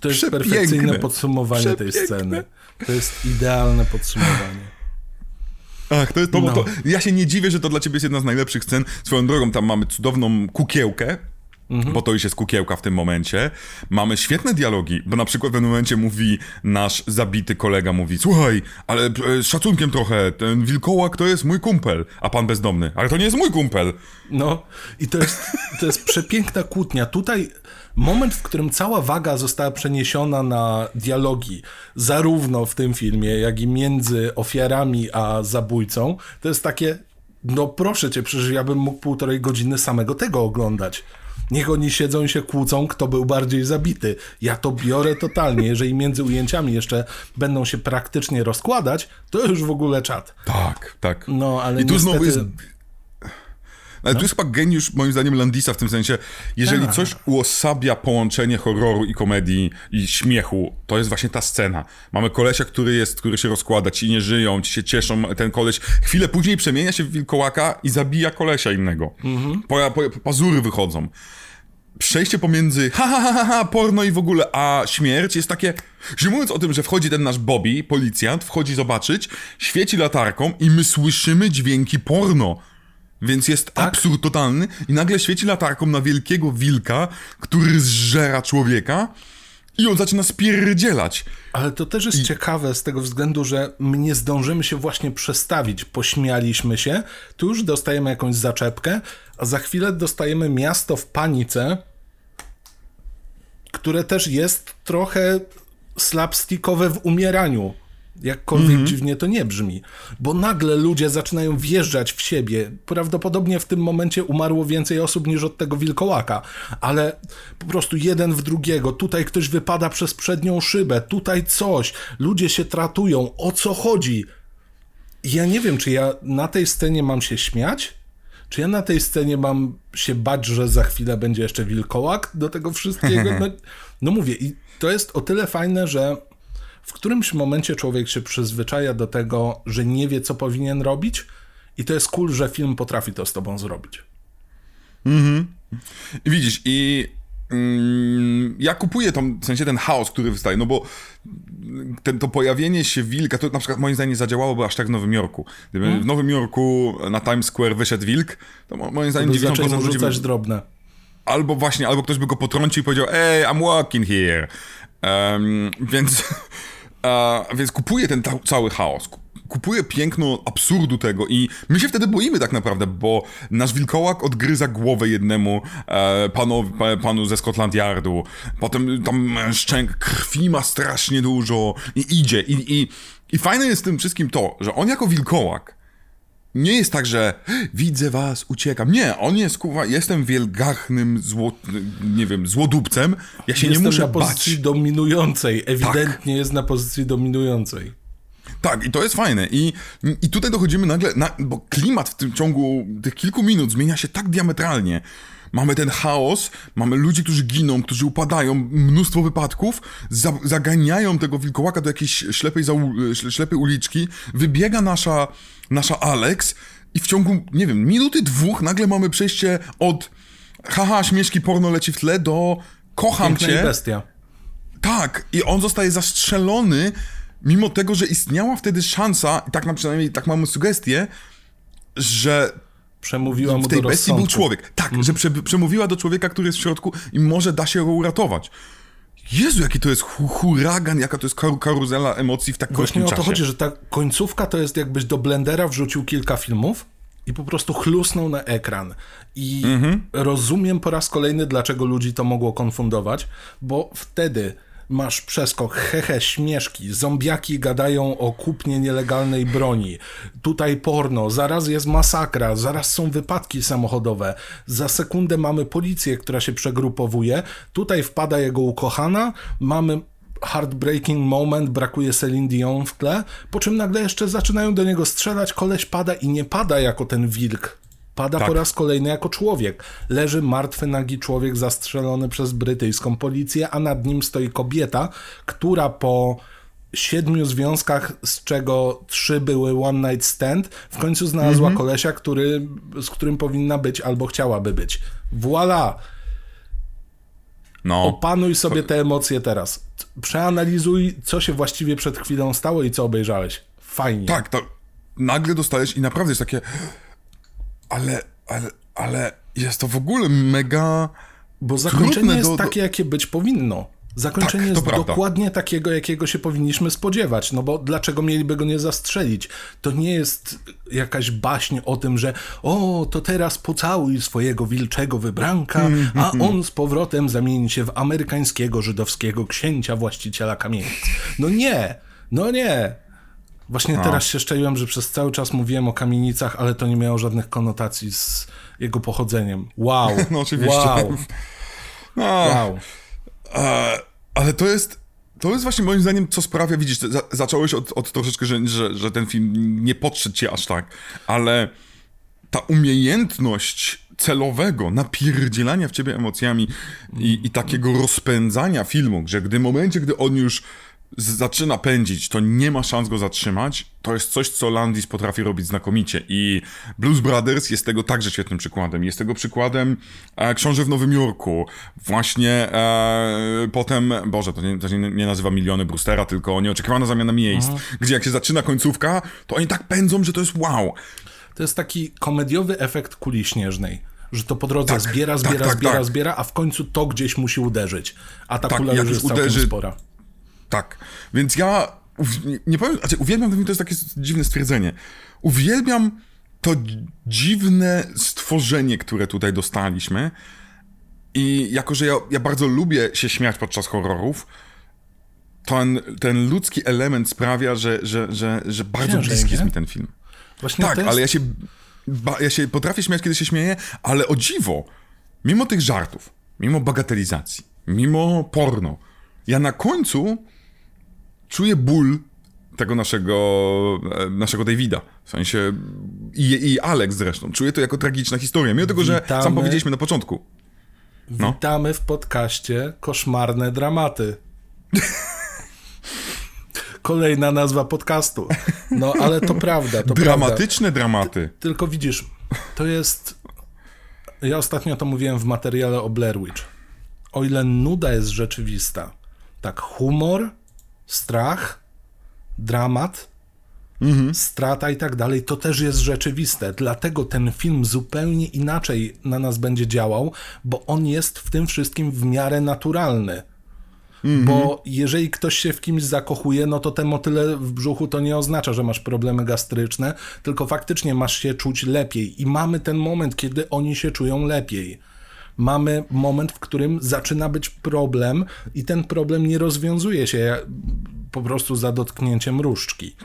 To jest Przepiękne. perfekcyjne podsumowanie tej sceny. To jest idealne podsumowanie. Ach, to, to, No. to, ja się nie dziwię, że to dla ciebie jest jedna z najlepszych scen. Swoją drogą, tam mamy cudowną kukiełkę, Mhm. bo to już jest kukiełka w tym momencie. Mamy świetne dialogi, bo na przykład w pewnym momencie mówi nasz zabity kolega, mówi słuchaj, ale e, z szacunkiem trochę, ten wilkołak to jest mój kumpel, a pan bezdomny, ale to nie jest mój kumpel. No i to jest, to jest przepiękna kłótnia. Tutaj moment, w którym cała waga została przeniesiona na dialogi, zarówno w tym filmie, jak i między ofiarami a zabójcą, to jest takie, no proszę cię, przecież ja bym mógł półtorej godziny samego tego oglądać. Niech oni siedzą i się kłócą, kto był bardziej zabity. Ja to biorę totalnie. Jeżeli między ujęciami jeszcze będą się praktycznie rozkładać, to już w ogóle czat. Tak, tak. No, ale I tu znowu jest Ale tu jest chyba geniusz, moim zdaniem, Landisa w tym sensie, jeżeli Tak. coś uosabia połączenie horroru i komedii i śmiechu, to jest właśnie ta scena. Mamy kolesia, który jest, który się rozkłada, ci nie żyją, ci się cieszą, ten koleś chwilę później przemienia się w wilkołaka i zabija kolesia innego. Po, po, pazury wychodzą. Przejście pomiędzy ha, ha, ha, ha, porno i w ogóle, a śmierć jest takie, że mówiąc o tym, że wchodzi ten nasz Bobby, policjant, wchodzi zobaczyć, świeci latarką i my słyszymy dźwięki porno. Więc jest absurd totalny i nagle świeci latarką na wielkiego wilka, który zżera człowieka i on zaczyna spierdzielać. Ale to też jest ciekawe z tego względu, że my nie zdążymy się właśnie przestawić. Pośmialiśmy się, tu już dostajemy jakąś zaczepkę, a za chwilę dostajemy miasto w panice, które też jest trochę slapstickowe w umieraniu. Jakkolwiek dziwnie to nie brzmi. Bo nagle ludzie zaczynają wjeżdżać w siebie. Prawdopodobnie w tym momencie umarło więcej osób niż od tego wilkołaka. Ale po prostu jeden w drugiego. Tutaj ktoś wypada przez przednią szybę. Tutaj coś. Ludzie się tratują. O co chodzi? Ja nie wiem, czy ja na tej scenie mam się śmiać? Czy ja na tej scenie mam się bać, że za chwilę będzie jeszcze wilkołak do tego wszystkiego? No, no mówię, i to jest o tyle fajne, że w którymś momencie człowiek się przyzwyczaja do tego, że nie wie, co powinien robić, i to jest cool, że film potrafi to z tobą zrobić. I widzisz, i mm, ja kupuję tą, w sensie ten chaos, który wystaje, no bo ten, to pojawienie się wilka, to na przykład moim zdaniem nie zadziałałoby aż tak w Nowym Jorku. Gdyby w Nowym Jorku na Times Square wyszedł wilk, to mo- moim zdaniem By zaczęli 90% mu ludzi by, drobne. albo właśnie, albo ktoś by go potrącił i powiedział, ej, I'm walking here. Em, więc, e, więc kupuję ten ta, cały chaos. Ku- Kupuję piękno absurdu tego i my się wtedy boimy tak naprawdę, bo nasz wilkołak odgryza głowę jednemu e, panu, pa, panu ze Scotland Yardu. Potem tam szczęk krwi ma strasznie dużo i idzie. I, i, I fajne jest w tym wszystkim to, że on jako wilkołak nie jest tak, że widzę was, uciekam. Nie, on jest, kurwa, jestem wielgachnym, zło, nie wiem, złodupcem. Ja się Jestem nie muszę na pozycji bać. dominującej. Ewidentnie jest na pozycji dominującej. Tak, i to jest fajne. I, i tutaj dochodzimy nagle, na, bo klimat w tym ciągu tych kilku minut zmienia się tak diametralnie. Mamy ten chaos, mamy ludzi, którzy giną, którzy upadają, mnóstwo wypadków, za, zaganiają tego wilkołaka do jakiejś ślepej, śle- ślepej uliczki, wybiega nasza, nasza Alex i w ciągu, nie wiem, minuty, dwóch nagle mamy przejście od haha, śmieszki porno leci w tle do kocham Piękna cię. bestia. Tak, i on zostaje zastrzelony, mimo tego, że istniała wtedy szansa, i tak na przynajmniej tak mamy sugestię, że Przemówiła mu w tej bestii był człowiek. Tak, że prze, przemówiła do człowieka, który jest w środku i może da się go uratować. Jezu, jaki to jest hu huragan, jaka to jest karu karuzela emocji w tak Właśnie krótkim o to czasie. chodzi, że ta końcówka to jest jakbyś do blendera wrzucił kilka filmów i po prostu chlusnął na ekran. I Mhm. rozumiem po raz kolejny, dlaczego ludzi to mogło konfundować, bo wtedy masz przeskok, hehe, śmieszki, zombiaki gadają o kupnie nielegalnej broni, tutaj porno, zaraz jest masakra, zaraz są wypadki samochodowe, za sekundę mamy policję, która się przegrupowuje, tutaj wpada jego ukochana, mamy heartbreaking moment, brakuje Celine Dion w tle, po czym nagle jeszcze zaczynają do niego strzelać, koleś pada i nie pada jako ten wilk. Pada Tak. po raz kolejny jako człowiek. Leży martwy, nagi człowiek zastrzelony przez brytyjską policję, a nad nim stoi kobieta, która po siedmiu związkach, z czego trzy były one night stand, w końcu znalazła Mhm. kolesia, który, z którym powinna być albo chciałaby być. Voila! No, Opanuj sobie te emocje teraz. Przeanalizuj, co się właściwie przed chwilą stało i co obejrzałeś. Fajnie. tak, to nagle dostajesz i naprawdę jest takie ale, ale, ale jest to w ogóle mega... Bo zakończenie jest do- do- takie, jakie być powinno. Zakończenie Tak, jest prawda. dokładnie takiego, jakiego się powinniśmy spodziewać. No bo dlaczego mieliby go nie zastrzelić? To nie jest jakaś baśń o tym, że o, to teraz pocałuj swojego wilczego wybranka, a on z powrotem zamieni się w amerykańskiego, żydowskiego księcia właściciela kamienic. No nie, no nie. Właśnie teraz się szczaiłem, że przez cały czas mówiłem o kamienicach, ale to nie miało żadnych konotacji z jego pochodzeniem. Wow. No oczywiście. Wow. No, Wow. E, ale to jest. To jest właśnie moim zdaniem, co sprawia, widzisz, za, zacząłeś od, od troszeczkę, że, że, że ten film nie podszedł ci aż tak, ale ta umiejętność celowego napierdzielania w ciebie emocjami i, i takiego rozpędzania filmu, że gdy w momencie, gdy on już zaczyna pędzić, to nie ma szans go zatrzymać, to jest coś, co Landis potrafi robić znakomicie i Blues Brothers jest tego także świetnym przykładem. Jest tego przykładem e, Książę w Nowym Jorku, właśnie e, potem, Boże, to nie, to nie, nie nazywa Miliony Brewstera, tylko Nieoczekiwana zamiana miejsc, gdzie jak się zaczyna końcówka, to oni tak pędzą, że to jest wow. To jest taki komediowy efekt kuli śnieżnej. Że to po drodze Tak, zbiera, tak, zbiera, tak, zbiera, tak. zbiera, a w końcu to gdzieś musi uderzyć. A ta Tak, kula już jest całkiem uderzy- spora. Tak, więc ja nie, nie powiem, znaczy uwielbiam to jest takie dziwne stwierdzenie. Uwielbiam to dzi- dziwne stworzenie, które tutaj dostaliśmy i jako, że ja, ja bardzo lubię się śmiać podczas horrorów, ten, ten ludzki element sprawia, że, że, że, że bardzo Ciężej, bliski jest nie? mi ten film. Właśnie Tak, jest... ale ja się, ja się potrafię śmiać, kiedy się śmieję, ale o dziwo, mimo tych żartów, mimo bagatelizacji, mimo porno, ja na końcu czuję ból tego naszego, e, naszego Davida. W sensie i, i Alex zresztą. Czuję to jako tragiczna historia, mimo tego, że Witamy. sam powiedzieliśmy na początku. no. Witamy w podcaście Koszmarne Dramaty. Kolejna nazwa podcastu. No, ale to prawda, to prawda. Dramatyczne dramaty. Tylko widzisz, to jest. Ja ostatnio to mówiłem w materiale o Blair Witch. O ile nuda jest rzeczywista, tak humor, strach, dramat, strata i tak dalej, to też jest rzeczywiste. Dlatego ten film zupełnie inaczej na nas będzie działał, bo on jest w tym wszystkim w miarę naturalny. Bo jeżeli ktoś się w kimś zakochuje, no to te motyle w brzuchu to nie oznacza, że masz problemy gastryczne, tylko faktycznie masz się czuć lepiej. I mamy ten moment, kiedy oni się czują lepiej. Mamy moment, w którym zaczyna być problem i ten problem nie rozwiązuje się. Po prostu za dotknięciem różdżki.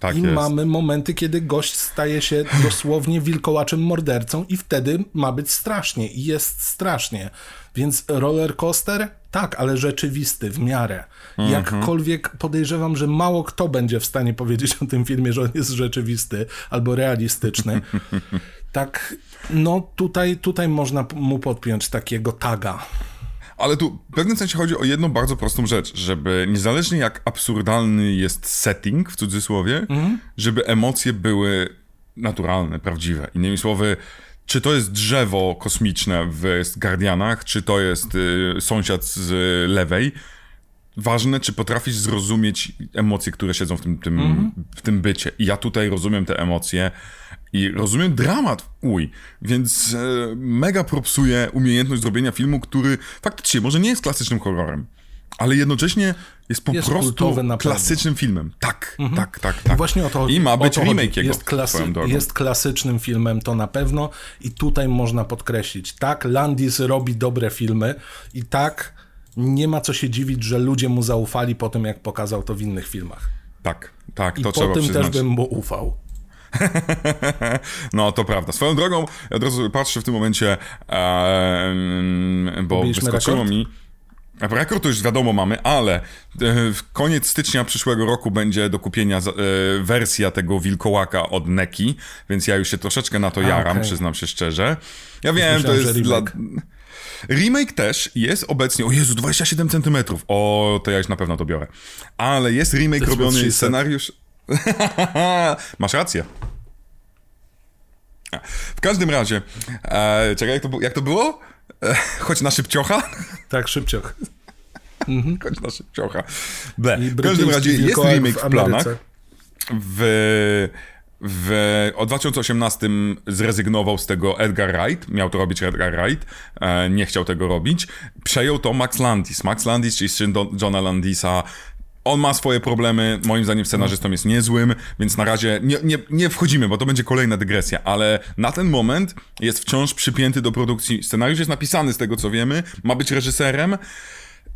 Tak I jest. mamy momenty, kiedy gość staje się dosłownie wilkołaczym mordercą i wtedy ma być strasznie i jest strasznie. Więc roller coaster? Tak, ale rzeczywisty, w miarę. Mhm. Jakkolwiek podejrzewam, że mało kto będzie w stanie powiedzieć o tym filmie, że on jest rzeczywisty albo realistyczny. Tak, no tutaj, tutaj można mu podpiąć takiego taga. Ale tu w pewnym sensie chodzi o jedną bardzo prostą rzecz, żeby niezależnie jak absurdalny jest setting, w cudzysłowie, żeby emocje były naturalne, prawdziwe. Innymi słowy, czy to jest drzewo kosmiczne w Guardianach, czy to jest y, sąsiad z y, lewej, ważne, czy potrafisz zrozumieć emocje, które siedzą w tym, tym, w tym bycie. I ja tutaj rozumiem te emocje i rozumiem dramat, uj, więc e, mega propsuje umiejętność zrobienia filmu, który faktycznie może nie jest klasycznym horrorem, ale jednocześnie jest po Jest prostu klasycznym filmem. Tak, tak, tak, tak. I właśnie o to. I ma być remake jego, jest, klasy, jest klasycznym filmem, to na pewno. I tutaj można podkreślić, tak, Landis robi dobre filmy i tak nie ma co się dziwić, że ludzie mu zaufali po tym, jak pokazał to w innych filmach. Tak, tak, I to po trzeba tym przyznać. też bym mu ufał. No, to prawda. Swoją drogą, od razu patrzę w tym momencie, e, bo Pobiliśmy wyskoczyło rekord? mi... A Rekord to już wiadomo mamy, ale e, w koniec stycznia przyszłego roku będzie do kupienia e, wersja tego wilkołaka od Neki, więc ja już się troszeczkę na to jaram, okej. przyznam się szczerze. Ja wiem, to myślałem, jest że dla... remake. Też jest obecnie, o Jezu, 27 cm. O, to ja już na pewno to biorę. Ale jest remake To jest robiony, 300. scenariusz... Masz rację. W każdym razie, e, czekaj, jak to, jak to było? E, chodź na szybciocha. Tak, szybciok. Chodź na szybciocha. Ble. W każdym razie jest remake w planach. Ameryce. W, w, o 2018 zrezygnował z tego Edgar Wright. Miał to robić Edgar Wright. E, nie chciał tego robić. Przejął to Max Landis. Max Landis, czyli syn Johna Landisa. On ma swoje problemy, moim zdaniem scenarzystą jest niezłym, więc na razie nie, nie, nie wchodzimy, bo to będzie kolejna dygresja, ale na ten moment jest wciąż przypięty do produkcji. Scenariusz jest napisany z tego co wiemy, ma być reżyserem.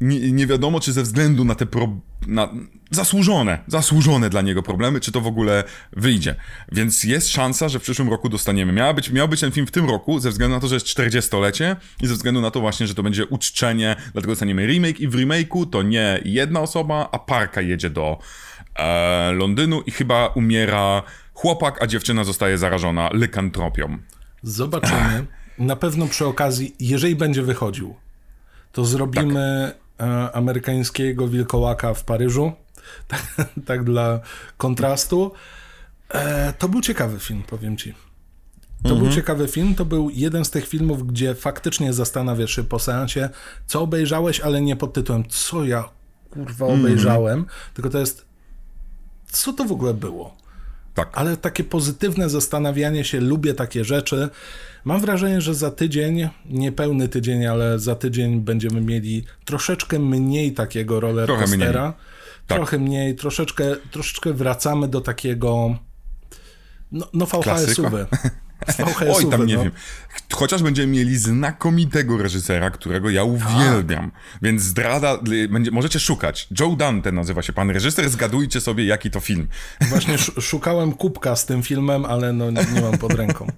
Nie, nie wiadomo, czy ze względu na te pro, na, zasłużone, zasłużone dla niego problemy, czy to w ogóle wyjdzie. Więc jest szansa, że w przyszłym roku dostaniemy. Miała być, miał być ten film w tym roku, ze względu na to, że jest 40-lecie i ze względu na to właśnie, że to będzie uczczenie, dlatego dostaniemy remake i w remake'u to nie jedna osoba, a parka jedzie do e, Londynu i chyba umiera chłopak, a dziewczyna zostaje zarażona lykantropią. Zobaczymy. Na pewno przy okazji, jeżeli będzie wychodził, to zrobimy e, amerykańskiego wilkołaka w Paryżu. Tak, tak dla kontrastu. E, to był ciekawy film, powiem ci. To był ciekawy film. To był jeden z tych filmów, gdzie faktycznie zastanawiasz się po seansie, co obejrzałeś, ale nie pod tytułem, co ja kurwa obejrzałem, tylko to jest, co to w ogóle było. Tak. Ale takie pozytywne zastanawianie się, lubię takie rzeczy. Mam wrażenie, że za tydzień, niepełny tydzień, ale za tydzień będziemy mieli troszeczkę mniej takiego roller Trochę mniej. coastera. Tak. Trochę mniej, troszeczkę, troszeczkę wracamy do takiego no, no VHS-owy. Oj, tam nie no. wiem. Chociaż będziemy mieli znakomitego reżysera, którego ja uwielbiam. Więc zdrada, y, będzie, możecie szukać. Joe Dante nazywa się pan reżyser, zgadujcie sobie, jaki to film. Właśnie sz- szukałem kubka z tym filmem, ale no, nie, nie mam pod ręką.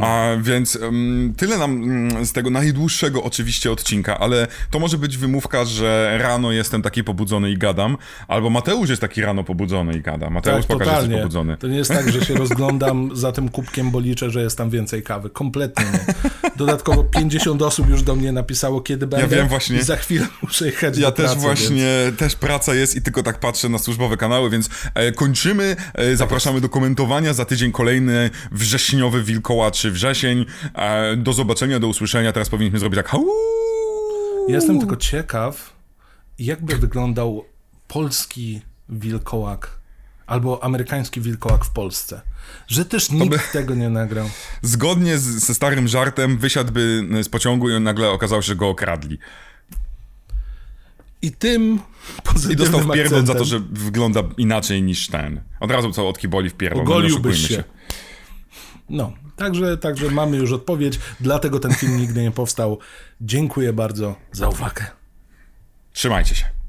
A więc um, tyle nam mm, z tego najdłuższego oczywiście odcinka, ale to może być wymówka, że rano jestem taki pobudzony i gadam, albo Mateusz jest taki rano pobudzony i gada. Mateusz, Tak, pokaż, że jesteś totalnie. pobudzony. To nie jest tak, że się rozglądam za tym kubkiem, bo liczę, że jest tam więcej kawy. Kompletnie nie. Dodatkowo 50 osób już do mnie napisało, kiedy będę. wiem właśnie. I za chwilę muszę jechać Ja do też pracy, właśnie, Więc... też praca jest i tylko tak patrzę na służbowe kanały, więc e, kończymy. E, zapraszamy do komentowania. Za tydzień kolejny wrześniowy wilkołaczy wrzesień. E, do zobaczenia, do usłyszenia. Teraz powinniśmy zrobić tak. Hau! Jestem tylko ciekaw, jakby wyglądał polski wilkołak albo amerykański wilkołak w Polsce. Że też nikt tego nie nagrał. Zgodnie z, ze starym żartem wysiadłby z pociągu i nagle okazało się, że go okradli. I tym I dostał wpierdol za to, że wygląda inaczej niż ten. Od razu co od kiboli wpierdol. no ogoliłbyś oszukujmy się. No, także, także mamy już odpowiedź, dlatego ten film nigdy nie powstał. Dziękuję bardzo za uwagę. Trzymajcie się.